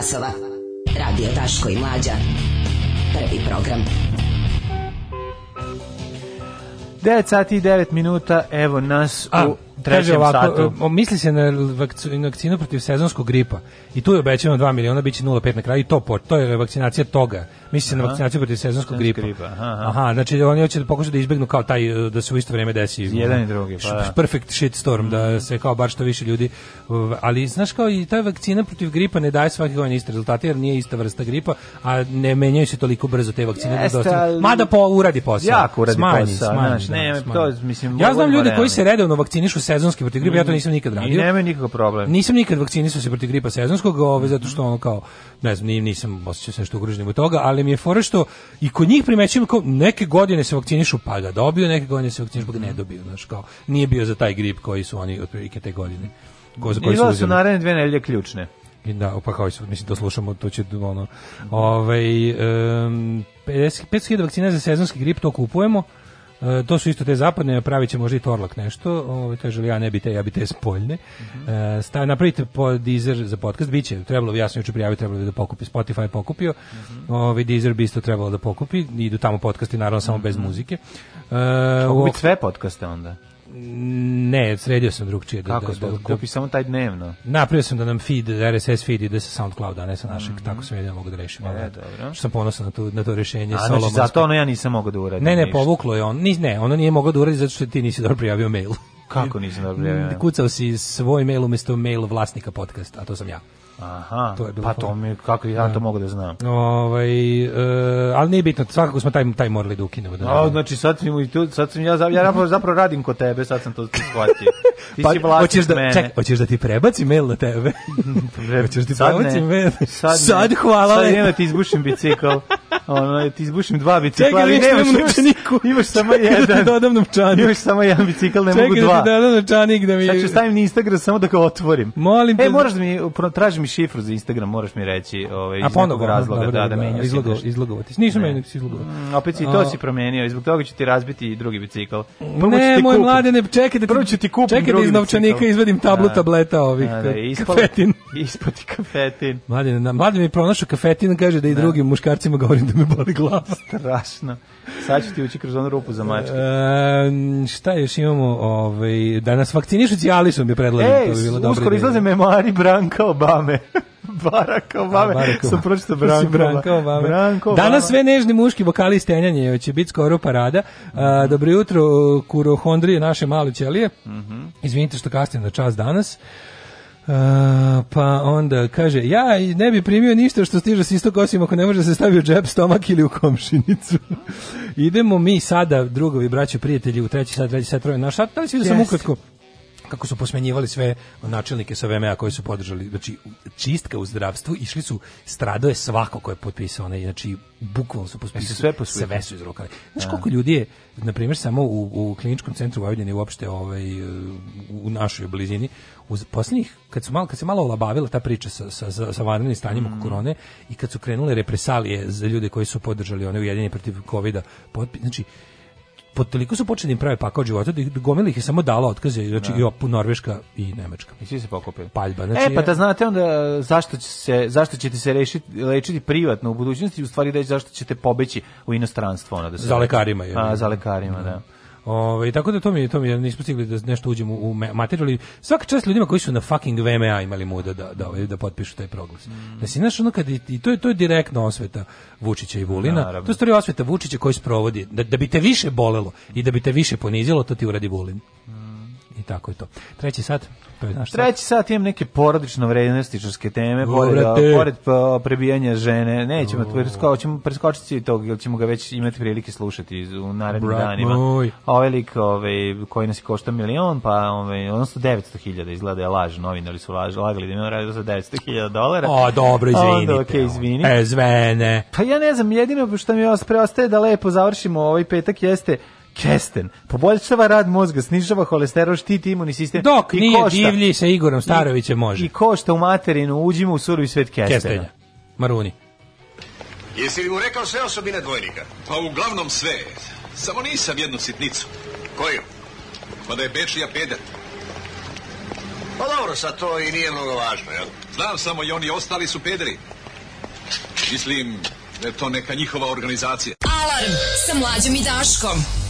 časova. Radio Taško i Mlađa. Prvi program. 9 sati i 9 minuta, evo nas A. u Kaže ovako, satu. E, misli se na vakcinu protiv sezonskog gripa i tu je obećano 2 miliona, biće 0,5 na kraju i to, to je vakcinacija toga. Misli se na vakcinaciju protiv sezonskog gripa. gripa. Aha, aha. aha, znači oni hoće da pokušaju da izbegnu kao taj, e, da se u isto vreme desi. Jedan i drugi, pa da. Perfect shitstorm, mm. da mhm. se kao bar što više ljudi, ali znaš kao i ta vakcina protiv gripa ne daje svake godine iste rezultate, jer nije ista vrsta gripa, a ne menjaju se toliko brzo te vakcine. Da Jeste, da Mada po, uradi posao. Jako uradi smanji, posao. Smanji, smanji, ne, da, ne, smanji. To, mislim, ja znam ljude koji se redovno vakcinišu sezonski protiv gripa, ja to mm. nisam nikad radio. I nema nikakav problem. Nisam nikad vakcinisao se protiv gripa sezonskog, ovaj, zato što ono kao, ne znam, nisam osjećao se nešto ugroženim od toga, ali mi je fora što i kod njih primećujem kao neke godine se vakcinišu pa ga dobio, neke godine se vakcinišu pa ga ne mm. dobio, znači kao nije bio za taj grip koji su oni otprilike te godine. Ko, koji su, da su naredne dve nedelje ključne. I da, pa kao mislim da slušamo, to će ono... Ovaj, um, 50.000 vakcina za sezonski grip, to kupujemo. E, to su isto te zapadne, pravit će možda i Torlak nešto. Ovaj želi, ja ne bi te, ja bi te spoljne. Mhm. E, sta napravite pod Deezer za podcast biće. Trebalo bi jasno juče prijaviti, trebalo bi da pokupi Spotify je pokupio. Mhm. Ovaj Deezer bi isto trebalo da pokupi. Idu tamo podcasti naravno samo mhm. bez muzike. E, Mogu biti sve podcaste onda. Ne, sredio sam drugčije. Da, da- Kako da, da, kupi da samo taj dnevno? Napravio sam da nam feed, RSS feed ide sa SoundCloud, a ne sa našeg. Mm -hmm. Tako sam jedino da mogu da rešim. E, dobro. Što sam ponosan na to, na to rešenje. A znači, zato ono ja nisam mogao da uradim Ne, ne, ništa. povuklo je on. Ni, ne, ono nije mogao da uradi zato što ti nisi dobro prijavio mail. Kako nisam dobro prijavio? Kucao si svoj mail umjesto mail vlasnika podcasta, a to sam ja. Aha, to je pa to mi, kako ja da. to mogu da znam. Ovaj, e, ali nije bitno, svakako smo taj, taj morali da ukinemo. Da A, znači sad, smo i tu, sad sam ja, ja zapravo radim kod tebe, sad sam to shvatio. Ti pa, si hoćeš da, Ček, hoćeš da ti prebaci mail na tebe? hoćeš da ti sad prebaci ne. mail? Sad, ne. sad hvala. Sad jedno da ti izbušim bicikl. ono, ti izbušim dva bicikla, ali nemaš, imaš, imaš samo jedan. Ti dodam novčanik. Imaš samo jedan bicikl, ne Čekaj mogu dva. Čekaj da ti dodam novčanik da mi... Sad ću stavim na Instagram samo da ga otvorim. Molim e, te... moraš da mi, traži mi šifru za Instagram, moraš mi reći ovaj, iz A razloga. Dobro, da, da, menjam da izlogo, izlogovo ti. Nisam menio si izlogovo. Mm, opet si to si promenio i zbog toga će ti razbiti drugi bicikl. Prvo ne, moj kupim. mlade, ne, čekaj da ti, Prvo ću ti kupim čekaj da iz novčanika izvadim tablu a, da. tableta ovih. A, da, da kafetin. Ispod ti kafetin. Mladen, na, mladen mi pronašao kafetin, kaže da i da. drugim muškarcima govorim da me boli glava. Strašno. Sad ću ti ući kroz onu rupu za mačke. E, šta još imamo? Ovaj, danas vakcinišu cijališom bi predlažem. Ej, to bi bilo uskoro izlaze memari Branka Obame. Barack Obama. Barack Obama. Sam pročitao Branko, Branko Obama. Branko Obama. Danas sve nežni muški vokali i stenjanje, će biti skoro parada. Mm -hmm. uh, dobro jutro, kurohondrije naše male ćelije. Mm -hmm. Izvinite što kasnim na čas danas. Uh, pa onda kaže ja ne bi primio ništa što stiže s istog osim ako ne može da se stavi u džep, stomak ili u komšinicu. Idemo mi sada drugovi, braće, prijatelji u treći sat, treći sat, troje. Naš sat, da li si vidio yes. sam ukratko? kako su posmenjivali sve načelnike sa VMA koji su podržali. Znači, čistka u zdravstvu, išli su, strado je svako ko je potpisao, ne, znači, bukvalno su pospisali, sve, pospisali. sve su izrokali. znači da. koliko ljudi je, na primjer, samo u, u kliničkom centru Vojvodine uopšte ovaj, u našoj blizini, u posljednjih, kad, su malo, kad se malo olabavila ta priča sa, sa, sa vanrednim stanjem mm. korone i kad su krenule represalije za ljude koji su podržali one ujedinjeni protiv kovida -a, znači, po toliko su počeli da prave pakao života da, da gomili ih je samo dala otkaze znači da. i i Norveška i Nemačka i svi se pokopili paljba e, znači e pa da znate onda e, zašto će se zašto ćete se rešiti lečiti privatno u budućnosti u stvari da zašto ćete pobeći u inostranstvo ona da se za lekarima je a za lekarima da. da. Ovaj tako da to mi to mi nismo stigli da nešto uđemo u materijal. Svaka čast ljudima koji su na fucking VMA imali muda da da da, da potpišu taj proglas. Mm. Da si znaš ono kad i, to je to je direktno osveta Vučića i Vulina. Naravno. To je stvari osveta Vučića koji sprovodi da, da bi te više bolelo i da bi te više ponizilo to ti uradi Vulin. Mm. I tako je to. Treći sat. Znaš, treći sat imam neke porodično vrednostičarske teme, pored, pored pa, prebijanja žene. Nećemo, presko, ćemo preskočiti tog, jer ćemo ga već imati prilike slušati u narednim Brat danima. Moj. A ovaj lik ovaj, koji nas je košta milion, pa ovaj, odnosno 900 hiljada izgleda je laž, ali su laž, lagali da mi radi za 900 hiljada dolara. O, dobro, izvinite. Onda, okay, izvini. E, zvene. Pa ja ne znam, jedino što mi preostaje da lepo završimo ovaj petak jeste Kesten. Poboljšava ovaj rad mozga, snižava holesterol, štiti imunni sistem. Dok I nije košta, divlji sa Igorom Starovićem može. I košta u materinu, uđimo u surovi svet Kestena. Kestenja. Maruni. Jesi li mu rekao sve osobine dvojnika? Pa uglavnom sve. Samo nisam jednu sitnicu. Koju? Pa da je Bečija pedat. Pa dobro, sad to i nije mnogo važno, jel? Znam samo i oni ostali su pederi. Mislim da je to neka njihova organizacija. Alarm sa mlađom i Daškom.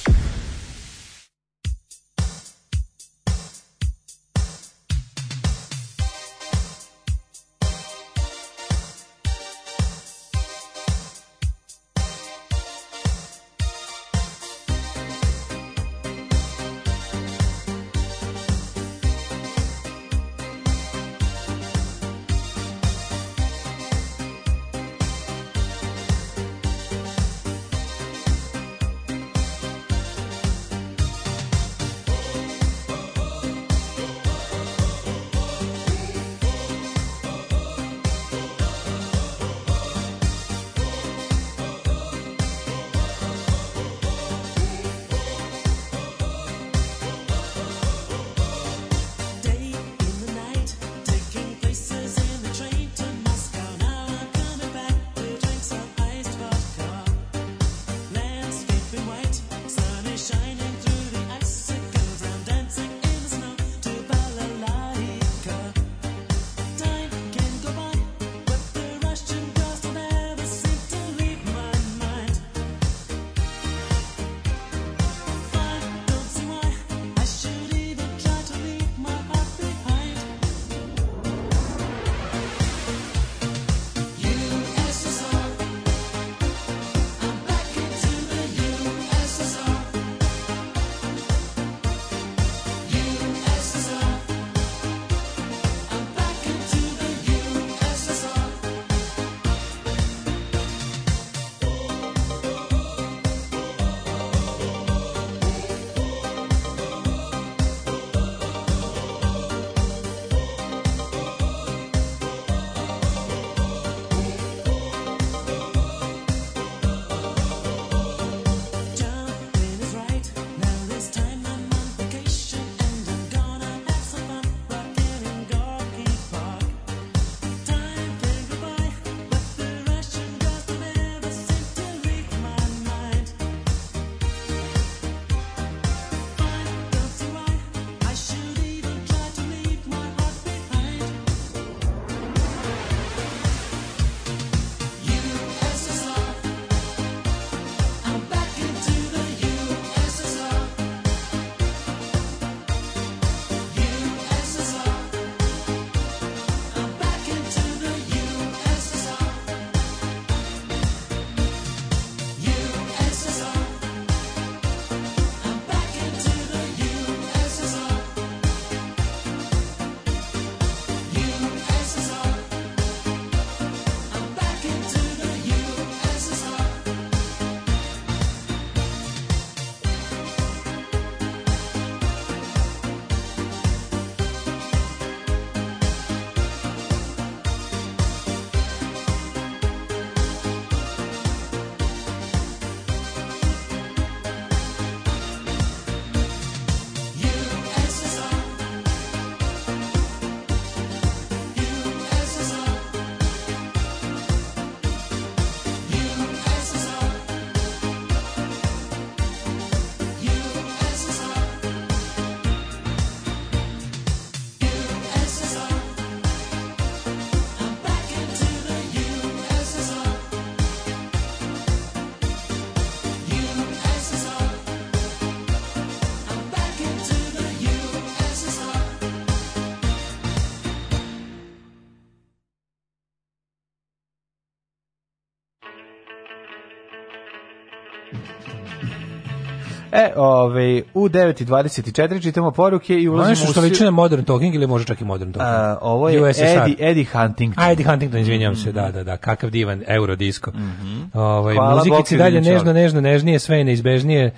ove, ovaj, u 9.24, čitamo poruke i ulazimo Nešto što u... liči Modern Talking ili može čak i Modern Talking. A, ovo je Eddie, Eddie Huntington. A, Eddie Huntington, izvinjam mm se, da, da, da, kakav divan Eurodisco. Mm -hmm. ovaj, muzikici dalje nežno, nežno, nežnije, sve je neizbežnije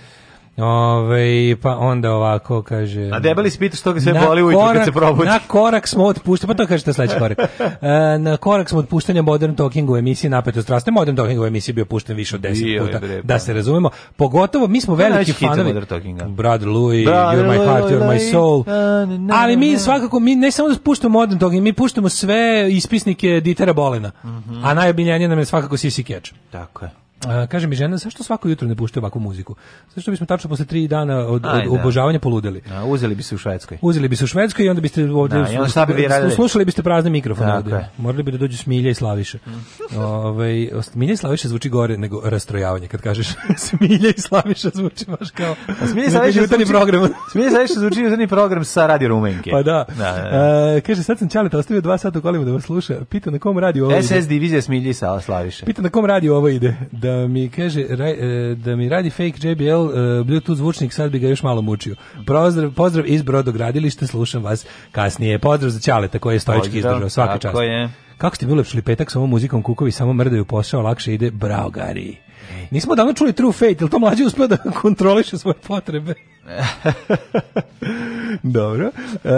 Ove, pa onda ovako kaže... A debeli spitaš što ga sve boli ujutro kad se probuđi. Na korak smo od pa to kažete sledeći korak. E, na korak smo od Modern Talking u emisiji Napeto strastne. Modern Talking u emisiji bio pušten više od 10 puta, bre, da pa. se razumemo. Pogotovo, mi smo veliki fanovi. Modern Brad Louis, Brother You're my heart, you're my soul. Ali mi svakako, mi ne samo da puštamo Modern Talking, mi puštamo sve ispisnike Ditera Bolena. Mm -hmm. A najomiljenije nam je svakako Sissy Catch. Tako je. Uh, kaže mi žena, zašto svako jutro ne puštaju ovakvu muziku? Zašto bismo tačno posle 3 dana od, od obožavanja poludeli? Da, uzeli bi se u Švedskoj. Uzeli bi se u Švedskoj i onda biste ovde da, Slušali biste prazne mikrofone da, ovdje. Morali bi da dođu Smilja i Slaviša. Mm. ovaj Smilja i Slaviše zvuči gore nego rastrojavanje kad kažeš Smilja i Slaviša zvuči baš kao Smilja i Slaviše jutarnji program. Smilja i Slaviše zvuči jutarnji program sa Radio Rumenke. Pa da. da, da. Uh, kaže sad sam Ćaleta ostavio 2 sata u kolima da vas sluša. Pita na kom radiju ovo SS ide. SS divizija Smilja i Slaviša. Pita na kom radiju ovo ide. Da mi kaže e, da mi radi fake JBL e, Bluetooth zvučnik, sad bi ga još malo mučio. Pozdrav, pozdrav iz Brodogradilišta, slušam vas kasnije. Pozdrav za Ćaleta koji je stojički izdržao, svaka čast. Je. Kako ste mi ulepšili petak sa ovom muzikom, kukovi samo mrdaju posao, lakše ide, bravo Gari. Okay. Nismo davno čuli True Fate, jel to mlađi uspio da kontroliše svoje potrebe? Dobro. E,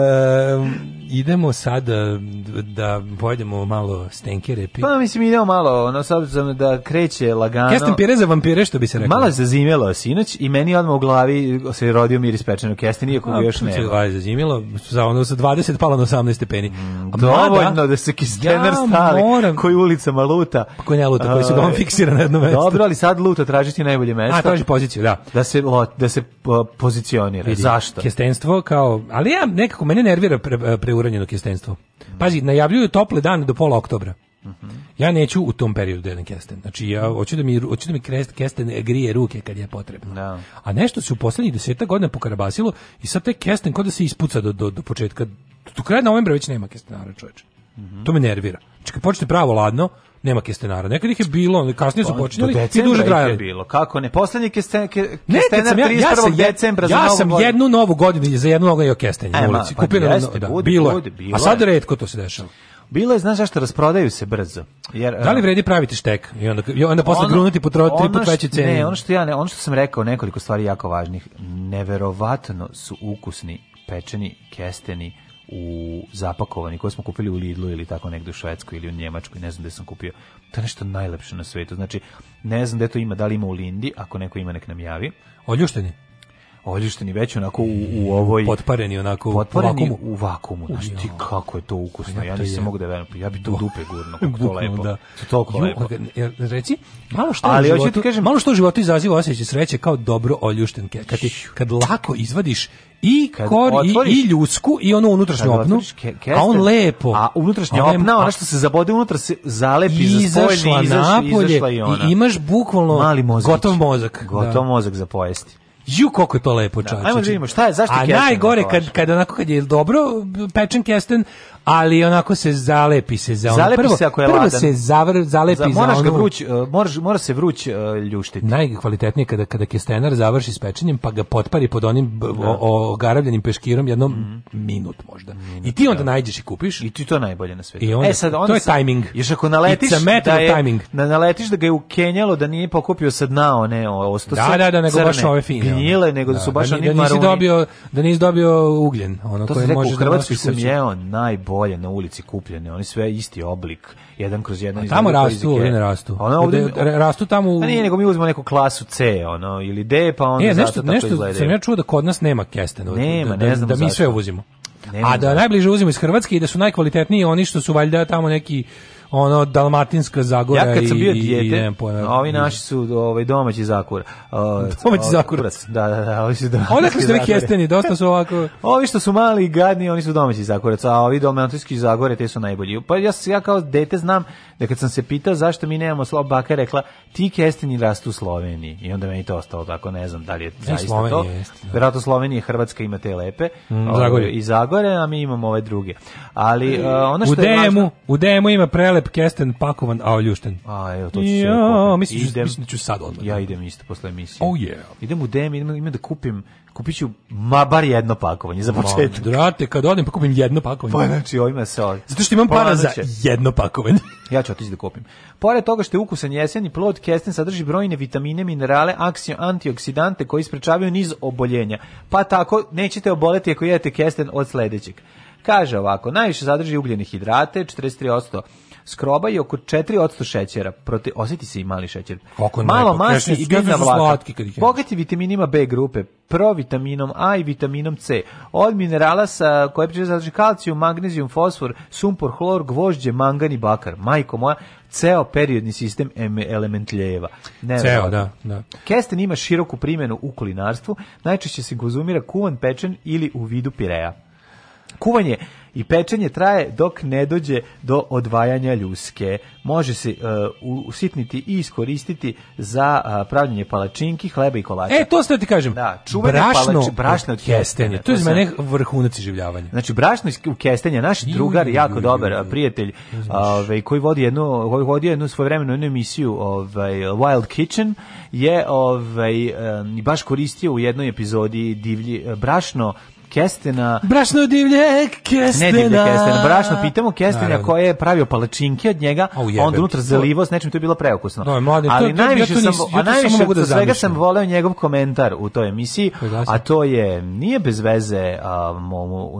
idemo sad eh, da pojedemo malo stenke repi. Pa mislim idemo malo, ono s obzirom da kreće lagano. Kesten za vampire, što bi se reklo. Malo zazimjelo sinoć i meni odmah u glavi se rodio miris pečenog kestena, iako ga još pa, nema. A, pa, zazimjelo, za ono sa 20 pala na 18 stepeni. Mm, A dovoljno mada, da se kistener ja stali, moram... koji ulica maluta. Pa koji ne luta, koji su ga ovaj, on fiksira na jedno mesto. Dobro, ali sad luta tražiti najbolje mesto. A traži poziciju, da. Da se da se pozicionira. Vidi, Zašto? Kestenstvo kao, ali ja nekako mene nervira pre, preuranjeno kestenstvo. Pazi, najavljuju tople dane do pola oktobra. Mhm. -huh. Ja neću u tom periodu da jedan kesten. Znači, ja hoću da mi, hoću da mi krest, kesten grije ruke kad je potrebno. Da. A nešto se u poslednjih 10 godina pokarabasilo i sad taj kesten kod da se ispuca do, do, do početka. Do kraja novembra već nema kestenara, čoveče. Uh mhm. -huh. To me nervira. Znači, kad počne pravo ladno, nema kestenara. Nekad ih je bilo, kasnije su pa, počinjali i duže trajali. bilo. Kako ne? Poslednji kesten, kestenar ja, ja 31. decembra ja, ja sam jednu novu godinu za jednu novu kestenje u e, ulici. Pa Kupila jeste, da, budi, bilo. Budi, bilo. A sad redko to se dešava. Bilo je, znaš zašto, rasprodaju se brzo. Jer, da li e, vredi praviti štek? I onda, i onda posle ono, grunuti po tri put veće cene. Ne, ono što, ja, ne, ono što sam rekao, nekoliko stvari jako važnih. Neverovatno su ukusni pečeni kesteni u zapakovani koje smo kupili u Lidlu ili tako negde u Švedskoj ili u Njemačkoj, ne znam gde sam kupio. To je nešto najlepše na svetu. Znači, ne znam gde to ima, da li ima u Lindi, ako neko ima nek nam javi. Oljuštenje? oljušteni već onako u, u ovoj potpareni onako potpareni u vakumu, u vakumu. znači ti kako je to ukusno. Pa ja, ja nisam mogu da verujem, pa ja bih to dupe gurno, kako to lepo. Da. To toliko lepo. Ja, reci, malo što Ali hoćeš ti kažem, malo što u životu izaziva osećaj sreće kao dobro oljušten Kad ti, kad lako izvadiš i kad kor i, i ljusku i ono unutrašnju opnu, ke, kester, a on lepo. A unutrašnja opna, opna ona što se zabode unutra se zalepi izašla za spoljne, izašla napolje izašla i, ona. i imaš bukvalno Mali mozak, gotov mozak. Gotov da. mozak za pojesti. Ju kako je to lepo, čoveče. Da, ajmo da vidimo šta je, zašto A najgore kad kad onako kad je dobro pečen kesten, ali onako se zalepi se za ono. Zalepi prvo, se ako je prvo ladan. se zavr, zalepi za, moraš ono. Ga vruć, uh, moraš, mora se vruć uh, ljuštiti. Najkvalitetnije kada, kada kestenar završi s pečenjem, pa ga potpari pod onim da. o, peškirom jednom mm. minut možda. Minut, I ti onda da. najđeš i kupiš. I ti to najbolje na svetu. onda, e sad, onda to je tajming. Još ako naletiš da je, timing. Na, naletiš da ga je ukenjalo, da nije pokupio sa dna one ostose. Da, da, da, nego baš ove fine vanile, nego da, da su da baš da, oni da nisi maruni. dobio, da nisi dobio ugljen, ono to koje rekao, možeš da nosiš sam jeo najbolje na ulici kupljene, oni sve isti oblik, jedan kroz jedan. A tamo rastu, ovdje ne rastu. Ono ovdje, rastu tamo... Pa A nije, nego mi uzmemo neku klasu C, ono, ili D, pa onda ne, nešto, zato nešto izgleda. sam ja čuo da kod nas nema kestena. Da- nema, da, ne znam da, da mi sve uvozimo. Nema a da najbliže uzimo iz Hrvatske i da su najkvalitetniji oni što su valjda tamo neki ono Dalmatinska Zagora ja kad sam bio i, dijete, i Ovi naši su ovaj domaći zakura. O, domaći zakurac. Da, da, da, ovi su domaći. Odakle ste vi kesteni, dosta su ovako. ovi što su mali i gadni, oni su domaći zakurac, a ovi dalmatinski Zagore te su najbolji. Pa ja ja kao dete znam da kad sam se pitao zašto mi nemamo slab baka rekla ti kesteni rastu u Sloveniji i onda meni to ostalo tako ne znam da li je zaista to. Jest, da. Verovatno Slovenija i Hrvatska ima te lepe mm, ovaj, Zagorje. i Zagore, a mi imamo ove druge. Ali uh, ono što u je DM-u, u u demu ima prele prelep kesten, pakovan, a oljušten. A, evo, to ću ja, se mislim, da idem, mislim da ću sad odmah. Ja da idem isto posle emisije. Oh, yeah. Idem u DM, idem, idem da kupim, kupiću ma, bar jedno pakovanje za početak. Drate, kad odem pa kupim jedno pakovanje. Pa, znači, ovime se ovim. Zato što imam pa, para za jedno pakovanje. ja ću otići da kupim. Pored toga što je ukusan jeseni, plod kesten sadrži brojne vitamine, minerale, aksio, antioksidante koji sprečavaju niz oboljenja. Pa tako, nećete oboleti ako jedete kesten od sledećeg. Kaže ovako, najviše sadrži ugljene hidrate, 43% skroba je oko 4% šećera. Proti, osjeti se i mali šećer. Kako Malo masti i biljna vlaka. Bogati vitaminima B grupe, provitaminom A i vitaminom C. Od minerala sa koje priče sadrži kalcijum, magnezijum, fosfor, sumpor, hlor, gvožđe, mangan i bakar. Majko moja, ceo periodni sistem elementljeva. Ne, ceo, da, da. Kesten ima široku primjenu u kulinarstvu, najčešće se konzumira kuvan, pečen ili u vidu pireja. Kuvanje i pečenje traje dok ne dođe do odvajanja ljuske. Može se uh, usitniti i iskoristiti za uh, pravljenje palačinki, hleba i kolača. E, to ste da ti kažem. Da, brašno, palači, brašno od kestenja. To je za mene vrhunac življavanja. Znači, brašno u kestenja, naš drugar, jako dobar prijatelj, ovaj, koji vodi jednu, koji vodi jednu svojevremenu jednu emisiju ovaj, Wild Kitchen, je ovaj, baš koristio u jednoj epizodi divlji brašno Kestena. Brašno divlje Kestena. Ne divlje Kestena, brašno pitamo Kestena koji je pravio palačinke od njega, oh, a onda unutra zalivo s nečim, to je bilo preukusno. No, da, mladim, Ali to, najviše ja to nisam, sam, ja najviše sam mogu da svega sam voleo njegov komentar u toj emisiji, a to je, nije bez veze a,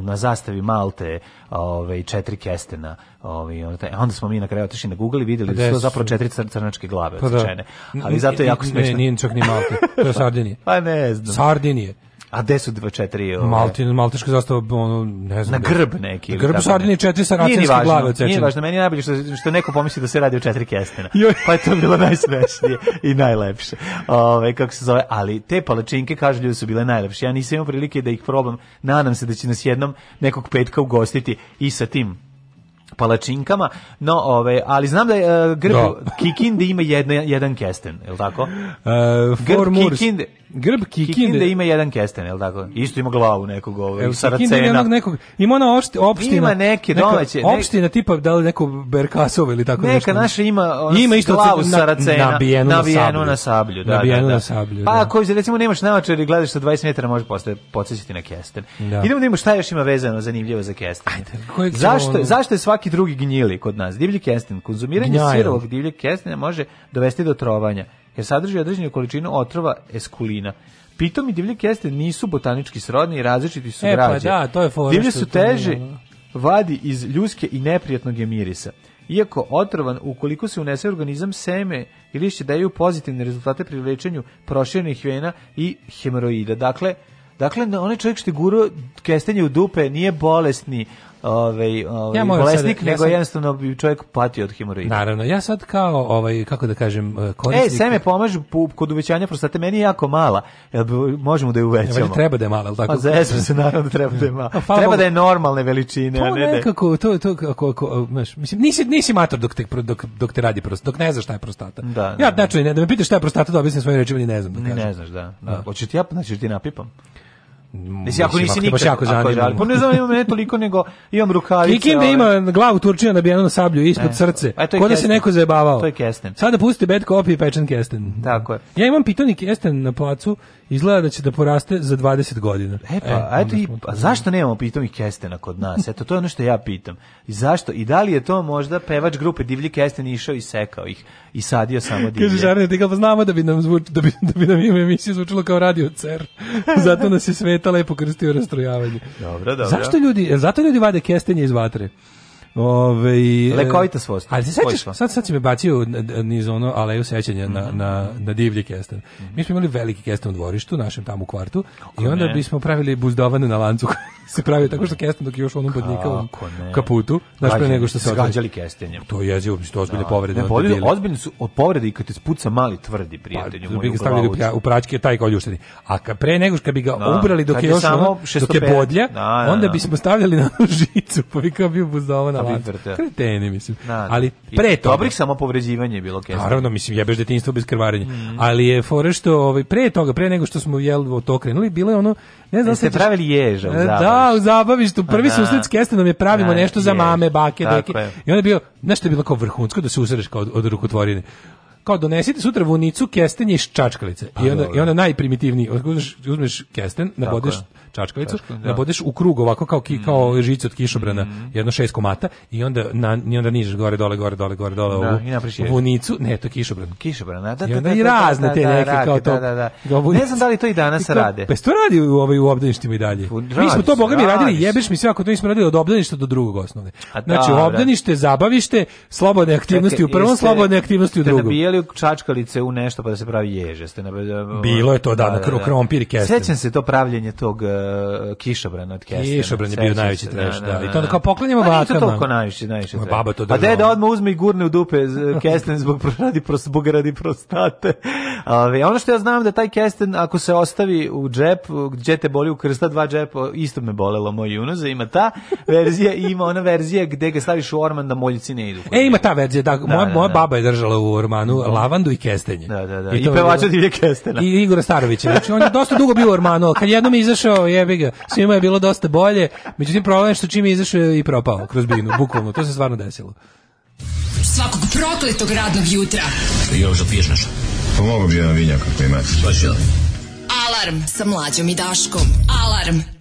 na zastavi Malte ove, ovaj, četiri Kestena. Ove, ovaj, onda smo mi na kraju otišli na Google i videli da su to zapravo četiri cr crnačke glave pa da. odsečene. Ali zato je jako smiješno. nije čak ni Malte, to je Sardinije. Pa ne znam. Sardinije. A gde su 24? Ove? Malti, malteška zastava, ono, ne znam. Na grb neki. Na grb Sardine i četiri saracenske glave odsečene. Nije važno, meni je najbolje što, što neko pomisli da se radi o četiri kestena. pa je to bilo najsmešnije i najlepše. Ove, kako se zove, ali te palačinke, kažu ljudi, su bile najlepše. Ja nisam imao prilike da ih probam. Nadam se da će nas jednom nekog petka ugostiti i sa tim palačinkama, no ove, ali znam da je uh, grb da. Kikinde ima jedna, jedan kesten, je li tako? Uh, grb Kikinde, grb Kikinde. Kikinde ima jedan kesten, jel tako? Isto ima glavu nekog ovog ovaj, Saracena. Ima nekog, ima ona opština. opština. Ima neke domaće. Neka, opština tipa da li neko Berkasov ili tako neka nešto. Neka naša ima, ima isto glavu na, Saracena. Nabijenu, nabijenu na sablju. Da, nabijenu da, da. na sablju. Pa da. ako recimo nemaš naočar i gledaš sa 20 metara može posle podsjećati na kesten. Da. Idemo da imamo šta još ima vezano zanimljivo za kesten. Ajde, zašto, ono... zašto je svaki drugi gnjili kod nas? Divlji kesten. Konzumiranje sirovog divljeg kestena može dovesti do trovanja jer sadrži određenu količinu otrova eskulina. i divlji keste nisu botanički srodni i različiti su građe. e, Pa da, to je Divlje su teže, vadi iz ljuske i neprijatnog je mirisa. Iako otrovan, ukoliko se unese organizam seme ili lišće daju pozitivne rezultate pri lečenju proširenih vena i hemoroida. Dakle, Dakle, da onaj čovjek što je guro kestenje u dupe nije bolestni, ovaj, ovaj, ja bolesnik, sad, nego ja sad, jednostavno bi čovjek patio od hemoroida. Naravno, ja sad kao, ovaj, kako da kažem, e, korisnik... Ej, sve me pomaže kod uvećanja prostate, meni je jako mala, možemo da je uvećamo. Ja, treba da je mala, ali tako? Pa zezam se, naravno treba da je mala. A, treba da je normalne veličine, to a pa ne da nekako, to, to, ako, ako, znaš, mislim, nisi, nisi mator dok te, dok, dok te radi prostat, dok ne znaš šta je prostata. Da, da ja, da. znači, ne, da me pitaš šta je prostata, da objasnim svojim rečima, ne znam da kažem. Ne znaš, da. da. Hoćeš ti ja, znači ti napipam. Nisi ako nisi nikad. Jako zanima. Pa ne znam ima mene toliko nego imam rukavice. Kikinde ovaj. ima glavu turčina nabijenu na sablju ispod e, srce. Ko da se neko zajebavao. To je kesten. Sada pustite bad copy i pečen kesten. Tako je. Ja imam pitoni kesten na placu, izgleda da će da poraste za 20 godina. E pa, e, eto i pa, zašto nemamo pitanih kestena kod nas? Eto to je ono što ja pitam. I zašto? I da li je to možda pevač grupe Divlji kesten išao i sekao ih i sadio samo divlje. Kaže Žarne, ti pa znamo da bi nam zvuč, da bi da bi nam ime emisije zvučilo kao radio cer. Zato nas je svet leta lepo krstio rastrojavanje. Dobro, dobro. Zašto ljudi, zato ljudi vade kestenje iz vatre? Ove, e, Lekovita svost. Ali se sećaš, sad, sad si me bacio niz ono aleju sećanja mm -hmm. na, mhm. na, na divlji kesten. Mm -hmm. Mi smo imali veliki kesten u dvorištu, našem tamo u kvartu, Kako i onda ne? bismo pravili buzdovane na lancu se pravio tako što kesten dok je još onom podnikavom kaputu, znaš pre nego što se odgađali kestenjem. To je jezivo, mislim, to ozbiljne da. povrede. Ne, povrede, ozbiljne su od povrede i kad te spuca mali tvrdi pa, prijatelju. Pa, bi ga stavili u, u pračke, taj kao ljušteni. A ka, pre nego što bi ga da. ubrali dok je još ono, dok je bodlja, da, da, onda bismo stavljali na žicu, pa bi kao bio buzdovan. Da. Kreteni, mislim. Na, da, da. ali pre toga... Dobrih samo povređivanje je bilo kesno. Naravno, mislim, jebeš detinjstvo bez krvarenja. Mm. Ali je fore što, ovaj, pre toga, pre nego što smo jel, to krenuli, bilo je ono... Ne znam, ste pravili ježa u e, zabavištu. Da, u zabavištu. Prvi susret s Kestanom je pravimo nešto za mame, bake, deke. I onda je bilo, nešto je bilo kao vrhunsko da se usreš kao od, od rukotvorine kao donesite sutra vunicu kestenje iz čačkalice. Pa, I onda dobro. i onda najprimitivniji, uzmeš, uzmeš kesten, nabodeš čačkalicu, Tačka, da. nabodeš u krug ovako kao ki, kao mhm. žicu od kišobrana, mm. jedno šest komata i onda na ni onda niže gore dole gore dole gore dole da, ovu vunicu, ne, to je kišobran. Kišobran, da, da da, da, da, da, i razne te da, neke kao to. Da, da, Ne znam da li to i danas rade. Pa što radi u ovaj u obdaništima i dalje. Mi smo to bogami radili, jebeš mi sve ako to nismo radili od obdaništa do drugog osnovne. Znači obdanište, zabavište, slobodne aktivnosti u prvom, slobodne aktivnosti u drugom stavljali čačkalice u nešto pa da se pravi ježe. Ste da, da, da, Bilo je to, da, da, da, krompir i kesten. Sećam se to pravljenje tog uh, kišobrana od kestena. Kišobran je bio najveći treš, da, da, da. I to onda kao poklanjamo vakama. Pa nije to toliko najveći, najveći treš. Baba to pa država. A deda odmah uzme i gurne u dupe kesten zbog radi, prost, zbog radi prostate. Ove, ono što ja znam da taj kesten, ako se ostavi u džep, gdje te boli u krsta, dva džepa, isto me bolelo moj junoza, ima ta verzija ima ona verzija gde ga staviš u orman da moljci ne idu. E, ima ta verzija, da, da moja, da, moja baba je držala u ormanu lavandu i kestenje. Da, da, da. I, I pevača divlje kestena. I Igora Starovića. Znači, on je dosta dugo bio u Armanu, kad jednom je izašao, jebi ga, svima je bilo dosta bolje, međutim, problem je što čim je izašao i propao kroz binu, bukvalno, to se stvarno desilo. Svakog prokletog radnog jutra. Još da piješ nešto? Pa mogu bi jedan vinjak ako imate. Pa Alarm sa mlađom i Daškom. Alarm.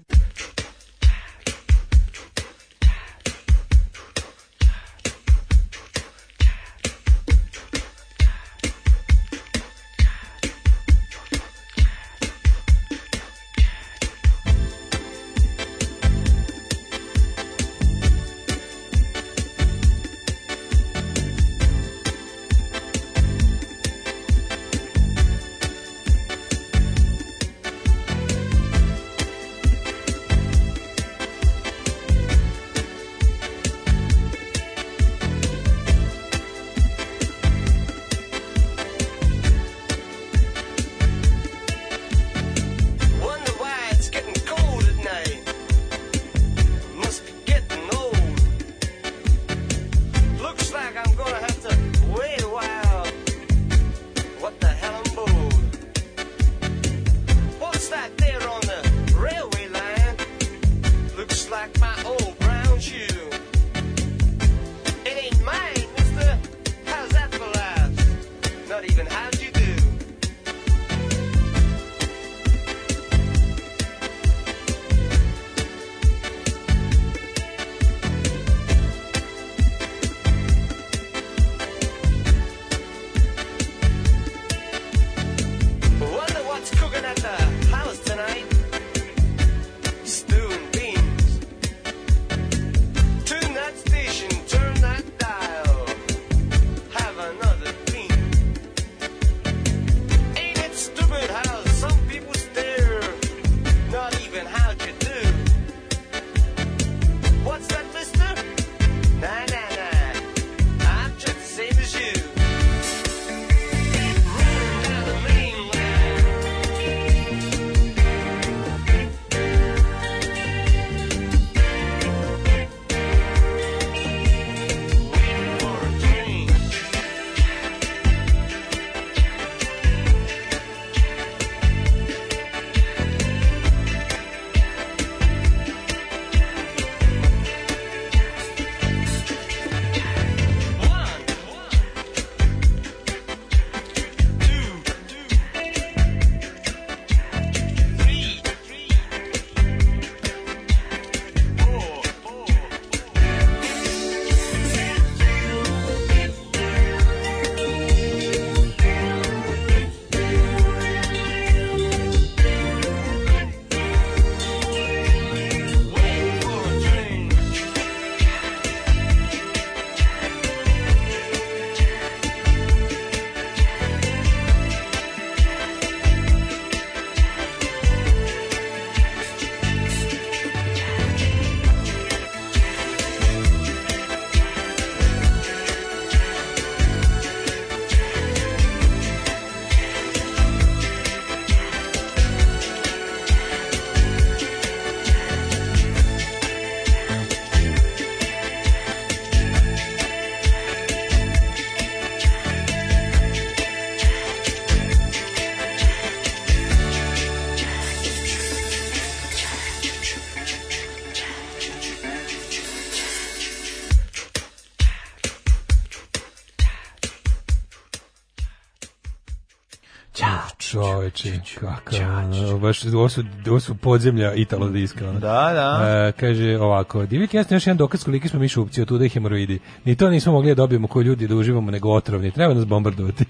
Kakav, baš, ovo su, ovo su podzemlja Italo diska. Da, da. E, kaže ovako, Divik jasno još jedan dokaz koliki smo mi šupci, od tuda i hemoroidi. Ni to nismo mogli da dobijemo koji ljudi da uživamo, nego otrovni. Treba nas bombardovati.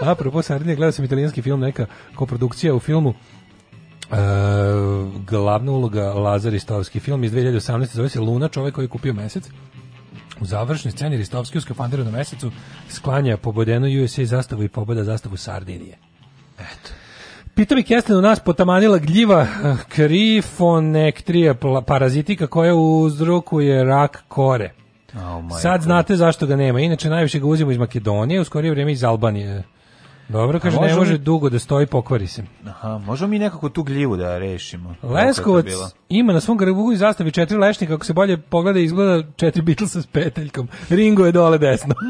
A propos Sardinije, gledao sam italijanski film, neka koprodukcija u filmu Uh, glavna uloga Lazar Istovski film iz 2018. zove se Luna, čovjek koji je kupio mesec u završnoj sceni Ristovski u skafanderu na mesecu sklanja pobodenu USA zastavu i pobeda zastavu Sardinije Pita mi Kesten u nas potamanila gljiva krifonektrija parazitika koja uzrokuje rak kore. Oh Sad znate zašto ga nema. Inače, najviše ga uzimo iz Makedonije, u skorije vrijeme iz Albanije. Dobro, kaže, ne može mi... dugo da stoji, pokvari se. Aha, možemo mi nekako tu gljivu da rešimo. Leskovac ima na svom grbu i zastavi četiri lešnika, ako se bolje pogleda, izgleda četiri Beatlesa s peteljkom. Ringo je dole desno.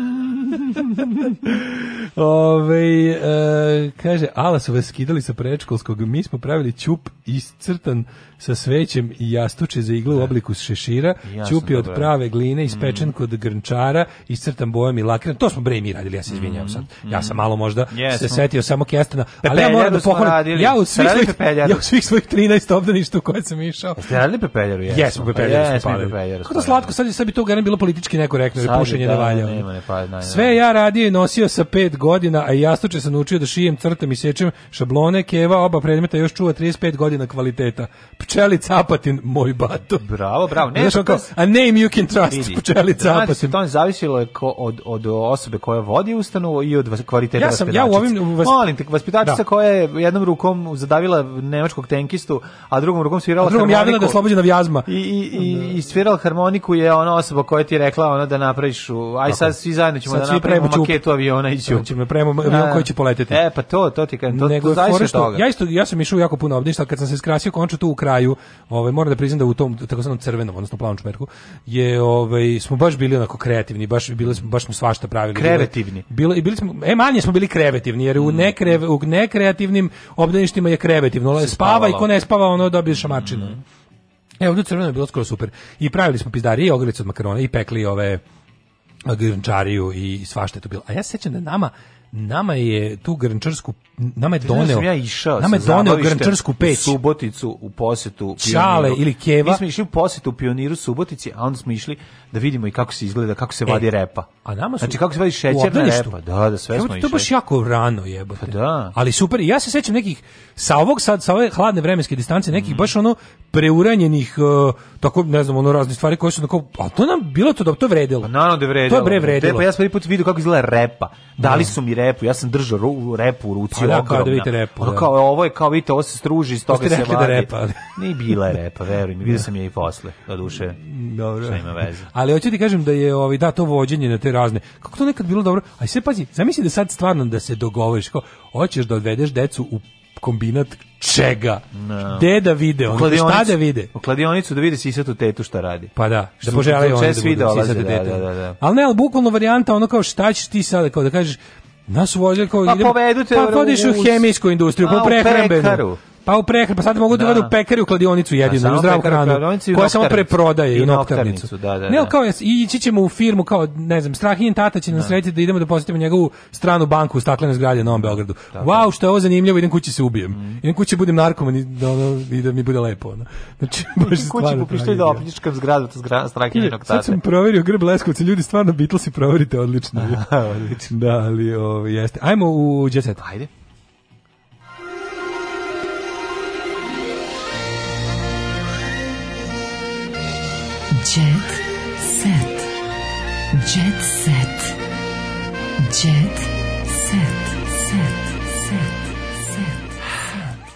Ove, e, kaže, ala su vas skidali sa prečkolskog, mi smo pravili ćup iscrtan sa svećem i jastuče za iglu u da. obliku šešira, Jasno, ćup je od prave gline, ispečen mm. kod grnčara, iscrtan bojom i lakiran, to smo bre i mi radili, ja se izvinjam sad, mm. ja sam malo možda yes, se setio samo kestena, ali ja moram da pohvalim, ja u svih svojih, ja u svih svojih 13 obdaništa u koje sam išao. Jeste radili pepeljaru, jesmo. Jesmo pepeljaru, pa jesmo, pepeljaru. Kako slatko, sad, sad bi to garan bilo politički nekorektno, jer pušenje ne da, valja. Pa, Sve ja ja radio i nosio sa 5 godina, a jastuče sam naučio da šijem, crtam i sečem šablone, keva, oba predmeta još čuva 35 godina kvaliteta. Pčeli Capatin, moj bato. Bravo, bravo. Ne, kao, a name you can trust, vidi. Pčeli znači, Capatin. to je zavisilo je ko, od, od osobe koja vodi ustanovu i od kvaliteta ja sam, ja u ovim, vas... Molim te, vaspitačica da. koja je jednom rukom zadavila nemačkog tenkistu, a drugom rukom svirala a drugom harmoniku. javila da je vjazma. I, i, i, da. i svirala harmoniku je ona osoba koja ti je rekla ona da napraviš, aj sad svi zajedno ćemo sad da napravimo napravimo ću maketu aviona i ću. Hoćemo napravimo avion da. koji će poleteti. E pa to, to ti kažem, to, Nego to zaista toga. Ja isto ja sam išao jako puno obništa, kad sam se skrasio končao tu u kraju, ovaj moram da priznam da u tom takozvanom crvenom, odnosno plavom čmerku je ovaj smo baš bili onako kreativni, baš bili smo baš smo svašta pravili. Kreativni. Bili, bili smo e manje smo bili kreativni jer u mm. nekre u nekreativnim obdaništima je kreativno. Spava i ko ne spava ono dobije šamačinu. Mm. Evo, ovdje crveno je bilo skoro super. I pravili smo pizdarije i ogrlice od makarona i pekli ove grnčariju i svašta je to bilo. A ja se sećam da nama nama je tu grnčarsku nama je da doneo ja išao nama je doneo grnčarsku peć u Suboticu u posetu Čale ili Keva mi smo išli u posetu Pioniru Subotici a onda smo išli da vidimo i kako se izgleda, kako se e, vadi e, repa. A nama su Znači kako se vadi šećerna repa. Da, da, sve Jemo, smo išli. To baš jako rano jebote. Pa da. Ali super, ja se sećam nekih sa ovog sad sa ove hladne vremenske distance nekih mm. baš ono preuranjenih uh, tako ne znam, ono razne stvari koje su tako, a to nam bilo to da to vredelo. Pa naravno da vredelo. To je bre vredelo. Pa ja sam prvi put video kako izgleda repa. Dali da. su mi repu, ja sam držao ru, repu u ruci, pa, da, kao da vidite repu. Da. Kao ovo je kao vidite, ovo se struži iz toga se da vadi. Da repa, ali. Nije bila repa, verujem, video sam je i posle, do duše. Dobro. Šta ima veze ali hoću ti kažem da je ovaj da to vođenje na te razne. Kako to nekad bilo dobro? Aj sve pazi, zamisli da sad stvarno da se dogovoriš, kao hoćeš da odvedeš decu u kombinat čega? No. da vide? On šta da vide? U kladionicu da vide sisatu tetu šta radi. Pa da, da požele oni da sisatu da, tetu. Da, da, da. Ali ne, ali bukvalno varijanta ono kao šta ćeš ti sada, kao da kažeš Nas voze kao pa idemo, povedu te pa u hemijsku industriju, pa prehrambenu. Pa u prehrani, pa sad mogu da, da u pekari u kladionicu pa jedinu, u zdravu hranu, koja samo preprodaje i noktarnicu. Da, da, da. Ne, kao ići ćemo u firmu, kao, ne znam, Strahinjen tata će nas da. sretiti da idemo da posjetimo njegovu stranu banku u staklenoj zgradi na Novom Beogradu. Wow, što je ovo zanimljivo, idem kući se ubijem. Mm. Idem kući budem narkoman i da, ono, da mi bude lepo. Ono. Znači, baš stvarno. Kući popištaj da opljičkam zgradu od Strahinjenog tata. Sad sam proverio Grb Leskovci, ljudi, stvarno Beatlesi proverite odlično. odlično. Da, ali jeste. Ajmo u Jet Set. Ajde.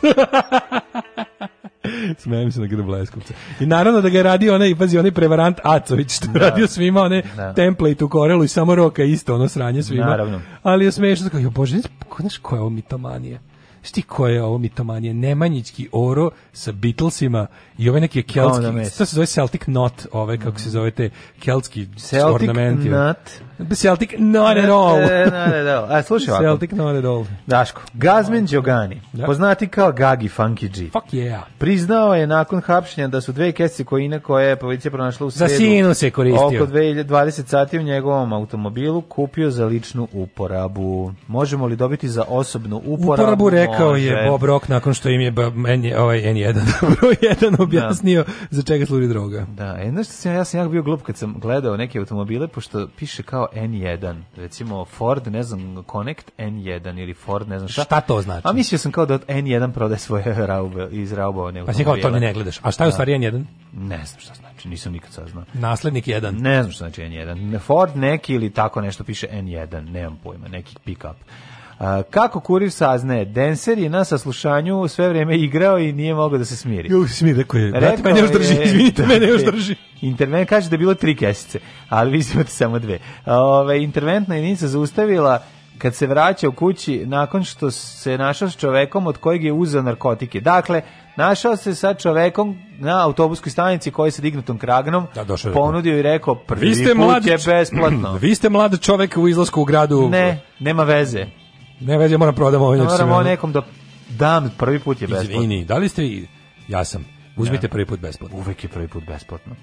Smejem se na grb Leskovca. I naravno da ga je radio onaj, pazi, onaj prevarant Acović, što je da. radio svima one da. template u Korelu i samo roka isto, ono sranje svima. Naravno. Ali je smiješno, kao, jo bože, znaš koja je ovo mitomanija? Sti ko je ovo mitomanije? Nemanjićki oro sa Beatlesima i ovaj neki keltski, no, to se zove Celtic Knot, ove, kako se mm. zove te keltski Celtic ornamenti. Celtic Knot. Celtic Knot at all. E, not at all. A slušaj ovako. Celtic Knot at all. Daško, Gazmin Đogani, da. poznati kao Gagi Funky G. Fuck yeah. Priznao je nakon hapšenja da su dve kesice kojine koje je policija pronašla u sredu. Za sinu se koristio. Oko 20 sati u njegovom automobilu kupio za ličnu uporabu. Možemo li dobiti za osobnu uporabu? Uporabu Rekao je Bob Rock nakon što im je N, ovaj N1 jedan da. objasnio da. za čega služi droga. Da, e, znaš što sam, ja sam jako bio glup kad sam gledao neke automobile, pošto piše kao N1, recimo Ford, ne znam, Connect N1 ili Ford, ne znam šta. Šta to znači? A mislio sam kao da N1 prode svoje raube, iz raubovane automobile. Pa si kao, to ne gledaš. A šta je u da. stvari N1? Ne znam šta znači, nisam nikad saznao. Naslednik 1. Ne znam šta znači N1. Ford neki ili tako nešto piše N1, nemam pojma, neki pick-up kako kurir saznaje, Denser je na saslušanju sve vreme igrao i nije mogao da se smiri. Jo, smiri, rekao je, brate, mene još drži, izvinite, mene još drži. Intervent kaže da je bilo tri kesice, ali vi imate samo dve. Ove, interventna jedinica zaustavila kad se vraća u kući nakon što se našao s čovekom od kojeg je uzeo narkotike. Dakle, našao se sa čovekom na autobuskoj stanici koji se dignutom kragnom da, došao ponudio i rekao prvi vi put je besplatno. Vi ste mlad čovek u izlasku u gradu. Ne, nema veze. Ne veze, moram prodamo ovo. Ovaj moram ovo nekom da dam, prvi put je besplatno. Izvini, da li ste i... Ja sam. Uzmite prvi put besplatno. Uvek je prvi put besplatno.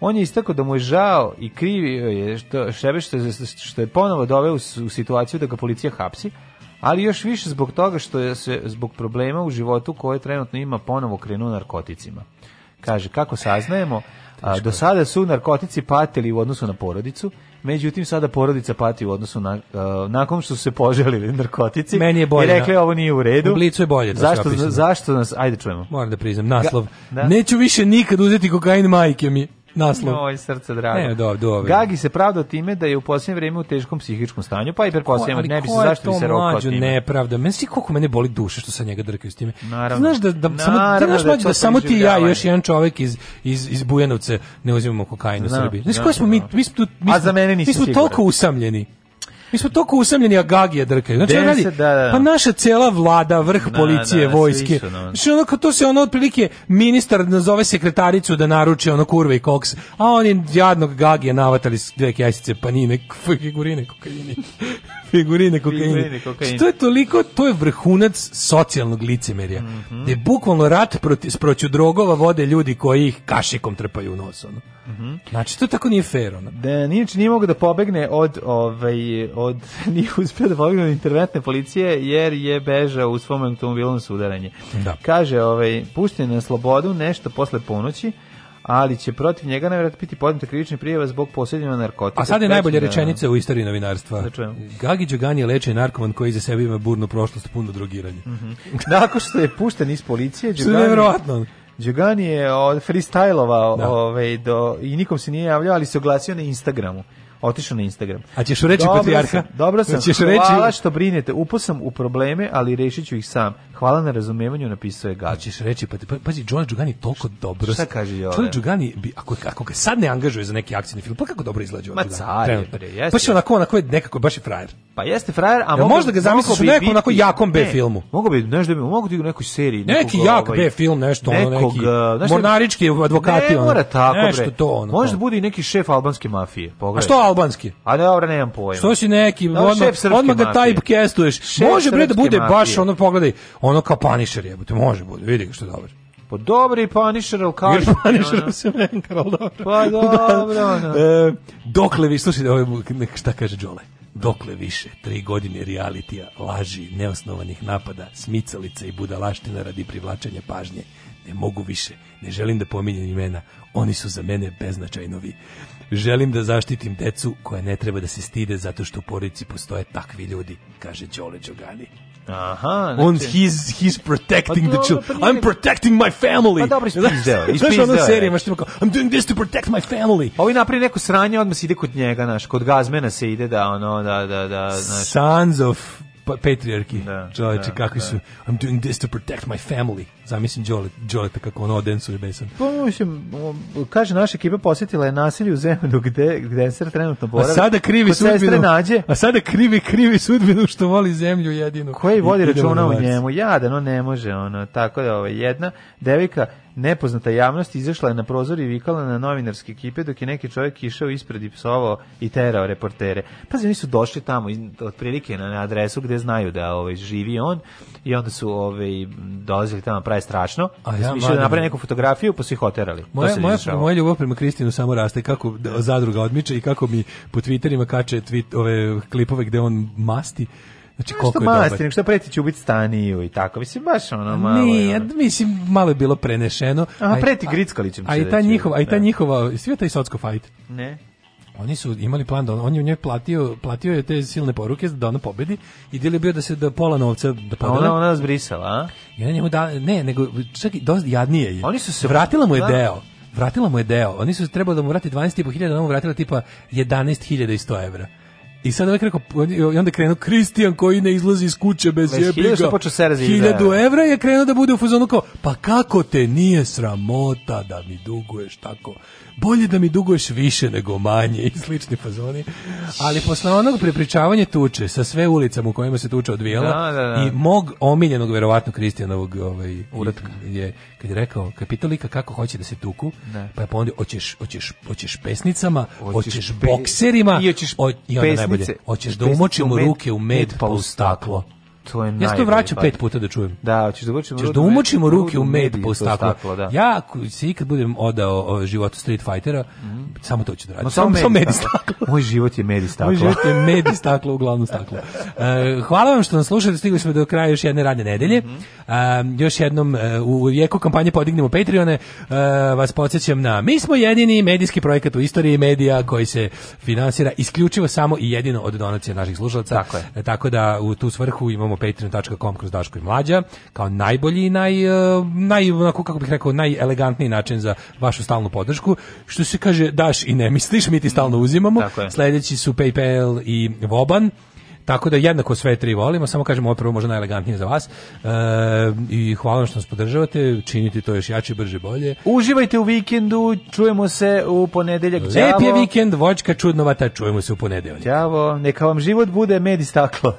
On je istako da mu je žao i krivio je što, šebe što, je, što je ponovo doveo u, u situaciju da ga policija hapsi, ali još više zbog toga što je se zbog problema u životu koje trenutno ima ponovo krenuo narkoticima. Kaže, kako saznajemo, a, do sada su narkotici patili u odnosu na porodicu Međutim, sada porodica pati u odnosu na, uh, nakon što su se poželili narkotici. Meni je bolje. I da- rekli, ovo nije u redu. U blicu je bolje. Da, zašto, da. zašto nas, ajde čujemo. Moram da priznam, naslov. Ga, da. Neću više nikad uzeti kokain majke mi naslov. Oj, srce drago. Ne, do, do, Gagi se pravda time da je u posljednje vrijeme u teškom psihičkom stanju, pa i pretpostavljamo ne bi se zašto bi se rokao time. nepravda. Meni si koliko mene boli duša što sa njega drkaju s time. Naravno. Znaš da, da samo, ti da znaš da, da, samo ti ja i još jedan čovek iz, iz, iz Bujanovca ne uzimamo kokain u Srbiji. Znaš, koji smo mi, mi smo, tu, mi smo, mi smo toliko usamljeni mi smo toliko usamljeni, a gagije drkaju. Znači, Deset, radi, da, da. pa naša cela vlada, vrh da, da policije, vojske. Svišu, znači, ono, to se ono, otprilike, ministar nazove sekretaricu da naruči ono kurve i koks, a oni jadnog gagije navatali s dve kjasice panine, figurine kokaini. figurine kokaini. Što znači, je toliko, to je vrhunac socijalnog licemerja. Mm -hmm. je bukvalno rat proti, proću drogova vode ljudi koji ih kašikom trpaju u nos. Ono. Mm Znači, to tako nije fair. Ono. Da, nije, nije mogu da pobegne od, ovaj, od od nije uspio da pobegne od interventne policije jer je bežao u svom automobilu na sudaranje. Da. Kaže, ovaj, pušten na slobodu nešto posle ponoći, ali će protiv njega najvjerojatno biti podneta krivična prijava zbog posjedovanja narkotika. A sad je najbolja rečenica u istoriji novinarstva. Da Gagi Đogani je lečen narkoman koji za sebe ima burnu prošlost puno drogiranja. Mm -hmm. Nakon što je pušten iz policije, Đogani... Đogani je freestylovao da. ovaj, do, i nikom se nije javljao, ali se oglasio na Instagramu otišao na Instagram. A ćeš reći patrijarha? Dobro sam, Ćeš hvala reći... što brinete. Upao sam u probleme, ali rešit ih sam. Hvala na razumevanju, napisao je Gabi. Hoćeš reći, pa, pa, pazi, George Dugani toliko dobro... Šta kaže Jove? George Dugani, bi, ako, ako ga sad ne angažuje za neki akcijni film, pa kako dobro izlađe Ma car je, bre, jeste. Pa što onako, onako je nekako, baš je frajer. Pa jeste frajer, a ja, mogu, možda ga zamisliš u nekom onako jakom B ne, filmu. Mogu bi, nešto, da mogu ti u nekoj seriji. Nekog, neki jak ovaj, B film, nešto nekog, ono, neki eh, nekog, nešto, mornarički advokati. Ne ono, mora tako, nešto bre. To, ono, Možda bude i neki šef albanske mafije. Pogledaj. A što albanski? A ne, dobro, nemam pojma. Što si neki, odmah, odmah ga castuješ. Može bre da bude baš ono, pogledaj, ono kao Punisher jebote, može bude, vidi što je dobro. Pa dobri Punisher, ali kao... Jer Punisher se menkar, ali dobro. Pa da. dobro, e, dokle vi, slušajte, ovo, šta kaže Đole? Dokle više, tri godine realitija, laži, neosnovanih napada, smicalica i budalaština radi privlačenja pažnje. Ne mogu više, ne želim da pominjem imena, oni su za mene beznačajnovi. Želim da zaštitim decu koja ne treba da se stide zato što u porodici postoje takvi ljudi, kaže Đole Đogani. Aha, znači... On, he's, he's protecting pa the children. Pa I'm protecting my family. Pa dobro, ispizdeo. Znaš ono serijama što ima kao, I'm doing this to protect my family. Ovi napravi neko sranje, odmah se ide kod njega, naš, kod gazmena se ide da, ono, da, da, da, naš. Sons of Pa, patrijarki. Da, Čoveče, da, kakvi da. su. I'm doing this to protect my family. Zamislim Đole, Đoleta kako ono odensuje besan. Pa, mislim, kaže, naša ekipa posjetila je nasilje u zemlju gde, gde se trenutno boravi. A sada krivi sudbinu. Nađe. A sada krivi, krivi sudbinu što voli zemlju jedinu. Koji vodi računa u njemu? Jadan, on ne može, ono. Tako da, ovaj, jedna devika Nepoznata javnost izašla je na prozor i vikala na novinarske ekipe dok je neki čovjek išao ispred i psovao i terao reportere. Pa oni su došli tamo otprilike na adresu gdje znaju da ovaj živi on i onda su ovaj dolazili tamo pravi strašno. A ja, da naprave neku fotografiju pa su ih oterali. Moja moja, moja ljubav prema Kristinu samo raste kako zadruga odmiče i kako mi po Twitterima kače tweet, ove klipove gdje on masti Znači, koliko je dobar. Što što preti će ubiti staniju i tako. Mislim, baš ono malo... Nije, ono. mislim, malo je bilo prenešeno. Aha, preti Grickalićem. A, i ta njihova, a i ta da. njihova, svi taj socko fight. Ne. Oni su imali plan da on, on je njoj platio, platio je te silne poruke da ona pobedi i dil je bio da se da pola novca da podela. Pa ona ona zbrisala, a? Ja njemu da ne, nego čak i dosta jadnije je. Oni su se vratila mu je da. deo. Vratila mu je deo. Oni su trebali da mu vrati 12.500, ona mu vratila tipa 11.100 evra. I sad ovaj rekao, i onda je krenuo Kristijan koji ne izlazi iz kuće bez jebiga. Hiljadu da evra je krenuo da bude u fuzonu kao, pa kako te nije sramota da mi duguješ tako? bolje da mi duguješ više nego manje i slični fazoni. Ali posle onog prepričavanja tuče sa sve ulicama u kojima se tuča odvijala da, da, da. i mog omiljenog verovatno Kristijanovog ovaj, uratka je kad je rekao kapitalika kako hoće da se tuku, ne. Da. pa je pa hoćeš, hoćeš, hoćeš pesnicama, hoćeš, bokserima i hoćeš pesnice, o, i pesnice, najbolje, hoćeš da umočimo ruke u med, med pa u pa staklo to je najbolje. Ja sam vraćao pet puta da čujem. Da, hoćeš da vučemo. Hoćeš da umočimo ruke u med po staklo. Da. Ja se ikad budem odao o, ovaj, životu Street Fightera, mhm. samo to ću da radim. samo samo med staklo. Moj život je med staklo. Moj život je med staklo, uglavnom staklo. E, hvala vam što nas slušate, stigli smo do kraja još jedne radne nedelje. Mhm. E, još jednom e, u jeku kampanje podignemo Patreone, e, vas podsjećam na mi smo jedini medijski projekat u istoriji medija koji se finansira isključivo samo i jedino od donacija naših slušalaca. Tako, tako da u tu svrhu imamo u patreon.com kroz Daško i Mlađa, kao najbolji i naj, e, naj, onako, kako bih rekao, najelegantniji način za vašu stalnu podršku. Što se kaže, daš i ne misliš, mi ti stalno uzimamo. Sljedeći su PayPal i Voban. Tako da jednako sve tri volimo, samo kažemo ovo prvo možda najelegantnije za vas. E, I hvala vam što nas podržavate, činite to još jače, brže, bolje. Uživajte u vikendu, čujemo se u ponedeljak. Lep je vikend, vočka čudnovata, čujemo se u ponedeljak. Ćavo, neka vam život bude med i staklo.